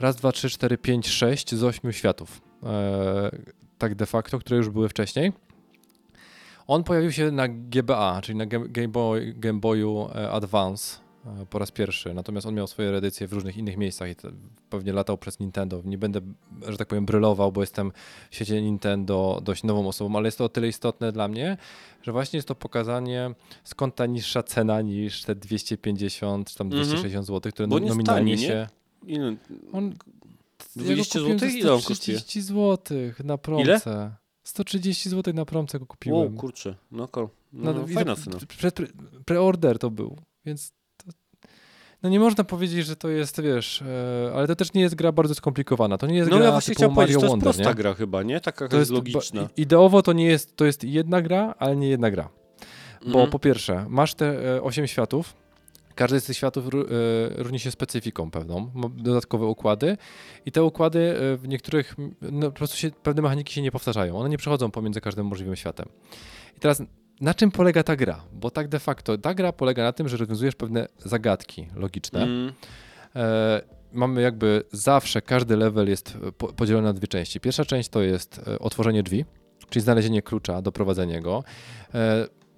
raz, dwa, trzy, cztery, pięć, sześć z ośmiu światów. E, tak de facto, które już były wcześniej. On pojawił się na GBA, czyli na Game, Boy, Game Boyu e, Advance e, po raz pierwszy. Natomiast on miał swoje edycje w różnych innych miejscach i pewnie latał przez Nintendo. Nie będę, że tak powiem, brylował, bo jestem w świecie Nintendo dość nową osobą, ale jest to o tyle istotne dla mnie, że właśnie jest to pokazanie skąd ta niższa cena niż te 250 czy tam Mhm. 260 zł, które Bo no, nominalnie tani, się... Ile? On, 200 ja go kupiłem złotych? za Ile on kosztuje? 130 zł na promce. 130 zł na promce go Wow, kupiłem. kurczę. No, ko- no, No, no, fajna cena. Pre, pre, preorder to był, więc to, no nie można powiedzieć, że to jest, wiesz, e, ale to też nie jest gra bardzo skomplikowana. To nie jest No gra ja właśnie typu Mario to jest Wonder, prosta nie? gra chyba, nie? Taka To jest logiczna. Ideowo to nie jest, to jest jedna gra, ale nie jedna gra. Bo Mhm. po pierwsze, masz te e, 8 światów. Każdy z tych światów e, różni się specyfiką pewną, ma dodatkowe układy i te układy e, w niektórych, no, po prostu się, pewne mechaniki się nie powtarzają, one nie przechodzą pomiędzy każdym możliwym światem. I teraz na czym polega ta gra? Bo tak de facto ta gra polega na tym, że rozwiązujesz pewne zagadki logiczne. Mm. E, mamy jakby zawsze, każdy level jest e, po, podzielony na dwie części. Pierwsza część to jest otworzenie drzwi, czyli znalezienie klucza, doprowadzenie go.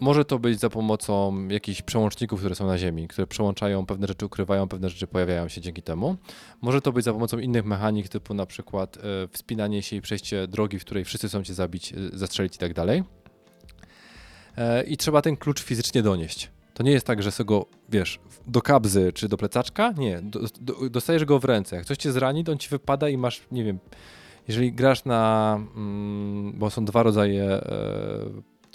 Może to być za pomocą jakichś przełączników, które są na ziemi, które przełączają pewne rzeczy, ukrywają, pewne rzeczy pojawiają się dzięki temu. Może to być za pomocą innych mechanik, typu na przykład e, wspinanie się i przejście drogi, w której wszyscy chcą cię zabić, e, zastrzelić i tak dalej. E, I trzeba ten klucz fizycznie donieść. To nie jest tak, że sobie go, wiesz, do kabzy czy do plecaczka. Nie, do, do, dostajesz go w ręce. Jak coś cię zrani, to on ci wypada i masz, nie wiem, jeżeli grasz na, mm, bo są dwa rodzaje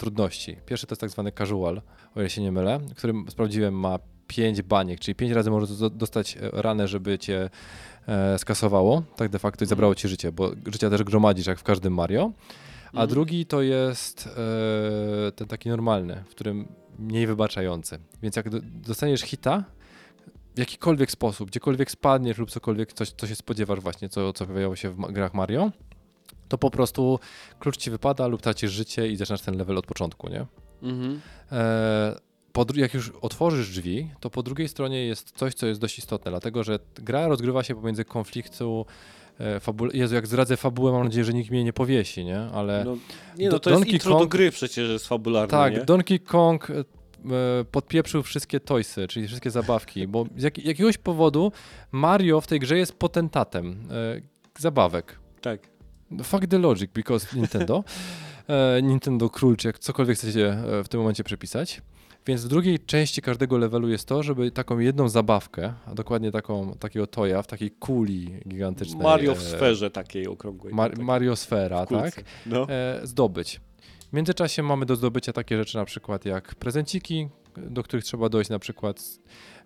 trudności. Pierwszy to jest tak zwany casual, o ile się nie mylę, którym sprawdziłem ma 5 baniek, czyli 5 razy możesz do- dostać e, ranę, żeby cię e, skasowało, tak de facto i zabrało ci życie, bo życia też gromadzisz jak w każdym Mario. A Mhm. drugi to jest e, ten taki normalny, w którym mniej wybaczający. Więc jak do, dostaniesz hita w jakikolwiek sposób, gdziekolwiek spadniesz lub cokolwiek, coś, co się spodziewasz właśnie, co, co pojawiało się w grach Mario, to po prostu klucz ci wypada lub tracisz życie i zaczynasz ten level od początku, nie? Mhm. E, po jak już otworzysz drzwi, to po drugiej stronie jest coś, co jest dość istotne, dlatego że gra rozgrywa się pomiędzy konfliktu e, fabule... Jezu, jak zdradzę fabułę, mam nadzieję, że nikt mnie nie powiesi, nie? Ale No, nie no, Do- to jest Donkey intro do Kong- gry przecież jest fabularne, tak, nie? Donkey Kong e, e, podpieprzył wszystkie toysy, czyli wszystkie zabawki, bo z jak- jakiegoś powodu Mario w tej grze jest potentatem e, zabawek. Tak. Fuck the logic, because Nintendo. E, Nintendo król, czy jak cokolwiek chcecie e, w tym momencie przepisać. Więc w drugiej części każdego levelu jest to, żeby taką jedną zabawkę, a dokładnie taką, takiego toja w takiej kuli gigantycznej. Mario w e, sferze takiej okrągłej. Mar- tak, Mario Sfera, w tak? No. E, zdobyć. W międzyczasie mamy do zdobycia takie rzeczy na przykład jak prezenciki, do których trzeba dojść na przykład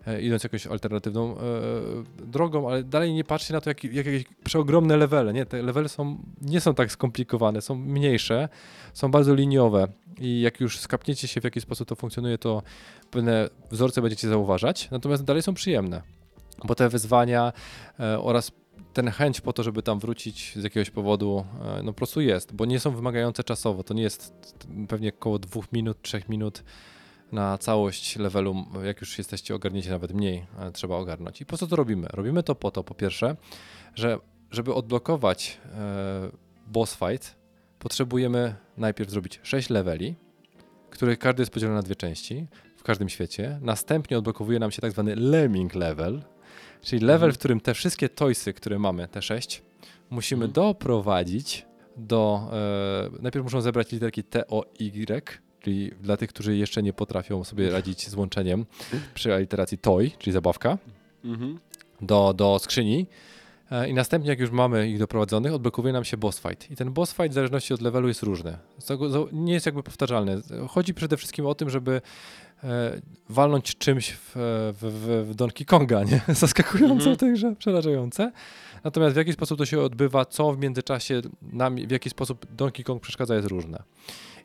e, idąc jakąś alternatywną e, drogą, ale dalej nie patrzcie na to jak, jak jakieś przeogromne levele. Nie, te levele są, nie są tak skomplikowane, są mniejsze, są bardzo liniowe i jak już skapniecie się w jaki sposób to funkcjonuje, to pewne wzorce będziecie zauważać, natomiast dalej są przyjemne, bo te wyzwania e, oraz ten chęć po to, żeby tam wrócić z jakiegoś powodu, no po prostu jest, bo nie są wymagające czasowo. To nie jest pewnie około dwóch minut, trzech minut na całość levelu, jak już jesteście ogarnięci nawet mniej, e, trzeba ogarnąć. I po co to robimy? Robimy to po to, po pierwsze, że żeby odblokować e, boss fight, potrzebujemy najpierw zrobić 6 leveli, których każdy jest podzielony na dwie części w każdym świecie. Następnie odblokowuje nam się tak zwany lemming level, czyli level, Mhm. w którym te wszystkie toysy, które mamy, te 6, musimy Mhm. doprowadzić do. E, najpierw muszą zebrać literki T, O, Y, czyli dla tych, którzy jeszcze nie potrafią sobie radzić z łączeniem przy aliteracji toy, czyli zabawka Mhm. do, do skrzyni. E, I następnie, jak już mamy ich doprowadzonych, odblokowuje nam się boss fight. I ten boss fight w zależności od levelu jest różny. Nie jest jakby powtarzalny. Chodzi przede wszystkim o tym, żeby e, walnąć czymś w, w, w, w Donkey Konga, nie? Zaskakujące Mhm. grze, przerażające. Natomiast w jaki sposób to się odbywa, co w międzyczasie nam, w jaki sposób Donkey Kong przeszkadza jest różne.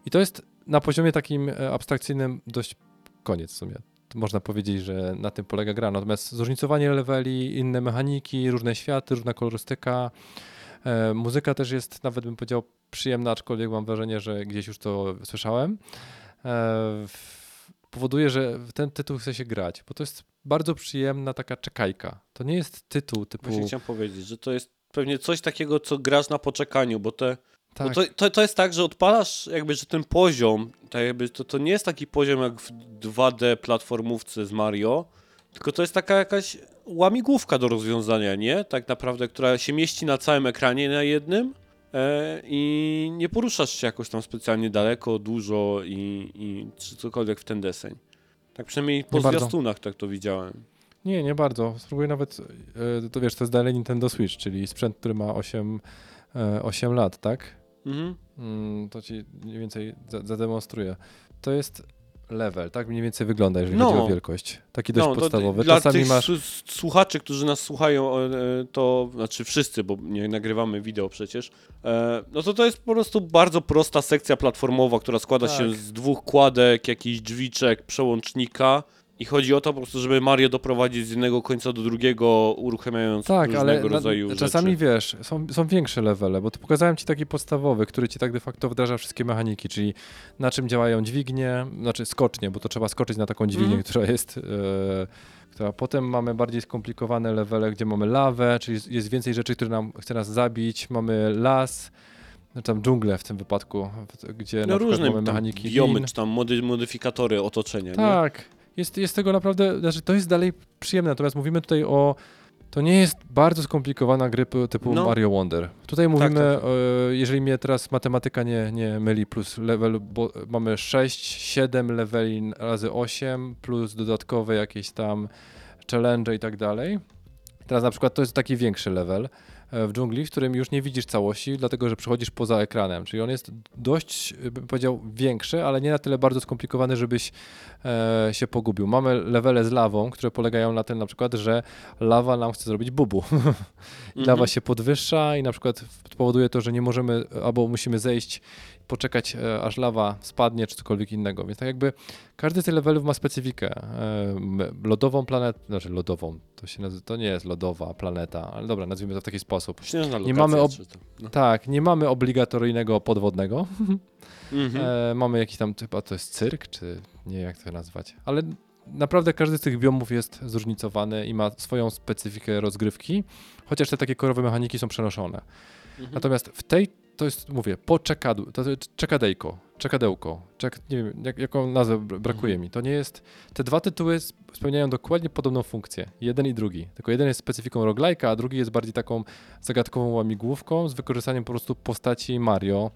I to jest na poziomie takim e, abstrakcyjnym dość koniec w sumie. Można powiedzieć, że na tym polega gra. Natomiast zróżnicowanie leveli, inne mechaniki, różne światy, różna kolorystyka. E, muzyka też jest, nawet bym powiedział, przyjemna, aczkolwiek mam wrażenie, że gdzieś już to słyszałem. E, powoduje, że ten tytuł chce się grać, bo to jest bardzo przyjemna taka czekajka. To nie jest tytuł typu... Właśnie chciałem powiedzieć, że to jest pewnie coś takiego, co grasz na poczekaniu, bo te tak, Bo to, to, to jest tak, że odpalasz jakby, że ten poziom, tak jakby to, to nie jest taki poziom jak w 2D platformówce z Mario, tylko to jest taka jakaś łamigłówka do rozwiązania, nie? Tak naprawdę, która się mieści na całym ekranie na jednym e, i nie poruszasz się jakoś tam specjalnie daleko, dużo i, i czy cokolwiek w ten deseń. Tak przynajmniej po Nie bardzo. zwiastunach tak to widziałem. Nie, nie bardzo. Spróbuję nawet, e, to wiesz, to jest dalej Nintendo Switch, czyli sprzęt, który ma 8, e, 8 lat, tak? Mhm. Mm, to ci mniej więcej za- zademonstruję. To jest level, tak mniej więcej wygląda, jeżeli No. chodzi o wielkość. Taki dość No, podstawowy. Dla Czasami tych masz... słuchaczy, którzy nas słuchają, e, to znaczy wszyscy, bo nie nagrywamy wideo przecież, e, no to to jest po prostu bardzo prosta sekcja platformowa, która składa Tak. się z dwóch kładek, jakichś drzwiczek, przełącznika i chodzi o to po prostu, żeby Mario doprowadzić z jednego końca do drugiego, uruchamiając Tak, różnego ale na, rodzaju czasami rzeczy. wiesz, są, są większe levele, bo tu pokazałem ci taki podstawowy, który ci tak de facto wdraża wszystkie mechaniki, czyli na czym działają dźwignie, znaczy skocznie, bo to trzeba skoczyć na taką dźwignię, Mhm. która jest. E, która potem mamy bardziej skomplikowane levele, gdzie mamy lawę, czyli jest- jest więcej rzeczy, które nam chce nas zabić. Mamy las, no tam dżunglę w tym wypadku, gdzie No na przykład różne mamy mechaniki biomy, czy tam mody, modyfikatory otoczenia, nie? Tak, jest, jest tego naprawdę, znaczy to jest dalej przyjemne, natomiast mówimy tutaj o, to nie jest bardzo skomplikowana gry typu No. Mario Wonder. Tutaj mówimy, tak, tak. E, jeżeli mnie teraz matematyka nie, nie myli, plus level, bo mamy 6, 7 leveli razy 8, plus dodatkowe jakieś tam challenge i tak dalej. Teraz na przykład to jest taki większy level. W dżungli, w którym już nie widzisz całości, dlatego że przechodzisz poza ekranem. Czyli on jest dość, e, bym powiedział, większy, ale nie na tyle bardzo skomplikowany, żebyś e, się pogubił. Mamy levele z lawą, które polegają na tym na przykład, że lawa nam chce zrobić bubu. I Mhm. lawa się podwyższa i na przykład powoduje to, że nie możemy, albo musimy zejść, poczekać e, aż lawa spadnie, czy cokolwiek innego. Więc tak jakby każdy z tych levelów ma specyfikę. E, lodową planetę, znaczy lodową, to, się nazy- to nie jest lodowa planeta, ale dobra, nazwijmy to w taki sposób. Śnieżna Nie mamy ob- no. Tak, nie mamy obligatoryjnego podwodnego. Mhm. E, mamy jakiś tam, chyba to jest cyrk, czy nie jak to nazwać. Ale naprawdę każdy z tych biomów jest zróżnicowany i ma swoją specyfikę rozgrywki, chociaż te takie korowe mechaniki są przenoszone. Mhm. Natomiast w tej, to jest, mówię, po czekadu, to jest czekadejko, czekadełko, czek, nie wiem, jak, jaką nazwę br- brakuje mi. To nie jest, te dwa tytuły sp- spełniają dokładnie podobną funkcję, jeden i drugi. Tylko jeden jest specyfiką roguelike'a, a drugi jest bardziej taką zagadkową łamigłówką z wykorzystaniem po prostu postaci Mario.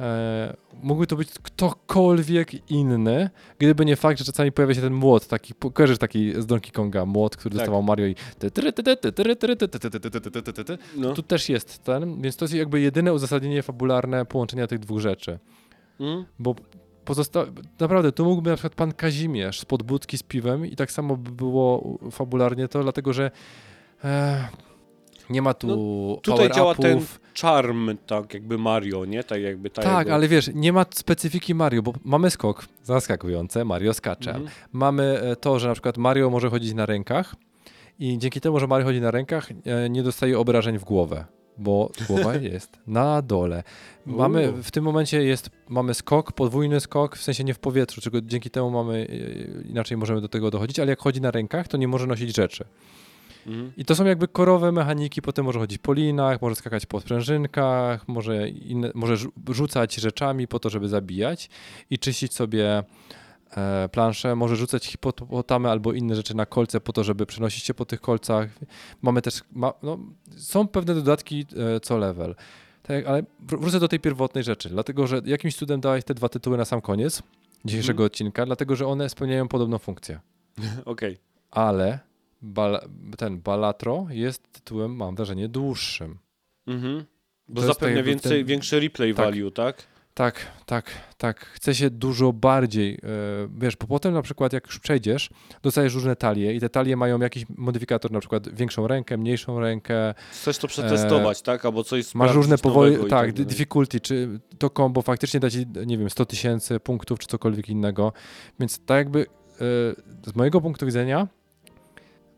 E, mógłby to być ktokolwiek inny, gdyby nie fakt, że czasami pojawia się ten młot, taki, kojarzysz taki z Donkey Konga, młot, który tak. dostawał Mario i no. tu też jest ten, więc to jest jakby jedyne uzasadnienie fabularne połączenia tych dwóch rzeczy. Mm. Bo pozosta... naprawdę, tu mógłby na przykład pan Kazimierz z podbudki z piwem i tak samo by było fabularnie to, dlatego że e, nie ma tu no, tutaj działa ten Charm, tak jakby Mario, nie? Tak jakby ta Tak, jego... ale wiesz, nie ma specyfiki Mario, bo mamy skok zaskakujące, Mario skacze. Mhm. Mamy e, to, że na przykład Mario może chodzić na rękach i dzięki temu, że Mario chodzi na rękach, e, nie dostaje obrażeń w głowę, bo głowa jest na dole. Mamy w tym momencie jest, mamy skok, podwójny skok, w sensie nie w powietrzu, czego dzięki temu mamy, e, inaczej możemy do tego dochodzić, ale jak chodzi na rękach, to nie może nosić rzeczy. Mhm. I to są jakby korowe mechaniki, potem może chodzić po linach, może skakać po sprężynkach, może, inne, może rzu- rzucać rzeczami po to, żeby zabijać i czyścić sobie e, planszę, może rzucać hipopotamę albo inne rzeczy na kolce po to, żeby przenosić się po tych kolcach. Mamy też, ma, no, są pewne dodatki e, co level. Tak, ale wr- wrócę do tej pierwotnej rzeczy, dlatego że jakimś cudem dałeś te dwa tytuły na sam koniec dzisiejszego Mhm. odcinka, dlatego że one spełniają podobną funkcję Okej. ale bal, ten Balatro jest tytułem, mam wrażenie, dłuższym. Mhm. Bo zapewnia tak więcej, ten- większy replay tak. value, tak? Tak, tak, tak. Chce się dużo bardziej, e, wiesz, bo potem na przykład jak już przejdziesz, dostajesz różne talie i te talie mają jakiś modyfikator, na przykład większą rękę, mniejszą rękę, Chcesz to przetestować, tak? Albo coś masz różne powoli, tak, dalej. difficulty, czy to combo faktycznie da ci, nie wiem, 100 tysięcy punktów, czy cokolwiek innego, więc tak jakby e, z mojego punktu widzenia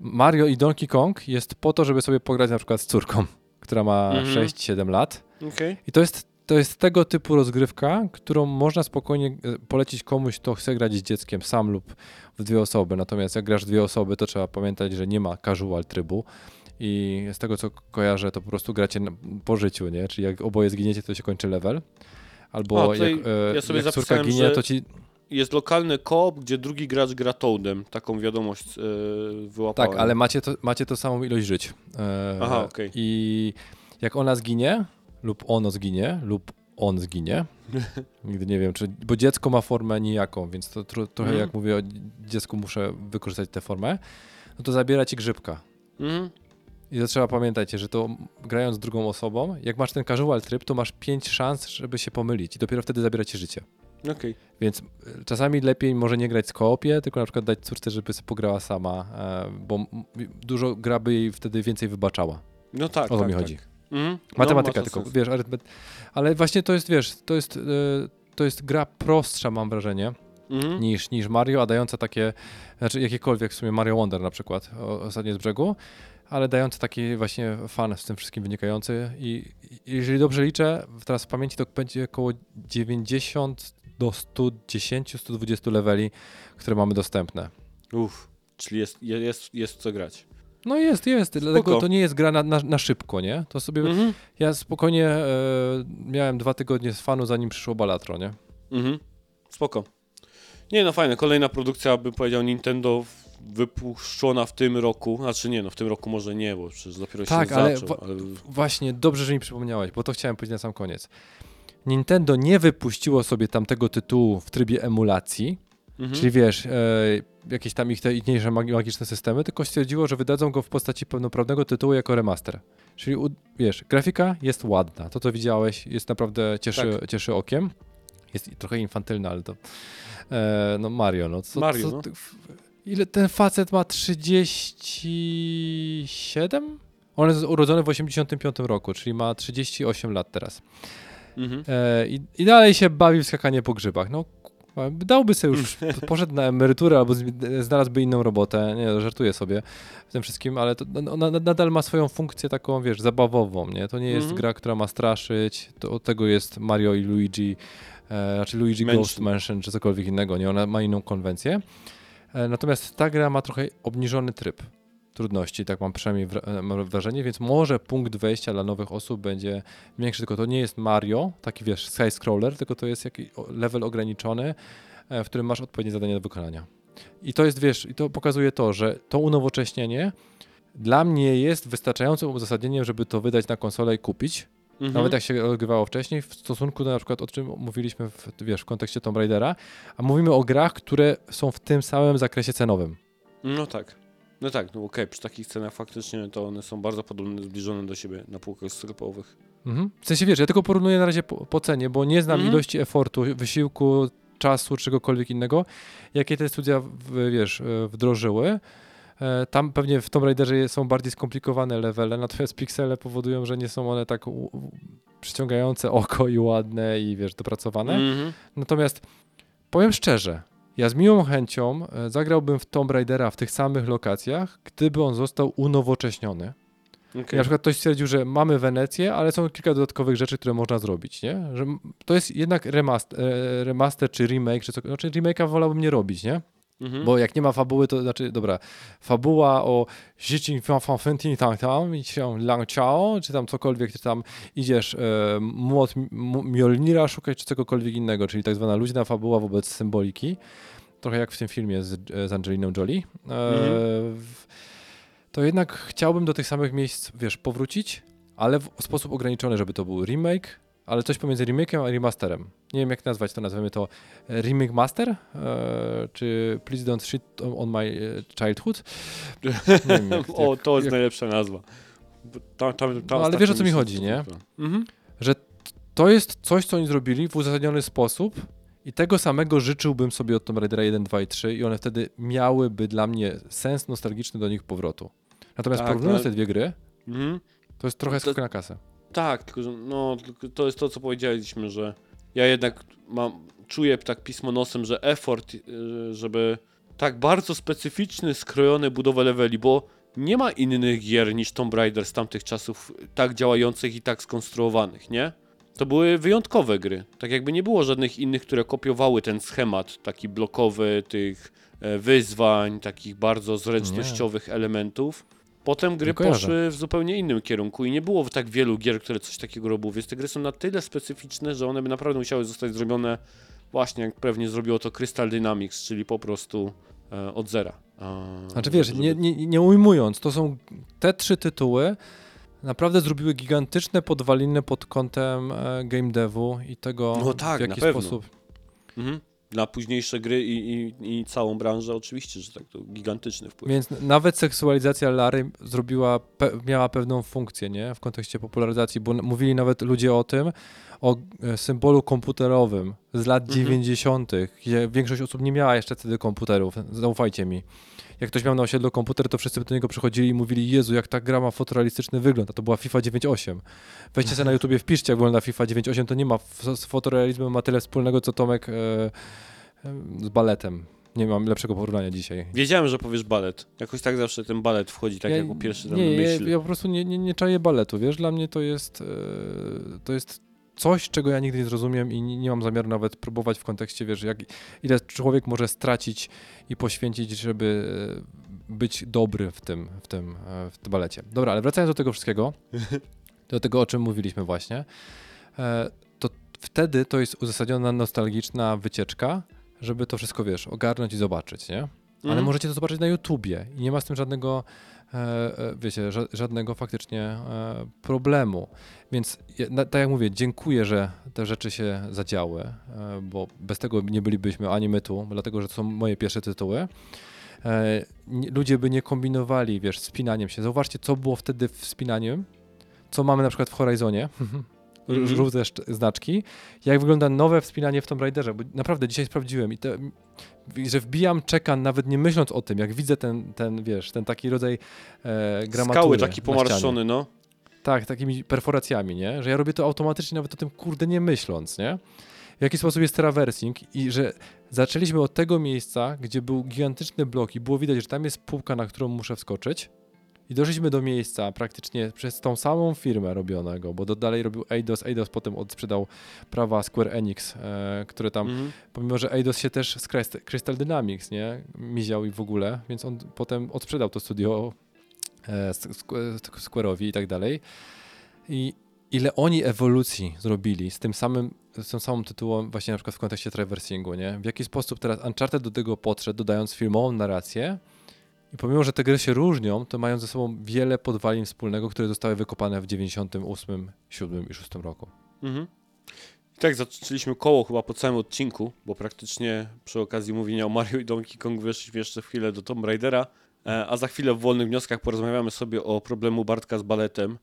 Mario i Donkey Kong jest po to, żeby sobie pograć na przykład z córką, która ma Mhm. 6-7 lat Okej. i to jest, to jest tego typu rozgrywka, którą można spokojnie e, polecić komuś, kto chce grać z dzieckiem sam lub w dwie osoby. Natomiast jak grasz dwie osoby, to trzeba pamiętać, że nie ma casual trybu. I z tego co kojarzę, to po prostu gracie po życiu, nie? Czyli jak oboje zginiecie, to się kończy level. Albo tutaj jak, e, ja jak córka ginie, że- to ci. Jest lokalny koop, gdzie drugi gracz gra Toadem. Taką wiadomość e, wyłapałem. Tak, ale macie to, macie to samą ilość żyć. E, Aha, okej. I jak ona zginie, lub ono zginie, lub on zginie. Nigdy nie wiem, czy. Bo dziecko ma formę nijaką, więc to tro, trochę Mhm. jak mówię o dziecku, muszę wykorzystać tę formę. No to zabiera ci grzybka. Mhm. I to trzeba pamiętać, że to grając z drugą osobą, jak masz ten casual tryb, to masz 5 szans, żeby się pomylić i dopiero wtedy zabiera ci życie. Okej. Więc y, czasami lepiej może nie grać z koopie, tylko na przykład dać córce, żeby sobie pograła sama, e, bo dużo gra by jej wtedy więcej wybaczała. No tak, O to tak, mi tak. chodzi. Mhm. Matematyka no, ma to tylko, sens. wiesz, arytmet... ale właśnie to jest, wiesz, to jest, e, to jest gra prostsza, mam wrażenie, Mhm. niż, niż Mario, a dająca takie, znaczy jakiekolwiek w sumie Mario Wonder na przykład, ostatnio z brzegu, ale dająca taki właśnie fan z tym wszystkim wynikający i, i jeżeli dobrze liczę, teraz w pamięci to będzie około 90 do 110, 120 leveli, które mamy dostępne. Uff, czyli jest, je- jest, jest co grać. No jest, jest, dlatego Spoko. to nie jest gra na, na, na szybko, nie? To sobie, Mhm. ja spokojnie e, miałem dwa tygodnie z fanu, zanim przyszło Balatro, nie? Mhm. Spoko. Nie no, fajne. Kolejna produkcja, bym powiedział, Nintendo wypuszczona w tym roku. Znaczy nie, no w tym roku może nie, bo przecież dopiero Tak, się ale zaczął. wa- ale... Właśnie, dobrze, że mi przypomniałeś, bo to chciałem powiedzieć na sam koniec. Nintendo nie wypuściło sobie tamtego tytułu w trybie emulacji, Mhm. Czyli wiesz, e, jakieś tam ich te inniejsze magi- magiczne systemy, tylko stwierdziło, że wydadzą go w postaci pełnoprawnego tytułu jako remaster. Czyli wiesz, grafika jest ładna. To, co widziałeś, jest naprawdę cieszy, Tak. cieszy okiem. Jest trochę infantylne, ale to. E, no Mario, no. Co, Mario, co, no. Ile ten facet ma? 37? On jest urodzony w 85 roku, czyli ma 38 lat teraz. Mhm. E, i, I dalej się bawi w skakanie po grzybach. No, dałby sobie już, poszedł na emeryturę albo znalazłby inną robotę. Nie, żartuję sobie w tym wszystkim, ale to, no, na, nadal ma swoją funkcję taką, wiesz, zabawową, nie? To nie jest Mhm. gra, która ma straszyć. To, od tego jest Mario i Luigi, e, znaczy Luigi Mansion. Ghost Mansion czy cokolwiek innego, nie? Ona ma inną konwencję. E, natomiast ta gra ma trochę obniżony tryb trudności, tak mam przynajmniej e, mam wrażenie, więc może punkt wejścia dla nowych osób będzie większy, tylko to nie jest Mario, taki wiesz, sky-scroller, tylko to jest jakiś level ograniczony, e, w którym masz odpowiednie zadania do wykonania. I to jest, wiesz, i to pokazuje to, że to unowocześnienie dla mnie jest wystarczającym uzasadnieniem, żeby to wydać na konsolę i kupić, Mhm. nawet jak się odgrywało wcześniej, w stosunku do na przykład o czym mówiliśmy w, wiesz, w kontekście Tomb Raidera, a mówimy o grach, które są w tym samym zakresie cenowym. No tak. No tak, no okej, przy takich cenach faktycznie to one są bardzo podobne, zbliżone do siebie na półkach sklepowych. Mhm. W sensie wiesz, ja tylko porównuję na razie po, po cenie, bo nie znam Mhm. ilości efortu, wysiłku, czasu, czegokolwiek innego, jakie te studia w, wiesz, e, wdrożyły. E, Tam pewnie w Tomb Raiderze są bardziej skomplikowane levele, natomiast piksele powodują, że nie są one tak przyciągające oko i ładne i wiesz, dopracowane. Mhm. Natomiast powiem szczerze, ja z miłą chęcią e, zagrałbym w Tomb Raidera w tych samych lokacjach, gdyby on został unowocześniony. Okej. na przykład ktoś stwierdził, że mamy Wenecję, ale są kilka dodatkowych rzeczy, które można zrobić, nie? Że to jest jednak remaster, e, remaster czy remake, czy co, znaczy remake'a wolałbym nie robić, nie? Mhm. Bo jak nie ma fabuły, to znaczy, dobra, fabuła o Xixing Fan Fan Fentin Tang Tam i się Lang Chao, czy tam cokolwiek, czy tam idziesz e, młot Mjolnira szukać, czy czegokolwiek innego, czyli tak zwana luźna fabuła wobec symboliki. Trochę jak w tym filmie z, z Angeliną Jolie. E, w- to jednak chciałbym do tych samych miejsc, wiesz, powrócić, ale w sposób ograniczony, żeby to był remake, ale coś pomiędzy remake'em a remasterem. Nie wiem jak nazwać to, nazwiemy to remake master, e, czy please don't shit on my e, childhood. Wiem, jak, o, to jest jak, najlepsza nazwa. No, ale wiesz, o co mi chodzi, nie? Mhm. że to jest coś, co oni zrobili w uzasadniony sposób i tego samego życzyłbym sobie od Tomb Raidera 1, 2 i 3 i one wtedy miałyby dla mnie sens nostalgiczny do nich powrotu. Natomiast Tak, porównując no- te dwie gry, Mhm. to jest trochę skok na kasę. Tak, tylko że no, to jest to, co powiedzieliśmy, że ja jednak mam, czuję tak pismo nosem, że effort, y, żeby tak bardzo specyficzny, skrojone budowę leveli, bo nie ma innych gier niż Tomb Raider z tamtych czasów tak działających i tak skonstruowanych, nie? To były wyjątkowe gry. Tak jakby nie było żadnych innych, które kopiowały ten schemat taki blokowy tych e, wyzwań, takich bardzo zręcznościowych elementów. Potem gry poszły w zupełnie innym kierunku i nie było tak wielu gier, które coś takiego robiły, więc te gry są na tyle specyficzne, że one by naprawdę musiały zostać zrobione właśnie jak pewnie zrobiło to Crystal Dynamics, czyli po prostu e, od zera. E, Znaczy wiesz, żeby- nie, nie, nie ujmując, to są te trzy tytuły naprawdę zrobiły gigantyczne podwaliny pod kątem e, game devu i tego No tak, w jaki sposób Mhm. Na późniejsze gry i, i, i całą branżę oczywiście, że tak, to gigantyczny wpływ. Więc nawet seksualizacja Lary zrobiła, pe, miała pewną funkcję, nie? W kontekście popularyzacji, bo mówili nawet ludzie o tym, o e, symbolu komputerowym z lat Mhm. 90., gdzie większość osób nie miała jeszcze wtedy komputerów, zaufajcie mi. Jak ktoś miał na osiedlu komputer, to wszyscy do niego przychodzili i mówili, Jezu, jak ta gra ma fotorealistyczny wygląd, a to była FIFA 9.8. Weźcie sobie na YouTubie, wpiszcie, jak wygląda FIFA 9.8, to nie ma, z fotorealizmem ma tyle wspólnego, co Tomek e, e, z baletem. Nie mam lepszego porównania dzisiaj. Wiedziałem, że powiesz balet. Jakoś tak zawsze ten balet wchodzi tak Ja- jako pierwszy tam nie, na ja, myśl. ja po prostu nie, nie, nie czaję baletu, wiesz, dla mnie to jest, e, to jest coś, czego ja nigdy nie zrozumiem i nie, mam zamiaru nawet próbować w kontekście, wiesz, jak, ile człowiek może stracić i poświęcić, żeby e, być dobry w tym, w tym, e, w tym balecie. Dobra, ale wracając do tego wszystkiego, do tego, o czym mówiliśmy właśnie, e, to wtedy to jest uzasadniona nostalgiczna wycieczka, żeby to wszystko, wiesz, ogarnąć i zobaczyć, nie? ale Mhm. możecie to zobaczyć na YouTubie i nie ma z tym żadnego, wiecie, ża żadnego faktycznie e, problemu. Więc tak jak mówię, dziękuję, że te rzeczy się zadziały, e, bo bez tego nie bylibyśmy ani my tu, dlatego że to są moje pierwsze tytuły. E, ludzie by nie kombinowali, wiesz, spinaniem się. Zauważcie, co było wtedy w spinaniu, co mamy na przykład w Horizonie, Mhm. żółte szc- znaczki, jak wygląda nowe wspinanie w Tomb Raiderze, bo naprawdę dzisiaj sprawdziłem i te, że wbijam, czekam, nawet nie myśląc o tym, jak widzę ten, ten wiesz, ten taki rodzaj e, gramatury Skały taki pomarszczony, no. Tak, takimi perforacjami, nie? Że ja robię to automatycznie, nawet o tym kurde nie myśląc, nie? W jaki sposób jest traversing i że zaczęliśmy od tego miejsca, gdzie był gigantyczny blok i było widać, że tam jest półka, na którą muszę wskoczyć i doszliśmy do miejsca praktycznie przez tą samą firmę robionego, bo dalej robił Eidos, Eidos potem odsprzedał prawa Square Enix, e, które tam Mhm. pomimo, że Eidos się też z Crystal, Dynamics, nie, miział i w ogóle, więc on potem odsprzedał to studio e, Square'owi i tak dalej. I ile oni ewolucji zrobili z tym samym, z tym samym tytułem właśnie na przykład w kontekście traversingu, nie? W jaki sposób teraz Uncharted do tego podszedł, dodając filmową narrację i pomimo, że te gry się różnią, to mają ze sobą wiele podwalin wspólnego, które zostały wykopane w 98, 7 i 6 roku. Mhm. I tak zaczęliśmy koło chyba po całym odcinku, bo praktycznie przy okazji mówienia o Mario i Donkey Kong weszliśmy jeszcze chwilę do Tomb Raidera, e, a za chwilę w wolnych wnioskach porozmawiamy sobie o problemu Bartka z baletem.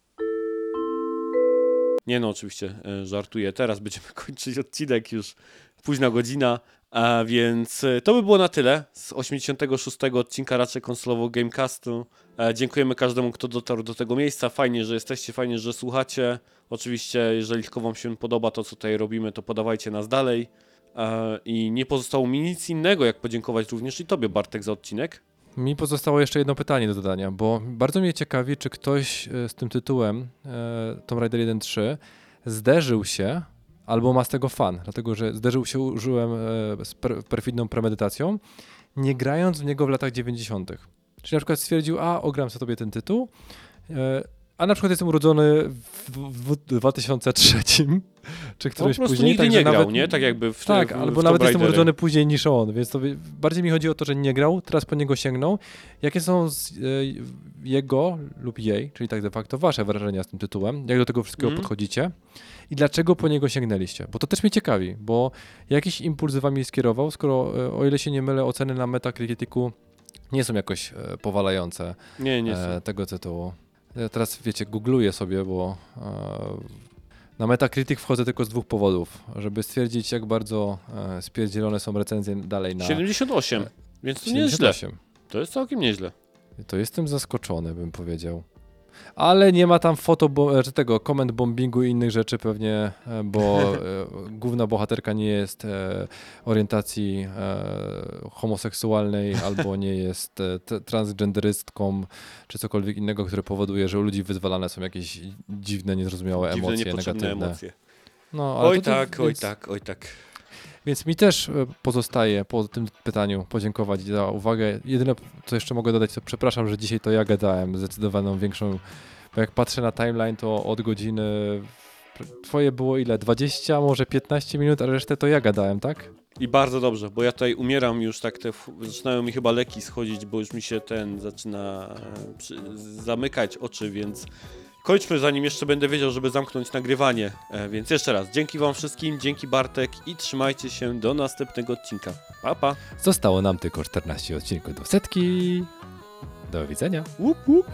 Nie no, oczywiście e, żartuję. Teraz będziemy kończyć odcinek już późna godzina, a więc e, to by było na tyle z 86 odcinka raczej konsolowego Gamecastu. E, Dziękujemy każdemu, kto dotarł do tego miejsca. Fajnie, że jesteście, fajnie, że słuchacie. Oczywiście, jeżeli tylko Wam się podoba to, co tutaj robimy, to podawajcie nas dalej. E, I nie pozostało mi nic innego, jak podziękować również i Tobie, Bartek, za odcinek. Mi pozostało jeszcze jedno pytanie do dodania, bo bardzo mnie ciekawi, czy ktoś e, z tym tytułem Tomb Raider 1.3 zderzył się albo ma z tego fan, dlatego że zderzył się, użyłem e, z per, perfidną premedytacją, nie grając w niego w latach 90. Czyli na przykład stwierdził, a ogram sobie ten tytuł, e, a na przykład jestem urodzony w, w, w 2003, czy któryś prostu później. nigdy także nie grał, nawet, nie? Tak jakby w tak, w, albo w nawet jestem urodzony później niż on, więc to bardziej mi chodzi o to, że nie grał, teraz po niego sięgnął. Jakie są z, e, jego lub jej, czyli tak de facto wasze wrażenia z tym tytułem? Jak do tego wszystkiego Mhm. podchodzicie? I dlaczego po niego sięgnęliście? Bo to też mnie ciekawi, bo jakiś impuls wami skierował, skoro e, o ile się nie mylę, oceny na Metacriticu nie są jakoś e, powalające Nie, nie. e, są. tego tytułu. Ja teraz, wiecie, googluję sobie, bo e, na Metacritic wchodzę tylko z dwóch powodów. Żeby stwierdzić, jak bardzo e, spierdzielone są recenzje dalej na 78, więc to nie jest źle. 78. To jest całkiem nieźle. To jestem zaskoczony, bym powiedział. Ale nie ma tam foto, czy tego, komend bombingu i innych rzeczy pewnie, e, bo e, główna bohaterka nie jest e, orientacji homoseksualnej albo nie jest transgenderystką, czy cokolwiek innego, które powoduje, że u ludzi wyzwalane są jakieś dziwne, niezrozumiałe Dziwne, emocje negatywne. emocje. No, ale Oj to- tak, oj więc- tak, oj tak. Więc mi też e, pozostaje po tym pytaniu podziękować za uwagę. Jedyne, co jeszcze mogę dodać, to przepraszam, że dzisiaj to ja gadałem zdecydowaną większą, bo jak patrzę na timeline, to od godziny twoje było ile? 20, może 15 minut, a resztę to ja gadałem, tak? I bardzo dobrze, bo ja tutaj umieram już tak, te, zaczynają mi chyba leki schodzić, bo już mi się ten zaczyna e, zamykać oczy, więc kończmy zanim jeszcze będę wiedział, żeby zamknąć nagrywanie. E, więc jeszcze raz, dzięki wam wszystkim, dzięki Bartek i trzymajcie się do następnego odcinka. Pa, pa. Zostało nam tylko 14 odcinków do setki. Do widzenia. Łup, łup.